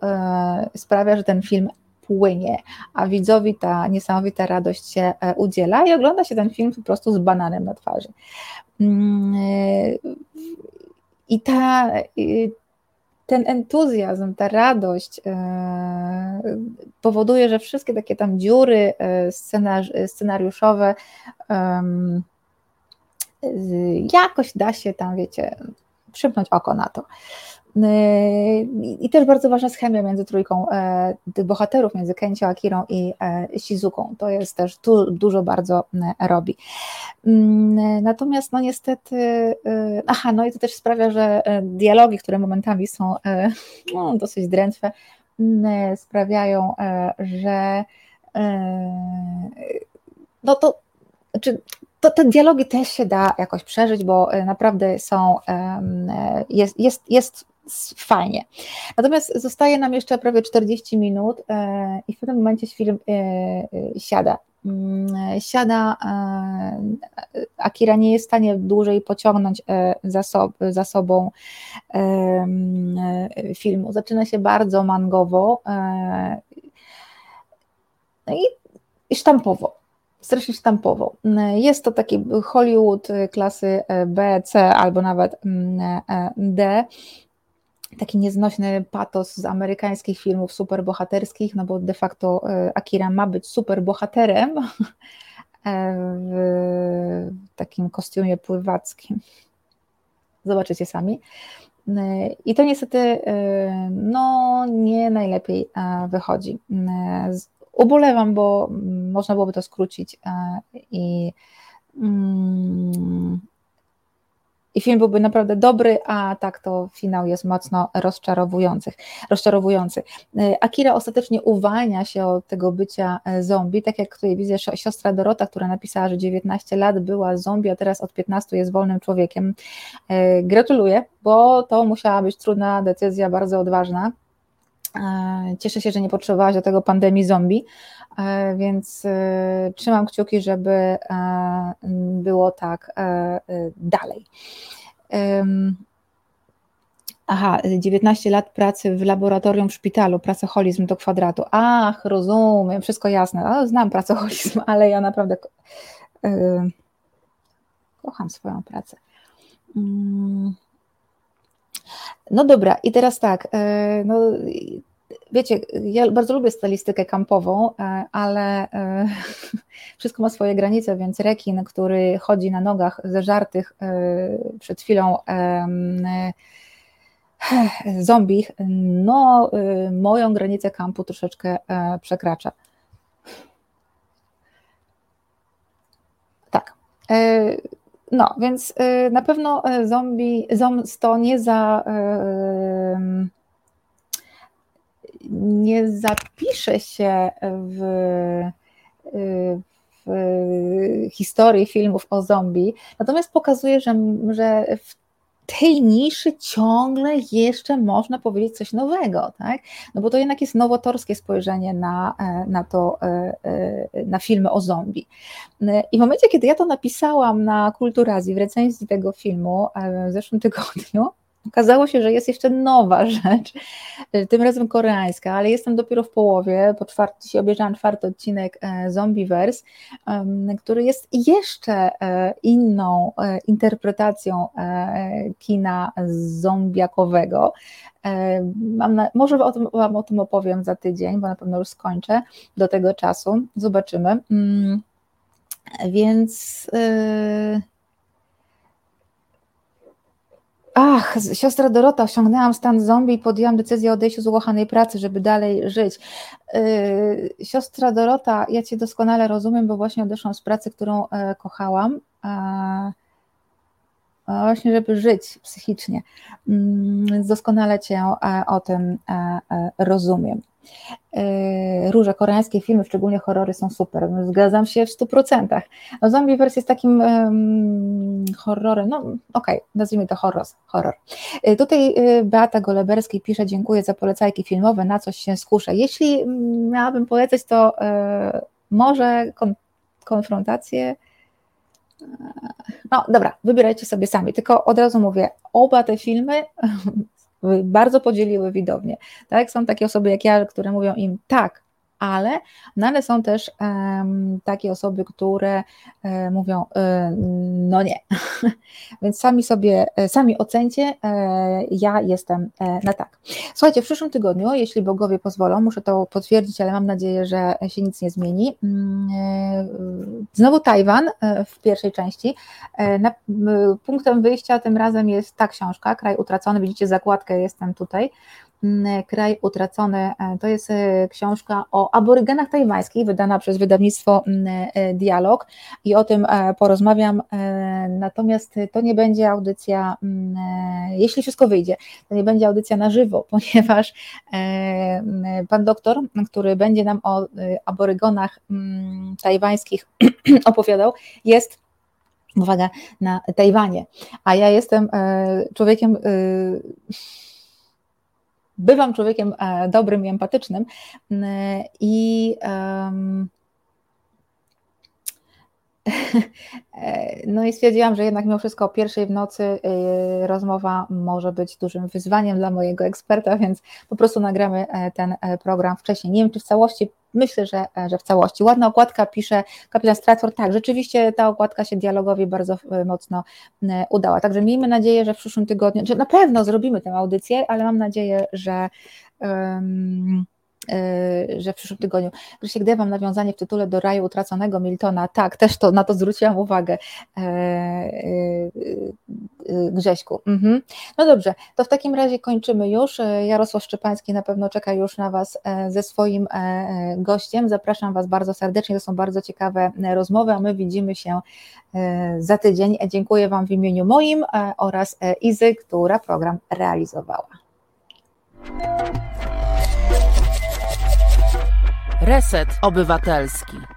sprawia, że ten film płynie, a widzowi ta niesamowita radość się e, udziela i ogląda się ten film po prostu z bananem na twarzy. Mm, e, I ta, ten entuzjazm, ta radość e, powoduje, że wszystkie takie tam dziury scenariuszowe jakoś da się tam, wiecie, przymknąć oko na to. Yy, I też bardzo ważna jest chemia między trójką e, tych bohaterów, między Kencio, Akirą i e, Shizuką. To jest też tu dużo bardzo robi. Mm, natomiast no niestety, e, aha, no i to też sprawia, że dialogi, które momentami są no, dosyć drętwe, sprawiają, że no to, znaczy to te dialogi też się da jakoś przeżyć, bo naprawdę są, jest, jest, jest fajnie. Natomiast zostaje nam jeszcze prawie 40 minut e, i w pewnym momencie film e, e, siada. Mm, siada, Akira nie jest w stanie dłużej pociągnąć za, za sobą filmu. Zaczyna się bardzo mangowo no i, i sztampowo strasznie sztampowo. Jest to taki Hollywood klasy B, C albo nawet mm, D, taki nieznośny patos z amerykańskich filmów superbohaterskich, no bo de facto e, Akira ma być superbohaterem [laughs] e, w takim kostiumie pływackim. Zobaczycie sami. E, I to niestety no, nie najlepiej wychodzi. Ubolewam, bo można byłoby to skrócić i mm, i film byłby naprawdę dobry, a tak to finał jest mocno rozczarowujący. rozczarowujący. E, Akira ostatecznie uwalnia się od tego bycia e, zombie, tak jak tutaj widzę siostra Dorota, która napisała, że 19 lat była zombie, a teraz od 15 jest wolnym człowiekiem. E, gratuluję, bo to musiała być trudna decyzja, bardzo odważna. Cieszę się, że nie potrzebowałaś do tego pandemii zombie, więc trzymam kciuki, żeby było tak dalej. Aha, 19 lat pracy w laboratorium w szpitalu, pracoholizm do kwadratu. Ach, rozumiem, wszystko jasne. znam pracoholizm, [laughs] ale ja naprawdę yy, kocham swoją pracę. No dobra, i teraz tak, yy, no, wiecie, ja bardzo lubię stylistykę kampową, e, ale e, [laughs] wszystko ma swoje granice, więc rekin, który chodzi na nogach zeżartych e, przed chwilą [sighs] zombie, no moją granicę kampu troszeczkę przekracza. Tak. No, więc na pewno zombie, zombie to nie za nie zapisze się w, w historii filmów o zombie, natomiast pokazuje, że, że w tej niszy ciągle jeszcze można powiedzieć coś nowego, tak? No bo to jednak jest nowotorskie spojrzenie na, na to, na filmy o zombie. I w momencie, kiedy ja to napisałam na Kulturazji w recenzji tego filmu w zeszłym tygodniu, Okazało się, że jest jeszcze nowa [laughs] rzecz, tym razem koreańska, ale jestem dopiero w połowie, po czwarty, dzisiaj obejrzałam czwarty odcinek Zombieverse, który jest jeszcze inną interpretacją kina zombiakowego. Na, może o tym, Wam o tym opowiem za tydzień, bo na pewno już skończę do tego czasu. Zobaczymy. Mm, więc. Yy... Ach, siostra Dorota, osiągnęłam stan zombie i podjęłam decyzję o odejściu z ukochanej pracy, żeby dalej żyć. Yy, siostra Dorota, ja Cię doskonale rozumiem, bo właśnie odeszłam z pracy, którą e, kochałam. E, właśnie, żeby żyć psychicznie. Mm, więc doskonale Cię e, o tym rozumiem. E, róże koreańskie filmy, szczególnie horrory są super, zgadzam się w 100%. No Zombieverse jest takim um, horrorem, no okej, okay, nazwijmy to horror. horror. E, tutaj e, Beata Goleberskiej pisze, dziękuję za polecajki filmowe, na coś się skuszę. Jeśli miałabym polecać, to może kon konfrontację no dobra, wybierajcie sobie sami, tylko od razu mówię, oba te filmy bardzo podzieliły widownię. Tak? Są takie osoby jak ja, które mówią im tak, ale, no ale są też um, takie osoby, które um, mówią um, no nie. [laughs] Więc sami sobie, e, sami ocencie, ja jestem na tak. Słuchajcie, w przyszłym tygodniu, jeśli bogowie pozwolą, muszę to potwierdzić, ale mam nadzieję, że się nic nie zmieni. Mm, znowu Tajwan w pierwszej części. Na, punktem wyjścia tym razem jest ta książka, Kraj utracony. Widzicie zakładkę, jestem tutaj. Kraj utracony. E, to jest e, książka o aborygenach tajwańskich, wydana przez wydawnictwo e, Dialog i o tym porozmawiam. Natomiast to nie będzie audycja, jeśli wszystko wyjdzie, to nie będzie audycja na żywo, [laughs] ponieważ pan doktor, który będzie nam o aborygonach tajwańskich [clears throat] opowiadał, jest uwaga, na Tajwanie, a ja jestem człowiekiem bywam człowiekiem e, dobrym i empatycznym i [laughs] no i stwierdziłam, że jednak mimo wszystko o pierwszej w nocy y, rozmowa może być dużym wyzwaniem dla mojego eksperta, więc po prostu nagramy e, ten e, program wcześniej. Nie wiem, czy w całości, myślę, że, że w całości. Ładna okładka, pisze kapitan Stratford. Tak, rzeczywiście ta okładka się dialogowi bardzo mocno udała. Także miejmy nadzieję, że w przyszłym tygodniu, że na pewno zrobimy tę audycję, ale mam nadzieję, że. Um, że w przyszłym tygodniu. Grzesiek, gdy mam nawiązanie w tytule do raju utraconego Miltona, tak, też to na to zwróciłam uwagę e, e, e, Grześku. Mhm. No dobrze, to w takim razie kończymy już. Jarosław Szczepański na pewno czeka już na Was ze swoim gościem. Zapraszam Was bardzo serdecznie, to są bardzo ciekawe rozmowy, a my widzimy się za tydzień. Dziękuję Wam w imieniu moim oraz Izy, która program realizowała. Reset Obywatelski.